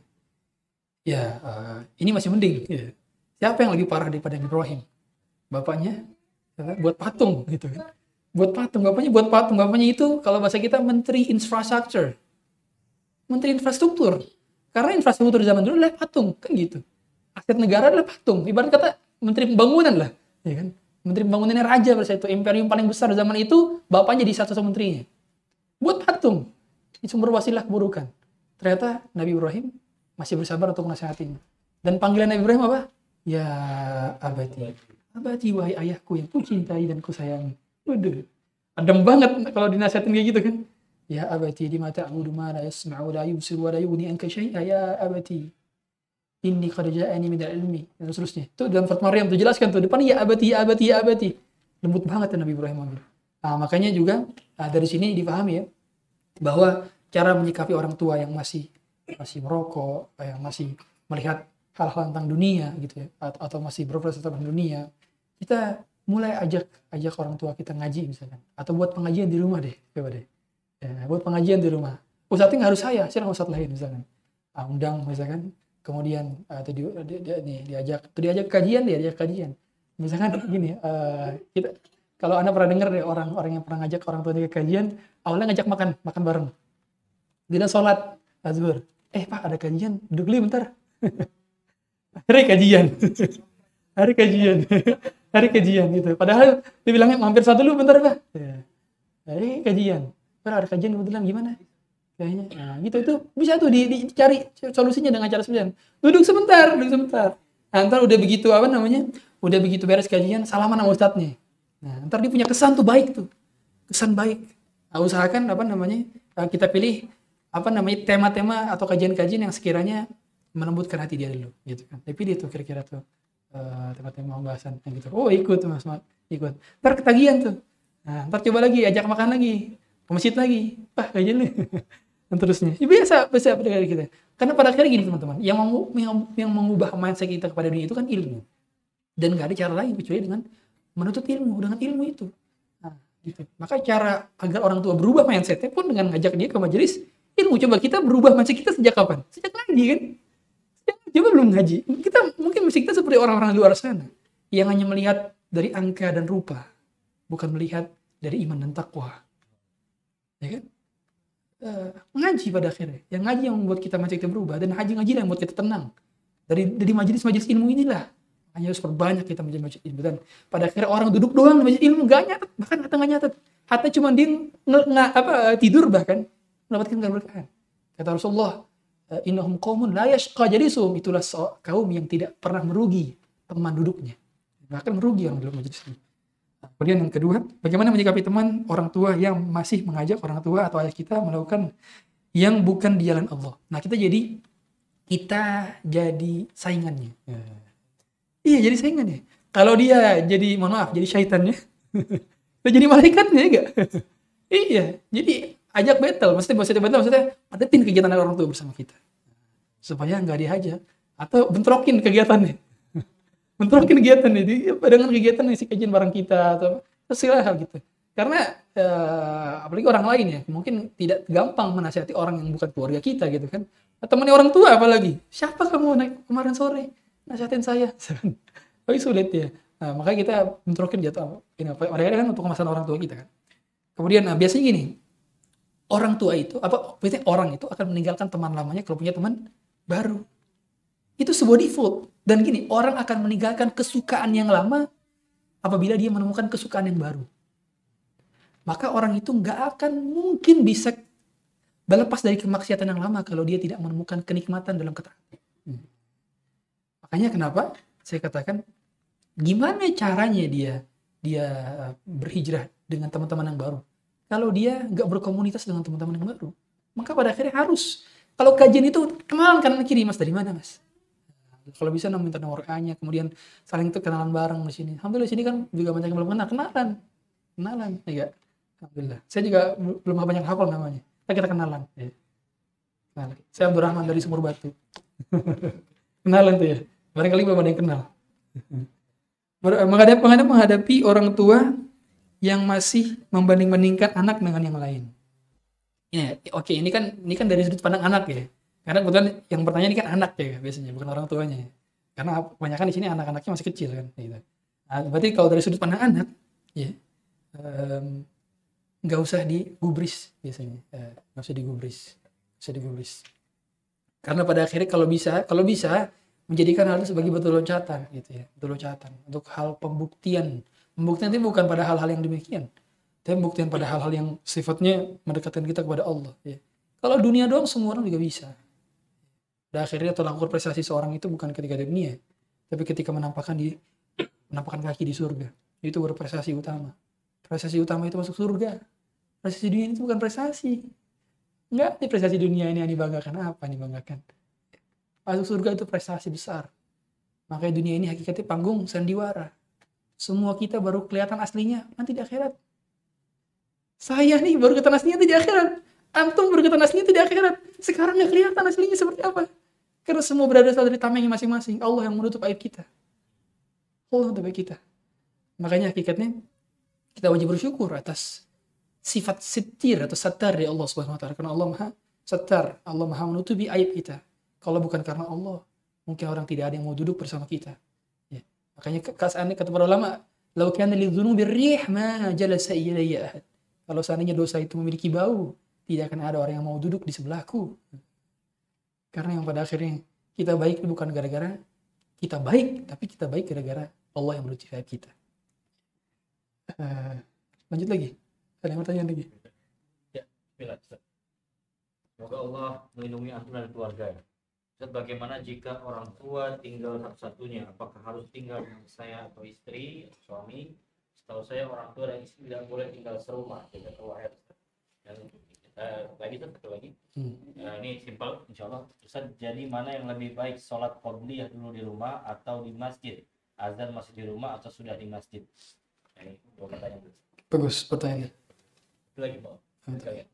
B: Ya, uh, ini masih mending. Ya. Siapa yang lebih parah daripada Ibrahim? Bapaknya ya, buat patung gitu kan. Buat patung, bapaknya buat patung. Bapaknya itu kalau bahasa kita menteri infrastruktur. Menteri infrastruktur. Karena infrastruktur zaman dulu adalah patung, kan gitu. Aset negara adalah patung. Ibarat kata menteri pembangunan lah, ya kan? Menteri pembangunannya raja pada saat itu. Imperium paling besar zaman itu, bapaknya jadi satu-satu menterinya. Buat patung. Ini sumber wasilah keburukan. Ternyata Nabi Ibrahim masih bersabar untuk menasihatinya. Dan panggilan Nabi Ibrahim apa? Ya abadi. Abadi wahai ayahku yang ku cintai dan ku sayangi. Waduh. Adem banget kalau dinasihatin kayak gitu kan. Ya abadi di mata a'budu ma la yasma'u la yubsir wa la syai'a ya abadi ini qad ja'ani min ilmi dan seterusnya. Itu dalam surat Maryam tuh jelaskan tuh depan ya abati ya abati ya abati. Lembut banget ya Nabi Ibrahim. Nah, makanya juga nah, dari sini dipahami ya bahwa cara menyikapi orang tua yang masih masih merokok, yang masih melihat hal-hal tentang dunia gitu ya atau, masih berproses tentang dunia, kita mulai ajak ajak orang tua kita ngaji misalkan atau buat pengajian di rumah deh, coba deh. Ya, buat pengajian di rumah. Ustadznya nggak harus saya, saya ustadz lain misalkan. Nah, undang misalkan kemudian uh, dia, dia, nih diajak tuh diajak kajian dia diajak kajian. Misalkan gini uh, kita kalau anda pernah dengar deh orang-orang yang pernah ngajak orang tua ke kajian awalnya ngajak makan makan bareng. Tidak sholat azhar eh pak ada kajian duduk dulu bentar. Hari kajian. Hari kajian. Hari kajian gitu. Padahal dibilangnya mampir satu dulu bentar pak. Ya. hari kajian. Pak ada kajian kebetulan gimana kayaknya. Nah, gitu. Itu bisa tuh di, dicari solusinya dengan cara sebenarnya duduk sebentar duduk sebentar. Nah, ntar udah begitu apa namanya udah begitu beres kajian salaman sama ustadznya. Nah ntar dia punya kesan tuh baik tuh. Kesan baik. Nah, usahakan apa namanya eh, kita pilih apa namanya tema-tema atau kajian-kajian yang sekiranya menembutkan hati dia dulu gitu kan. Tapi dia tuh kira-kira tuh uh, tema-tema pembahasan yang gitu. Oh ikut mas Mat ikut. Ntar ketagihan tuh. Nah ntar coba lagi ajak makan lagi ke masjid lagi. Wah kajian nih dan terusnya. Ya, biasa, biasa pada kita. Karena pada akhirnya gini teman-teman, yang, yang, yang mengubah mindset kita kepada dunia itu kan ilmu. Dan nggak ada cara lain kecuali dengan menuntut ilmu, dengan ilmu itu. Nah, gitu. Maka cara agar orang tua berubah mindsetnya pun dengan ngajak dia ke majelis ilmu. Coba kita berubah mindset kita sejak kapan? Sejak ngaji kan? Sejak, coba belum ngaji. Kita mungkin masih kita seperti orang-orang luar sana yang hanya melihat dari angka dan rupa, bukan melihat dari iman dan takwa. Ya kan? Mengaji pada akhirnya. Yang ngaji yang membuat kita macam kita berubah dan haji ngaji yang membuat kita tenang. Dari dari majelis-majelis ilmu inilah. Hanya harus perbanyak kita menjadi majelis ilmu. Dan pada akhirnya orang duduk doang di majelis ilmu gak nyatet bahkan kata gak nyatet. Hatta cuma dia nge, nge, apa tidur bahkan mendapatkan keberkahan kata Rasulullah eh, innahum qaumun la yashqa jalisuhum itulah kaum yang tidak pernah merugi teman duduknya. Bahkan merugi orang dalam majelis Nah, kemudian yang kedua bagaimana menyikapi teman orang tua yang masih mengajak orang tua atau ayah kita melakukan yang bukan di jalan Allah? Nah kita jadi kita jadi saingannya. Iya jadi saingannya kalau dia jadi mohon maaf jadi syaitannya kita jadi malaikatnya ya enggak? Iya jadi ajak battle maksudnya maksudnya battle maksudnya hadapin kegiatan orang tua bersama kita. Supaya nggak dihajar atau bentrokin kegiatannya bentrokin kegiatannya di dengan kegiatan isi kajian bareng kita atau hal gitu. Karena eh, apalagi orang lain ya mungkin tidak gampang menasihati orang yang bukan keluarga kita gitu kan. Temannya orang tua apalagi siapa kamu naik kemarin sore? Nasihatin saya. Tapi sulit ya. Nah, makanya kita bentrokin jatuh ini apa padahal kan untuk kemasan orang tua kita kan. Kemudian nah, biasanya gini orang tua itu apa biasanya orang itu akan meninggalkan teman lamanya kalau punya teman baru itu sebuah default dan gini orang akan meninggalkan kesukaan yang lama apabila dia menemukan kesukaan yang baru maka orang itu nggak akan mungkin bisa berlepas dari kemaksiatan yang lama kalau dia tidak menemukan kenikmatan dalam ketaatan. Hmm. Makanya kenapa saya katakan gimana caranya dia dia berhijrah dengan teman-teman yang baru. Kalau dia nggak berkomunitas dengan teman-teman yang baru, maka pada akhirnya harus kalau kajian itu kenalan kanan kiri mas dari mana mas? Kalau bisa minta nomor A-nya, kemudian saling tuh kenalan bareng di sini. Alhamdulillah di sini kan juga banyak yang belum kenal, kenalan, kenalan, ya. Alhamdulillah. Saya juga belum banyak hafal namanya. Kita kita kenalan. Ya. Kenalan. Saya Abdurrahman dari Sumur Batu. kenalan tuh ya. Barangkali belum ada yang kenal. menghadapi, menghadapi, menghadapi orang tua yang masih membanding-bandingkan anak dengan yang lain. Ya, oke ini kan ini kan dari sudut pandang anak ya. Karena kebetulan yang bertanya ini kan anak ya biasanya, bukan orang tuanya. Karena kebanyakan di sini anak-anaknya masih kecil kan. Gitu. Nah, berarti kalau dari sudut pandang anak, ya um, nggak usah digubris biasanya eh, nggak usah digubris nggak usah digubris karena pada akhirnya kalau bisa kalau bisa menjadikan hal itu sebagai betul loncatan gitu ya betul loncatan untuk hal pembuktian pembuktian itu bukan pada hal-hal yang demikian tapi pembuktian pada hal-hal yang sifatnya mendekatkan kita kepada Allah ya kalau dunia doang semua orang juga bisa akhirnya tolak ukur prestasi seorang itu bukan ketika di dunia tapi ketika menampakkan di menampakkan kaki di surga. Itu baru prestasi utama. Prestasi utama itu masuk surga. Prestasi dunia itu bukan prestasi. Enggak ini prestasi dunia ini yang dibanggakan. Apa yang dibanggakan? Masuk surga itu prestasi besar. Makanya dunia ini hakikatnya panggung sandiwara. Semua kita baru kelihatan aslinya nanti di akhirat. Saya nih baru kelihatan aslinya nanti di akhirat. Antum baru kelihatan aslinya nanti di akhirat. Sekarang nggak kelihatan aslinya seperti apa karena semua berasal dari tamengnya masing-masing Allah yang menutup aib kita Allah menutup aib kita makanya hakikatnya kita wajib bersyukur atas sifat sitir atau satar dari Allah Subhanahu wa taala karena Allah Maha satar, Allah Maha menutupi aib kita. Kalau bukan karena Allah, mungkin orang tidak ada yang mau duduk bersama kita. Ya. Makanya kata kata para ulama, "Lau kana lidzunubi rih ma jalasa ahad." Kalau seandainya dosa itu memiliki bau, tidak akan ada orang yang mau duduk di sebelahku. Karena yang pada akhirnya kita baik itu bukan gara-gara kita baik, tapi kita baik gara-gara Allah yang menutupi aib kita. Uh, lanjut lagi. Ada yang pertanyaan lagi?
A: Ya. Ustaz. Semoga Allah melindungi antum dan keluarga. Ustaz, bagaimana jika orang tua tinggal satu-satunya? Apakah harus tinggal dengan saya atau istri, atau suami? Setahu saya orang tua dan istri tidak boleh tinggal serumah, tidak keluar. Dan uh, lagi tuh satu lagi.
B: Hmm.
A: Nah, ini simpel, insya Allah. Ustaz, jadi mana yang lebih baik sholat qobliyah dulu di rumah atau di masjid? Azan masih di rumah atau sudah di masjid? Nah, ini dua pertanyaan.
B: Bagus pertanyaannya.
A: Itu lagi Pak. Sekalian.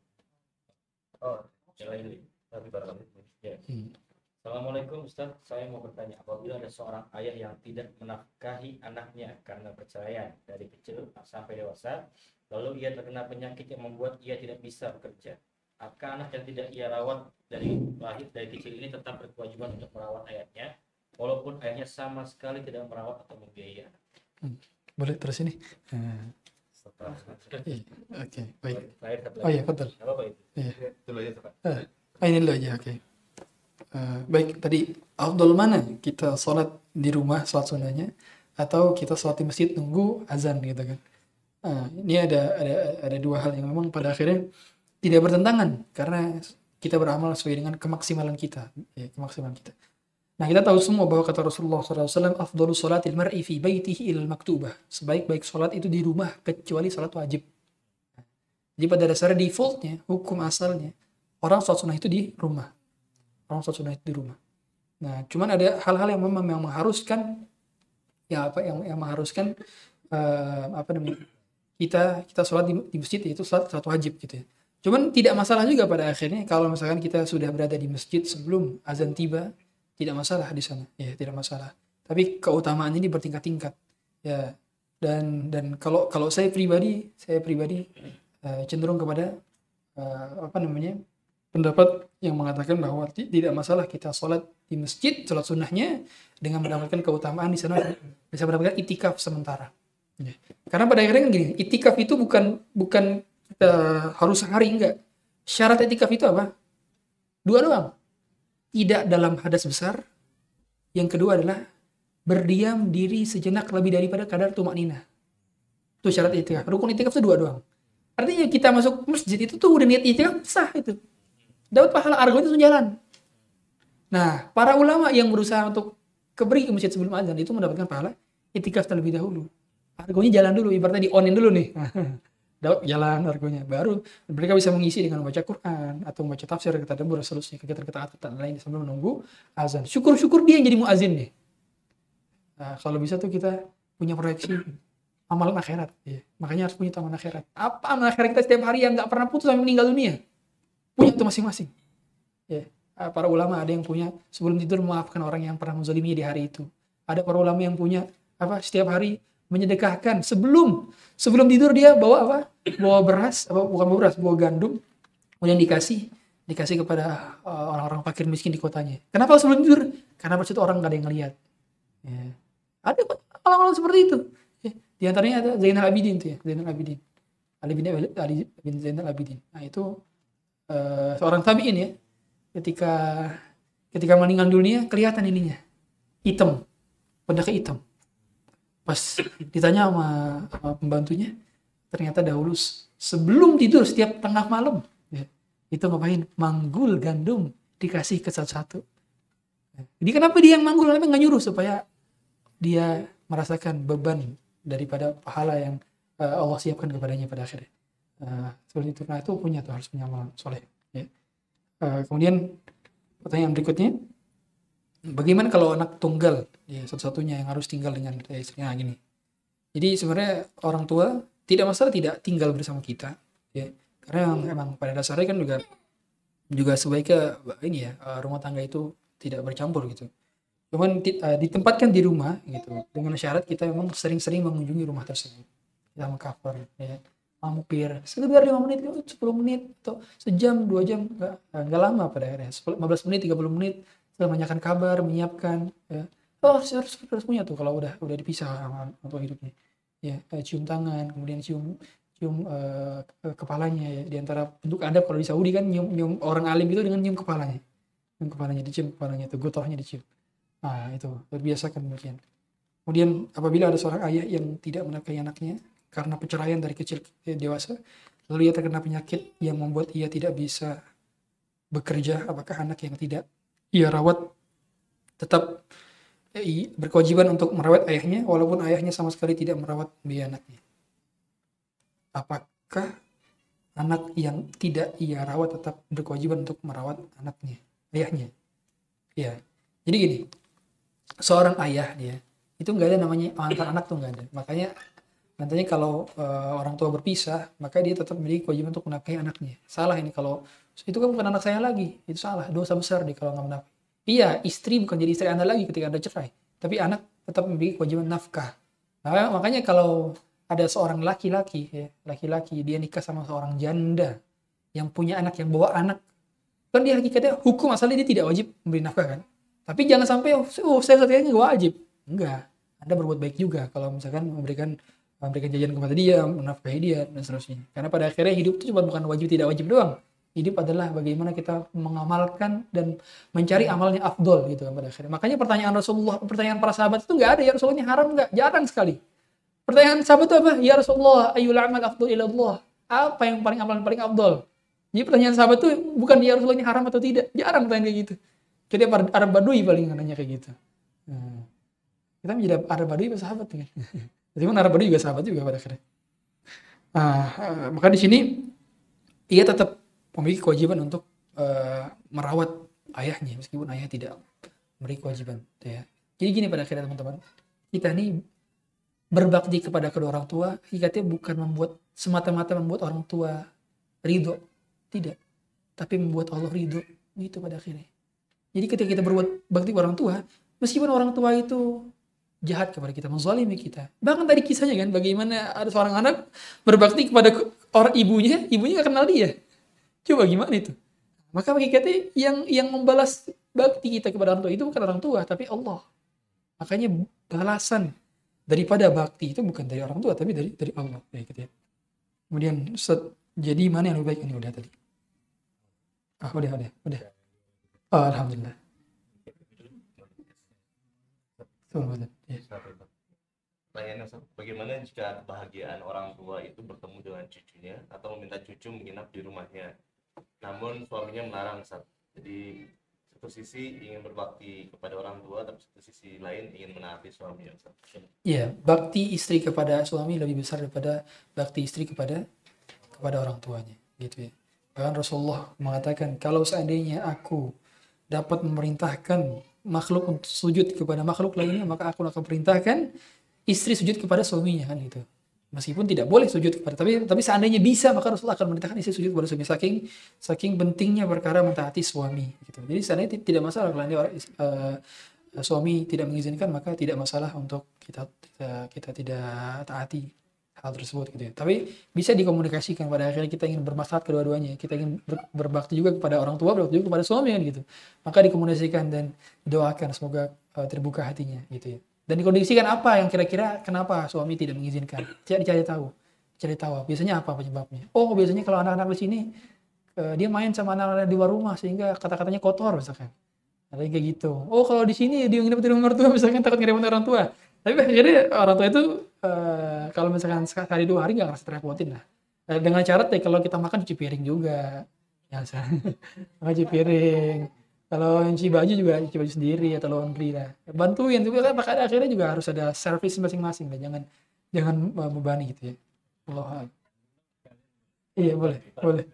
A: Oh, yang lain. Tapi barangkali. Ya.
B: Hmm.
A: Assalamualaikum Ustaz, saya mau bertanya apabila ada seorang ayah yang tidak menafkahi anaknya karena perceraian dari kecil sampai dewasa, lalu ia terkena penyakit yang membuat ia tidak bisa bekerja. Apakah anak yang tidak ia rawat dari lahir dari kecil ini tetap berkewajiban untuk merawat ayahnya, walaupun ayahnya sama sekali tidak merawat atau membiayai anak?
B: Boleh terus ini? Eh,
A: Setelah
B: iya, Oke, baik.
A: lahir satu
B: Oh iya, betul.
A: Apa itu?
B: Iya.
C: Itu aja Pak.
B: Ah, ini dulu aja, oke. Eh, baik, tadi afdol mana kita sholat di rumah, sholat sunnahnya, atau kita sholat di masjid nunggu azan gitu kan? Ah, ini ada ada ada dua hal yang memang pada akhirnya tidak bertentangan karena kita beramal sesuai dengan kemaksimalan kita, ya, kemaksimalan kita. Nah kita tahu semua bahwa kata Rasulullah SAW, afdalu salatil mar'i fi baitihi ilal maktubah. Sebaik-baik sholat itu di rumah kecuali sholat wajib. Jadi pada dasarnya defaultnya, hukum asalnya, orang sholat sunnah itu di rumah. Orang sholat sunnah di rumah. Nah, cuman ada hal-hal yang memang yang mengharuskan ya apa yang yang mengharuskan eh, apa namanya kita kita sholat di, di masjid itu sholat, sholat wajib gitu ya. Cuman tidak masalah juga pada akhirnya kalau misalkan kita sudah berada di masjid sebelum azan tiba tidak masalah di sana ya tidak masalah. Tapi keutamaannya ini bertingkat-tingkat ya dan dan kalau kalau saya pribadi saya pribadi eh, cenderung kepada eh, apa namanya pendapat yang mengatakan bahwa ti- tidak masalah kita sholat di masjid, sholat sunnahnya dengan mendapatkan keutamaan di sana bisa mendapatkan itikaf sementara. Ya. Karena pada akhirnya kan gini, itikaf itu bukan bukan kita harus sehari enggak. Syarat itikaf itu apa? Dua doang. Tidak dalam hadas besar. Yang kedua adalah berdiam diri sejenak lebih daripada kadar tumak nina. Itu syarat itikaf. Rukun itikaf itu dua doang. Artinya kita masuk masjid itu tuh udah niat itikaf sah itu dapat pahala argo itu jalan. Nah, para ulama yang berusaha untuk keberi ke masjid sebelum azan itu mendapatkan pahala itikaf terlebih dahulu. Argonya jalan dulu, ibaratnya di onin dulu nih. Dapat jalan argonya. Baru mereka bisa mengisi dengan membaca Quran atau membaca tafsir kata debur seterusnya kegiatan ketaatan lain sambil menunggu azan. Syukur-syukur dia yang jadi muazin nih. Nah, kalau bisa tuh kita punya proyeksi amalan akhirat. Ya. Makanya harus punya amalan akhirat. Apa amalan akhirat kita setiap hari yang nggak pernah putus sampai meninggal dunia? Punya itu masing-masing. Ya, ah, para ulama ada yang punya sebelum tidur memaafkan orang yang pernah menzalimi di hari itu. Ada para ulama yang punya apa setiap hari menyedekahkan sebelum sebelum tidur dia bawa apa? Bawa beras, apa bukan bawa beras, bawa gandum, kemudian dikasih dikasih kepada uh, orang-orang fakir miskin di kotanya. Kenapa sebelum tidur? Karena itu orang nggak ada yang ngelihat. Ya. Ada orang-orang seperti itu. Ya. Di antaranya ada Zainal Abidin tuh ya, Zainal Abidin. Ali Ali bin Zainal Abidin. Nah itu eh, seorang tabiin ya ketika ketika meninggal dunia kelihatan ininya hitam pada hitam. Pas ditanya sama, sama pembantunya ternyata dahulu sebelum tidur setiap tengah malam ya, itu ngapain? Manggul gandum dikasih ke satu-satu. Jadi kenapa dia yang manggul? Kenapa nggak nyuruh? Supaya dia merasakan beban daripada pahala yang eh, Allah siapkan kepadanya pada akhirnya Nah, seperti itu. Punya tuh harus punya amalan soleh. Ya. Eh, kemudian pertanyaan berikutnya, bagaimana kalau anak tunggal, ya satu-satunya yang harus tinggal dengan eh, istrinya Nah, gini. Jadi sebenarnya orang tua tidak masalah tidak tinggal bersama kita, ya. Karena emang, emang pada dasarnya kan juga juga sebaiknya ini ya eh, rumah tangga itu tidak bercampur gitu. Cuman di- ditempatkan di rumah gitu dengan syarat kita memang sering-sering mengunjungi rumah tersebut. Kita mengcover ya mampir. Sekedar 5 menit 10 menit atau sejam dua jam nggak nggak lama pada akhirnya. 10, 15 menit 30 menit setelah menanyakan kabar menyiapkan ya. oh harus, harus, punya tuh kalau udah udah dipisah sama untuk hidupnya. Ya eh, cium tangan kemudian cium cium ke- kepalanya ya. Di antara bentuk adab kalau di Saudi kan nyium, nyium orang alim itu dengan nyium kepalanya. Nyium kepalanya dicium kepalanya itu gotohnya dicium. Nah itu terbiasakan demikian. Kemudian apabila ada seorang ayah yang tidak menafkahi anaknya karena perceraian dari kecil ke dewasa, lalu ia terkena penyakit yang membuat ia tidak bisa bekerja, apakah anak yang tidak ia rawat tetap eh, berkewajiban untuk merawat ayahnya, walaupun ayahnya sama sekali tidak merawat biaya anaknya. Apakah anak yang tidak ia rawat tetap berkewajiban untuk merawat anaknya, ayahnya? Ya, jadi gini, seorang ayah dia itu nggak ada namanya antar anak tuh nggak ada. Makanya nantinya kalau eh, orang tua berpisah maka dia tetap memiliki kewajiban untuk menafkahi anaknya. Salah ini kalau itu kan bukan anak saya lagi. Itu salah dosa besar nih kalau nggak menafkahi. Iya istri bukan jadi istri anda lagi ketika anda cerai. Tapi anak tetap memiliki kewajiban nafkah. Nah, makanya kalau ada seorang laki-laki ya laki-laki dia nikah sama seorang janda yang punya anak yang bawa anak kan dia hakikatnya hukum asalnya dia tidak wajib memberi nafkah kan? Tapi jangan sampai oh, saya nggak wajib. Enggak anda berbuat baik juga kalau misalkan memberikan memberikan jajan kepada dia, menafkahi dia dan seterusnya. Karena pada akhirnya hidup itu cuma bukan wajib tidak wajib doang. Hidup adalah bagaimana kita mengamalkan dan mencari amalnya afdol gitu kan pada akhirnya. Makanya pertanyaan Rasulullah, pertanyaan para sahabat itu nggak ada ya Rasulullah haram nggak? Jarang sekali. Pertanyaan sahabat itu apa? Ya Rasulullah, ayyul amal afdol ila Allah. Apa yang paling amalan paling afdol? Jadi pertanyaan sahabat tuh bukan ya Rasulullah ini haram atau tidak. Jarang tanya kayak gitu. Jadi Arab, Badui paling nanya kayak gitu. Nah, kita menjadi Arab Badui sahabat kan? Meskipun Arab Badui juga sahabat juga pada akhirnya. Eh, maka di sini ia tetap memiliki kewajiban untuk eh, merawat ayahnya meskipun ayah tidak memiliki kewajiban ya. Jadi gini pada akhirnya teman-teman, kita ini berbakti kepada kedua orang tua hakikatnya bukan membuat semata-mata membuat orang tua ridho tidak tapi membuat Allah ridho gitu pada akhirnya jadi ketika kita berbuat bakti kepada orang tua meskipun orang tua itu jahat kepada kita menzalimi kita bahkan tadi kisahnya kan bagaimana ada seorang anak berbakti kepada ke- orang ibunya ibunya gak kenal dia coba gimana itu maka hakikatnya yang yang membalas bakti kita kepada orang tua itu bukan orang tua tapi Allah makanya balasan daripada bakti itu bukan dari orang tua tapi dari dari Allah gitu ya. Kemudian set, jadi mana yang lebih baik ini udah tadi. Ah udah udah udah. Oh, Alhamdulillah. Tuh, betul. Ya.
C: Pertanyaannya bagaimana jika kebahagiaan orang tua itu bertemu dengan cucunya atau meminta cucu menginap di rumahnya? Namun suaminya melarang Ustaz. Jadi satu sisi ingin berbakti kepada orang tua, tapi satu sisi lain ingin menaati Ustaz.
B: Iya, bakti istri kepada suami lebih besar daripada bakti istri kepada kepada orang tuanya, gitu ya. Bahkan Rasulullah mengatakan, kalau seandainya aku dapat memerintahkan makhluk untuk sujud kepada makhluk lainnya, maka aku akan perintahkan istri sujud kepada suaminya kan gitu. Meskipun tidak boleh sujud kepada tapi tapi seandainya bisa maka Rasulullah akan memerintahkan istri sujud kepada suami saking saking pentingnya perkara mentaati suami gitu. Jadi seandainya ti- tidak masalah kalau orang eh, suami tidak mengizinkan maka tidak masalah untuk kita kita, kita tidak taati hal tersebut gitu ya. Tapi bisa dikomunikasikan pada akhirnya kita ingin bermaslahat kedua-duanya. Kita ingin ber- berbakti juga kepada orang tua, berbakti juga kepada suami gitu. Maka dikomunikasikan dan doakan semoga eh, terbuka hatinya gitu ya. Dan dikondisikan apa yang kira-kira kenapa suami tidak mengizinkan. Tidak dicari tahu. Cari tahu biasanya apa penyebabnya. Oh, biasanya kalau anak-anak di sini eh, dia main sama anak-anak di luar rumah sehingga kata-katanya kotor misalkan. Ada yang kayak gitu. Oh kalau di sini dia nginep di rumah mertua misalkan takut ngerepotin orang tua. Tapi akhirnya orang tua itu eh, kalau misalkan sekali dua hari nggak ngerasa terepotin lah. Eh, dengan syarat ya kalau kita makan cuci piring juga. Ya, cuci piring. Kalau nyuci baju juga nyuci baju sendiri atau laundry lah. Bantuin tapi kan maka akhirnya juga harus ada service masing-masing lah. Jangan jangan membebani gitu ya. Allah. Iya boleh boleh.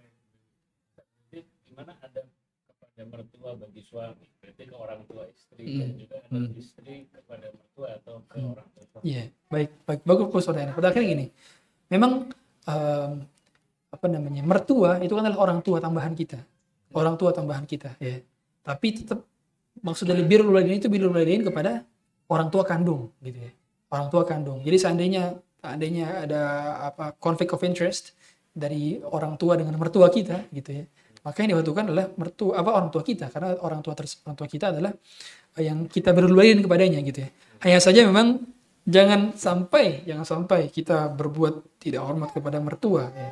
E: Gimana ada kepada mertua bagi suami berarti ke orang tua istri
B: Hmm.
E: dan juga ada
B: Hmm.
E: istri kepada mertua atau ke
B: Hmm.
E: orang tua.
B: Iya, baik, baik, bagus pertanyaannya. Pada akhirnya gini, memang em, apa namanya mertua itu kan adalah orang tua tambahan kita, orang tua tambahan kita, ya. Tapi tetap maksud dari birrul walidain itu birrul walidain kepada orang tua kandung, gitu ya, orang tua kandung. Jadi seandainya seandainya ada apa conflict of interest dari orang tua dengan mertua kita, gitu ya, maka yang dibutuhkan adalah mertua apa orang tua kita, karena orang tua ters- orang tua kita adalah yang kita walidain kepadanya, gitu ya. Hanya saja memang jangan sampai jangan sampai kita berbuat tidak hormat kepada mertua ya.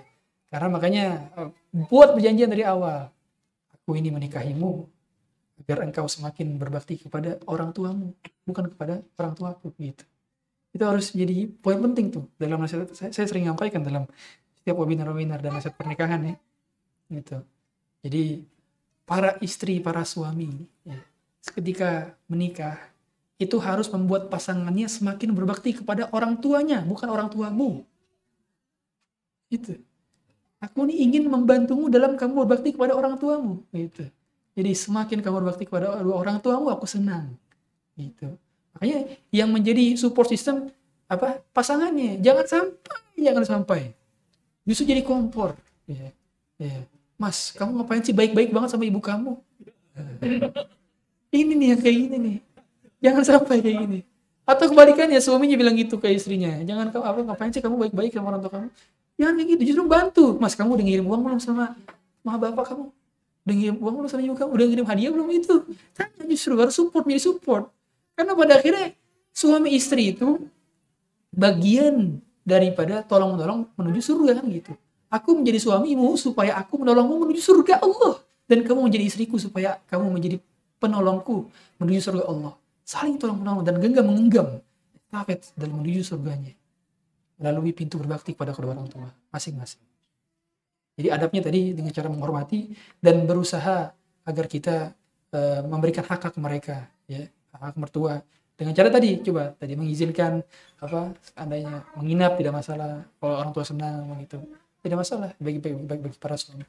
B: karena makanya eh, buat perjanjian dari awal aku ini menikahimu agar engkau semakin berbakti kepada orang tuamu bukan kepada orang tuaku gitu itu harus jadi poin penting tuh dalam nasihat saya, saya sering nyampaikan dalam setiap webinar-webinar dan nasihat pernikahan ya gitu jadi para istri para suami ya, ketika menikah itu harus membuat pasangannya semakin berbakti kepada orang tuanya, bukan orang tuamu. Itu. Aku ini ingin membantumu dalam kamu berbakti kepada orang tuamu. Gitu. Jadi semakin kamu berbakti kepada orang tuamu, aku senang. Gitu. Makanya yang menjadi support system apa pasangannya. Jangan sampai, jangan sampai. Justru jadi kompor. Ya. Ya. Mas, kamu ngapain sih baik-baik banget sama ibu kamu? Ini nih yang kayak gini nih. Jangan sampai kayak gini. Atau kebalikannya suaminya bilang gitu ke istrinya. Jangan kamu apa ngapain sih kamu baik-baik sama orang tua kamu? Jangan kayak gitu. Justru bantu. Mas kamu udah ngirim uang belum sama sama bapak kamu? Udah ngirim uang belum sama ibu kamu? Udah ngirim hadiah belum itu? Tanya justru harus support, jadi support. Karena pada akhirnya suami istri itu bagian daripada tolong menolong menuju surga kan gitu. Aku menjadi suamimu supaya aku menolongmu menuju surga Allah dan kamu menjadi istriku supaya kamu menjadi penolongku menuju surga Allah. Saling tolong menolong dan genggam mengenggam estafet dalam menuju surganya melalui pintu berbakti kepada kedua orang tua masing-masing. Jadi adabnya tadi dengan cara menghormati dan berusaha agar kita eh, memberikan hak hak mereka, ya hak mertua. Dengan cara tadi coba tadi mengizinkan apa seandainya menginap tidak masalah kalau orang tua senang begitu tidak masalah bagi bagi, bagi, bagi para suami.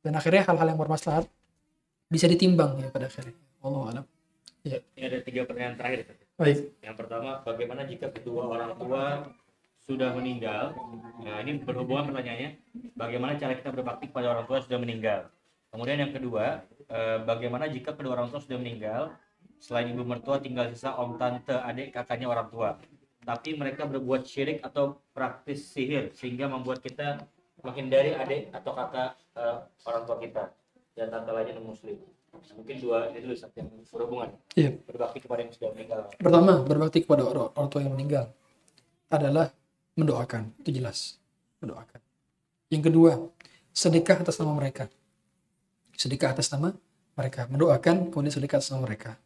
B: Dan akhirnya hal-hal yang bermaslahat bisa ditimbang ya pada akhirnya. Allah alam.
E: Ini ada tiga pertanyaan terakhir.
B: Baik.
E: Yang pertama, bagaimana jika kedua orang tua sudah meninggal? Nah, ini berhubungan pertanyaannya. Bagaimana cara kita berbakti kepada orang tua sudah meninggal? Kemudian yang kedua, eh, bagaimana jika kedua orang tua sudah meninggal? Selain ibu mertua, tinggal sisa om, tante, adik, kakaknya orang tua. Tapi mereka berbuat syirik atau praktis sihir sehingga membuat kita menghindari adik atau kakak eh, orang tua kita dan tante lainnya non muslim. Mungkin dua ini dulu yang berhubungan
B: Iya.
E: berbakti kepada yang sudah meninggal.
B: Pertama, berbakti kepada orang, orang tua yang meninggal adalah mendoakan. Itu jelas. Mendoakan. Yang kedua, sedekah atas nama mereka. Sedekah atas nama mereka. Mendoakan, kemudian sedekah atas nama mereka.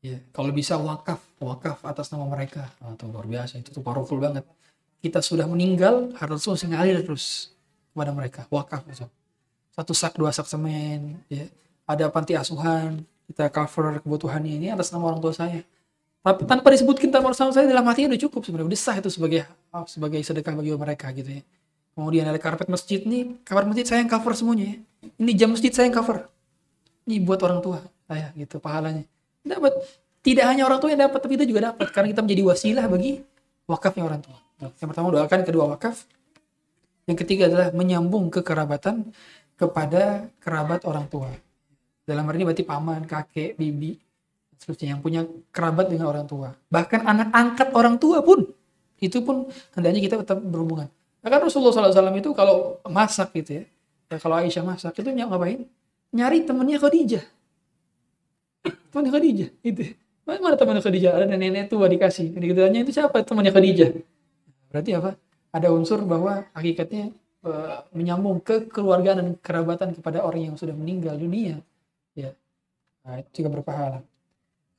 B: Ya, kalau bisa wakaf, wakaf atas nama mereka. Ah, itu luar biasa, itu tuh powerful banget. Kita sudah meninggal, harus terus ngalir terus kepada mereka. Wakaf itu. Satu sak, dua sak semen, ya. Ada panti asuhan, kita cover kebutuhannya. Ini atas nama orang tua saya. Tapi tanpa disebutkan tanpa sama saya dalam hatinya udah cukup sebenarnya. Udah sah itu sebagai sebagai sedekah bagi mereka gitu ya. Kemudian ada karpet masjid nih. Kamar masjid saya yang cover semuanya ya. ini jam masjid saya yang cover. Ini buat orang tua saya gitu pahalanya. Dapat tidak hanya orang tua yang dapat tapi kita juga dapat. Karena kita menjadi wasilah bagi wakafnya orang tua. Yang pertama doakan kedua wakaf yang ketiga adalah menyambung kekerabatan kepada kerabat orang tua dalam ini berarti paman kakek bibi seterusnya yang punya kerabat dengan orang tua. Bahkan anak angkat orang tua pun itu pun hendaknya kita tetap berhubungan. Nah, kan Rasulullah SAW itu kalau masak gitu ya, ya kalau Aisyah masak itu ngapain? Nyari temennya Khadijah. Temennya Khadijah itu. Mana, temannya Khadijah? Ada nenek tua dikasih. Ditanya itu siapa temannya Khadijah? Berarti apa? Ada unsur bahwa hakikatnya eh, menyambung ke keluargaan dan kerabatan kepada orang yang sudah meninggal dunia. Ya. Nah, itu juga berpahala.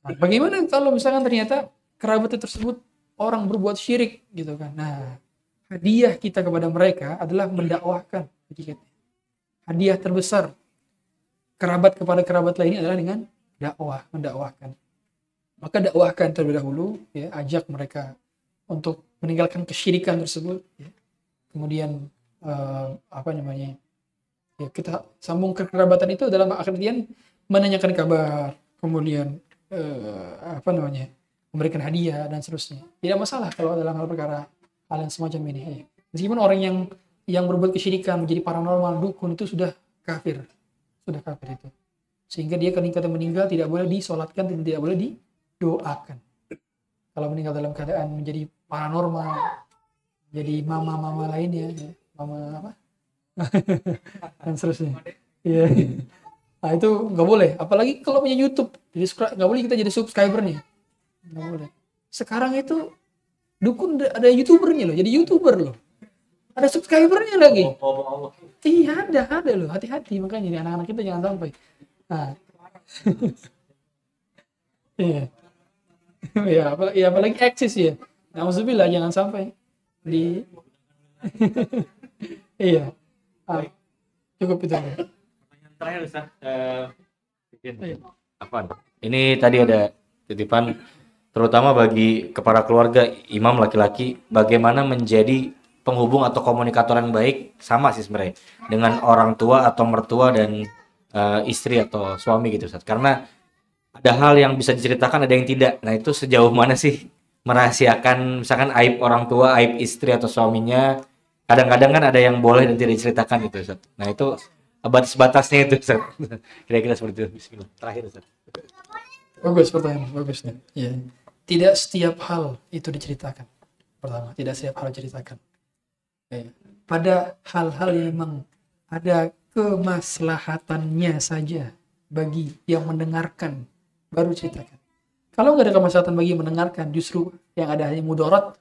B: Nah, bagaimana kalau misalkan ternyata kerabat tersebut orang berbuat syirik gitu kan. Nah, hadiah kita kepada mereka adalah mendakwahkan hakikatnya. Hadiah terbesar kerabat kepada kerabat lainnya adalah dengan dakwah, mendakwahkan. Maka dakwahkan terlebih dahulu, ya, ajak mereka untuk meninggalkan kesyirikan tersebut. Ya. Kemudian eh, apa namanya? Ya, kita sambung kekerabatan itu dalam artian menanyakan kabar, kemudian eh, apa namanya memberikan hadiah dan seterusnya tidak masalah kalau dalam hal perkara hal yang semacam ini ya. meskipun orang yang yang berbuat kesyirikan menjadi paranormal dukun itu sudah kafir sudah kafir itu sehingga dia ketika meninggal tidak boleh disolatkan tidak boleh didoakan kalau meninggal dalam keadaan menjadi paranormal jadi mama-mama lainnya ya. mama apa dan seterusnya iya Nah itu nggak boleh, apalagi kalau punya YouTube. Jadi nggak boleh kita jadi subscriber nih. Nggak boleh. Sekarang itu dukun ada- youtubernya loh, jadi youtuber loh. Ada subscribernya lagi.
C: Oh, oh, Allah.
B: Iya ada, ada loh. Hati-hati makanya nih anak-anak kita jangan sampai. Nah. Iya. ya, apalagi, ya, apalagi eksis ya. Alhamdulillah jangan sampai di. iya. Ah, cukup itu.
E: Pertanyaan terakhir Ustaz. Eh, Bikin.
A: Afwan. Ini tadi ada titipan terutama bagi kepala keluarga imam laki-laki bagaimana menjadi penghubung atau komunikator yang baik sama sih sebenarnya dengan orang tua atau mertua dan eh, istri atau suami gitu Ustaz. Karena ada hal yang bisa diceritakan ada yang tidak. Nah, itu sejauh mana sih merahasiakan misalkan aib orang tua, aib istri atau suaminya. Kadang-kadang kan ada yang boleh dan tidak diceritakan gitu Ustaz. Nah, itu batas-batasnya itu Ustaz. Kira-kira seperti itu. Bismillah. Terakhir Ustaz.
B: Bagus pertanyaan, bagus nih. Iya. Tidak setiap hal itu diceritakan. Pertama, tidak setiap hal diceritakan. Ya. Pada hal-hal yang memang ada kemaslahatannya saja bagi yang mendengarkan baru ceritakan. Kalau nggak ada kemaslahatan bagi mendengarkan, justru yang ada hanya mudarat,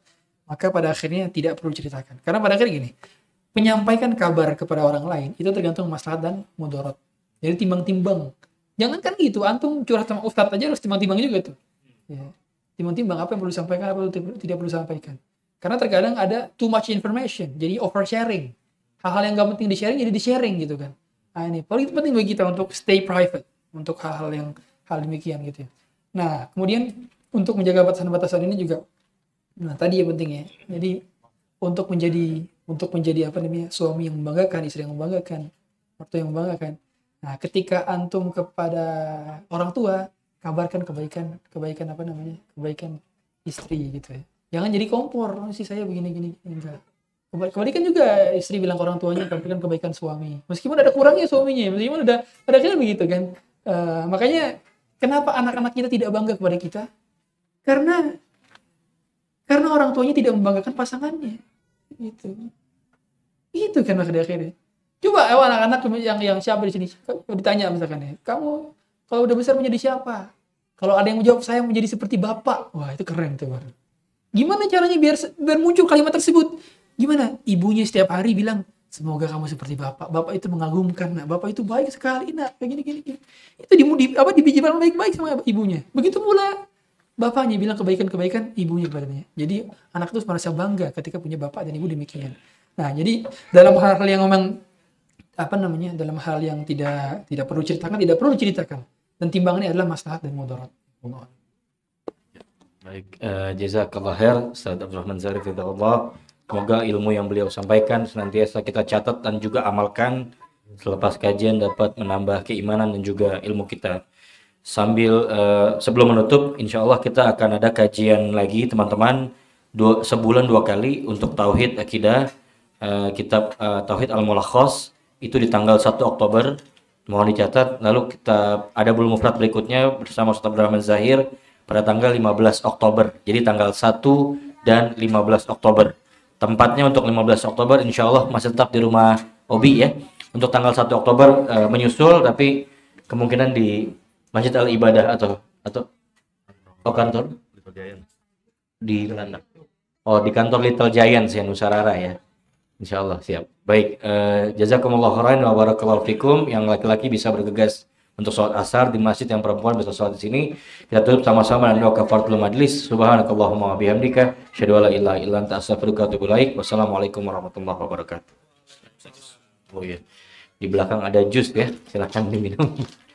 B: maka pada akhirnya tidak perlu diceritakan. Karena pada akhirnya gini, menyampaikan kabar kepada orang lain itu tergantung maslahat dan mudarat. Jadi timbang-timbang. Jangan kan gitu, antum curhat sama ustadz aja harus timbang-timbang juga tuh. Ya. Timbang-timbang apa yang perlu disampaikan, apa yang tidak perlu disampaikan. Karena terkadang ada too much information, jadi oversharing. hal-hal yang gak penting di sharing jadi di sharing gitu kan nah ini paling penting bagi kita untuk stay private untuk hal-hal yang hal demikian gitu ya nah kemudian untuk menjaga batasan-batasan ini juga nah tadi yang penting ya. Jadi untuk menjadi untuk menjadi apa namanya suami yang membanggakan istri yang membanggakan mertua yang membanggakan. Nah ketika antum kepada orang tua kabarkan kebaikan kebaikan apa namanya kebaikan istri gitu ya. Jangan jadi kompor "Oh, si saya begini gini enggak. Keba- kebalikan juga istri bilang ke orang tuanya kabarkan kebaikan suami. Meskipun ada kurangnya suaminya meskipun ada ada kan begitu kan. Eh, makanya kenapa anak-anak kita tidak bangga kepada kita? Karena karena orang tuanya tidak membanggakan pasangannya. Itu itu kan pada akhirnya. Coba eh, anak-anak yang yang siapa di sini? Kalau ditanya misalkan ya kamu kalau udah besar menjadi siapa? Kalau ada yang menjawab saya menjadi seperti bapak. Wah itu keren tuh gimana caranya biar biar muncul kalimat tersebut? Gimana? Ibunya setiap hari bilang semoga kamu seperti bapak bapak itu mengagumkan nak bapak itu baik sekali nak kayak gini gini, gini. itu di, di apa dibijikan baik-baik sama ibunya begitu pula bapaknya bilang kebaikan-kebaikan ibunya kepadanya. Jadi anak itu merasa bangga ketika punya bapak dan ibu demikian. Nah, jadi dalam hal-hal yang memang apa namanya dalam hal yang tidak tidak perlu ceritakan tidak perlu diceritakan dan timbangannya adalah maslahat dan mudarat.
A: Baik, eh, jazakallah khair Ustaz Abdurrahman Zarif Allah. Semoga ilmu yang beliau sampaikan senantiasa kita catat dan juga amalkan selepas kajian dapat menambah keimanan dan juga ilmu kita. Sambil eh, sebelum menutup, insya Allah kita akan ada kajian lagi teman-teman. Dua, sebulan dua kali untuk tauhid akidah eh, kitab eh, tauhid al mulakhos itu di tanggal 1 Oktober. Mohon dicatat. Lalu kita ada bulu mufrad berikutnya bersama Ustaz Abdurrahman Zahir pada tanggal 15 Oktober. Jadi tanggal 1 dan 15 Oktober tempatnya untuk 15 Oktober insya Allah masih tetap di rumah Obi ya. Untuk tanggal 1 Oktober eh, menyusul tapi kemungkinan di Masjid Al Ibadah atau atau oh kantor? Di oh di kantor Little Giants ya Nusarara ya. Insya Allah siap. Baik eh, jazakumullah khairan wa barakallahu fikum. Yang laki-laki bisa bergegas untuk sholat asar di masjid yang perempuan bisa sholat di sini. Kita tutup sama-sama dengan doa kafaratul majlis. Subhanakallahumma wa bihamdika asyhadu an la ilaha illa anta astaghfiruka wa atubu ilaik. Wassalamualaikum warahmatullahi wabarakatuh. Oh iya di belakang ada jus ya. Silahkan diminum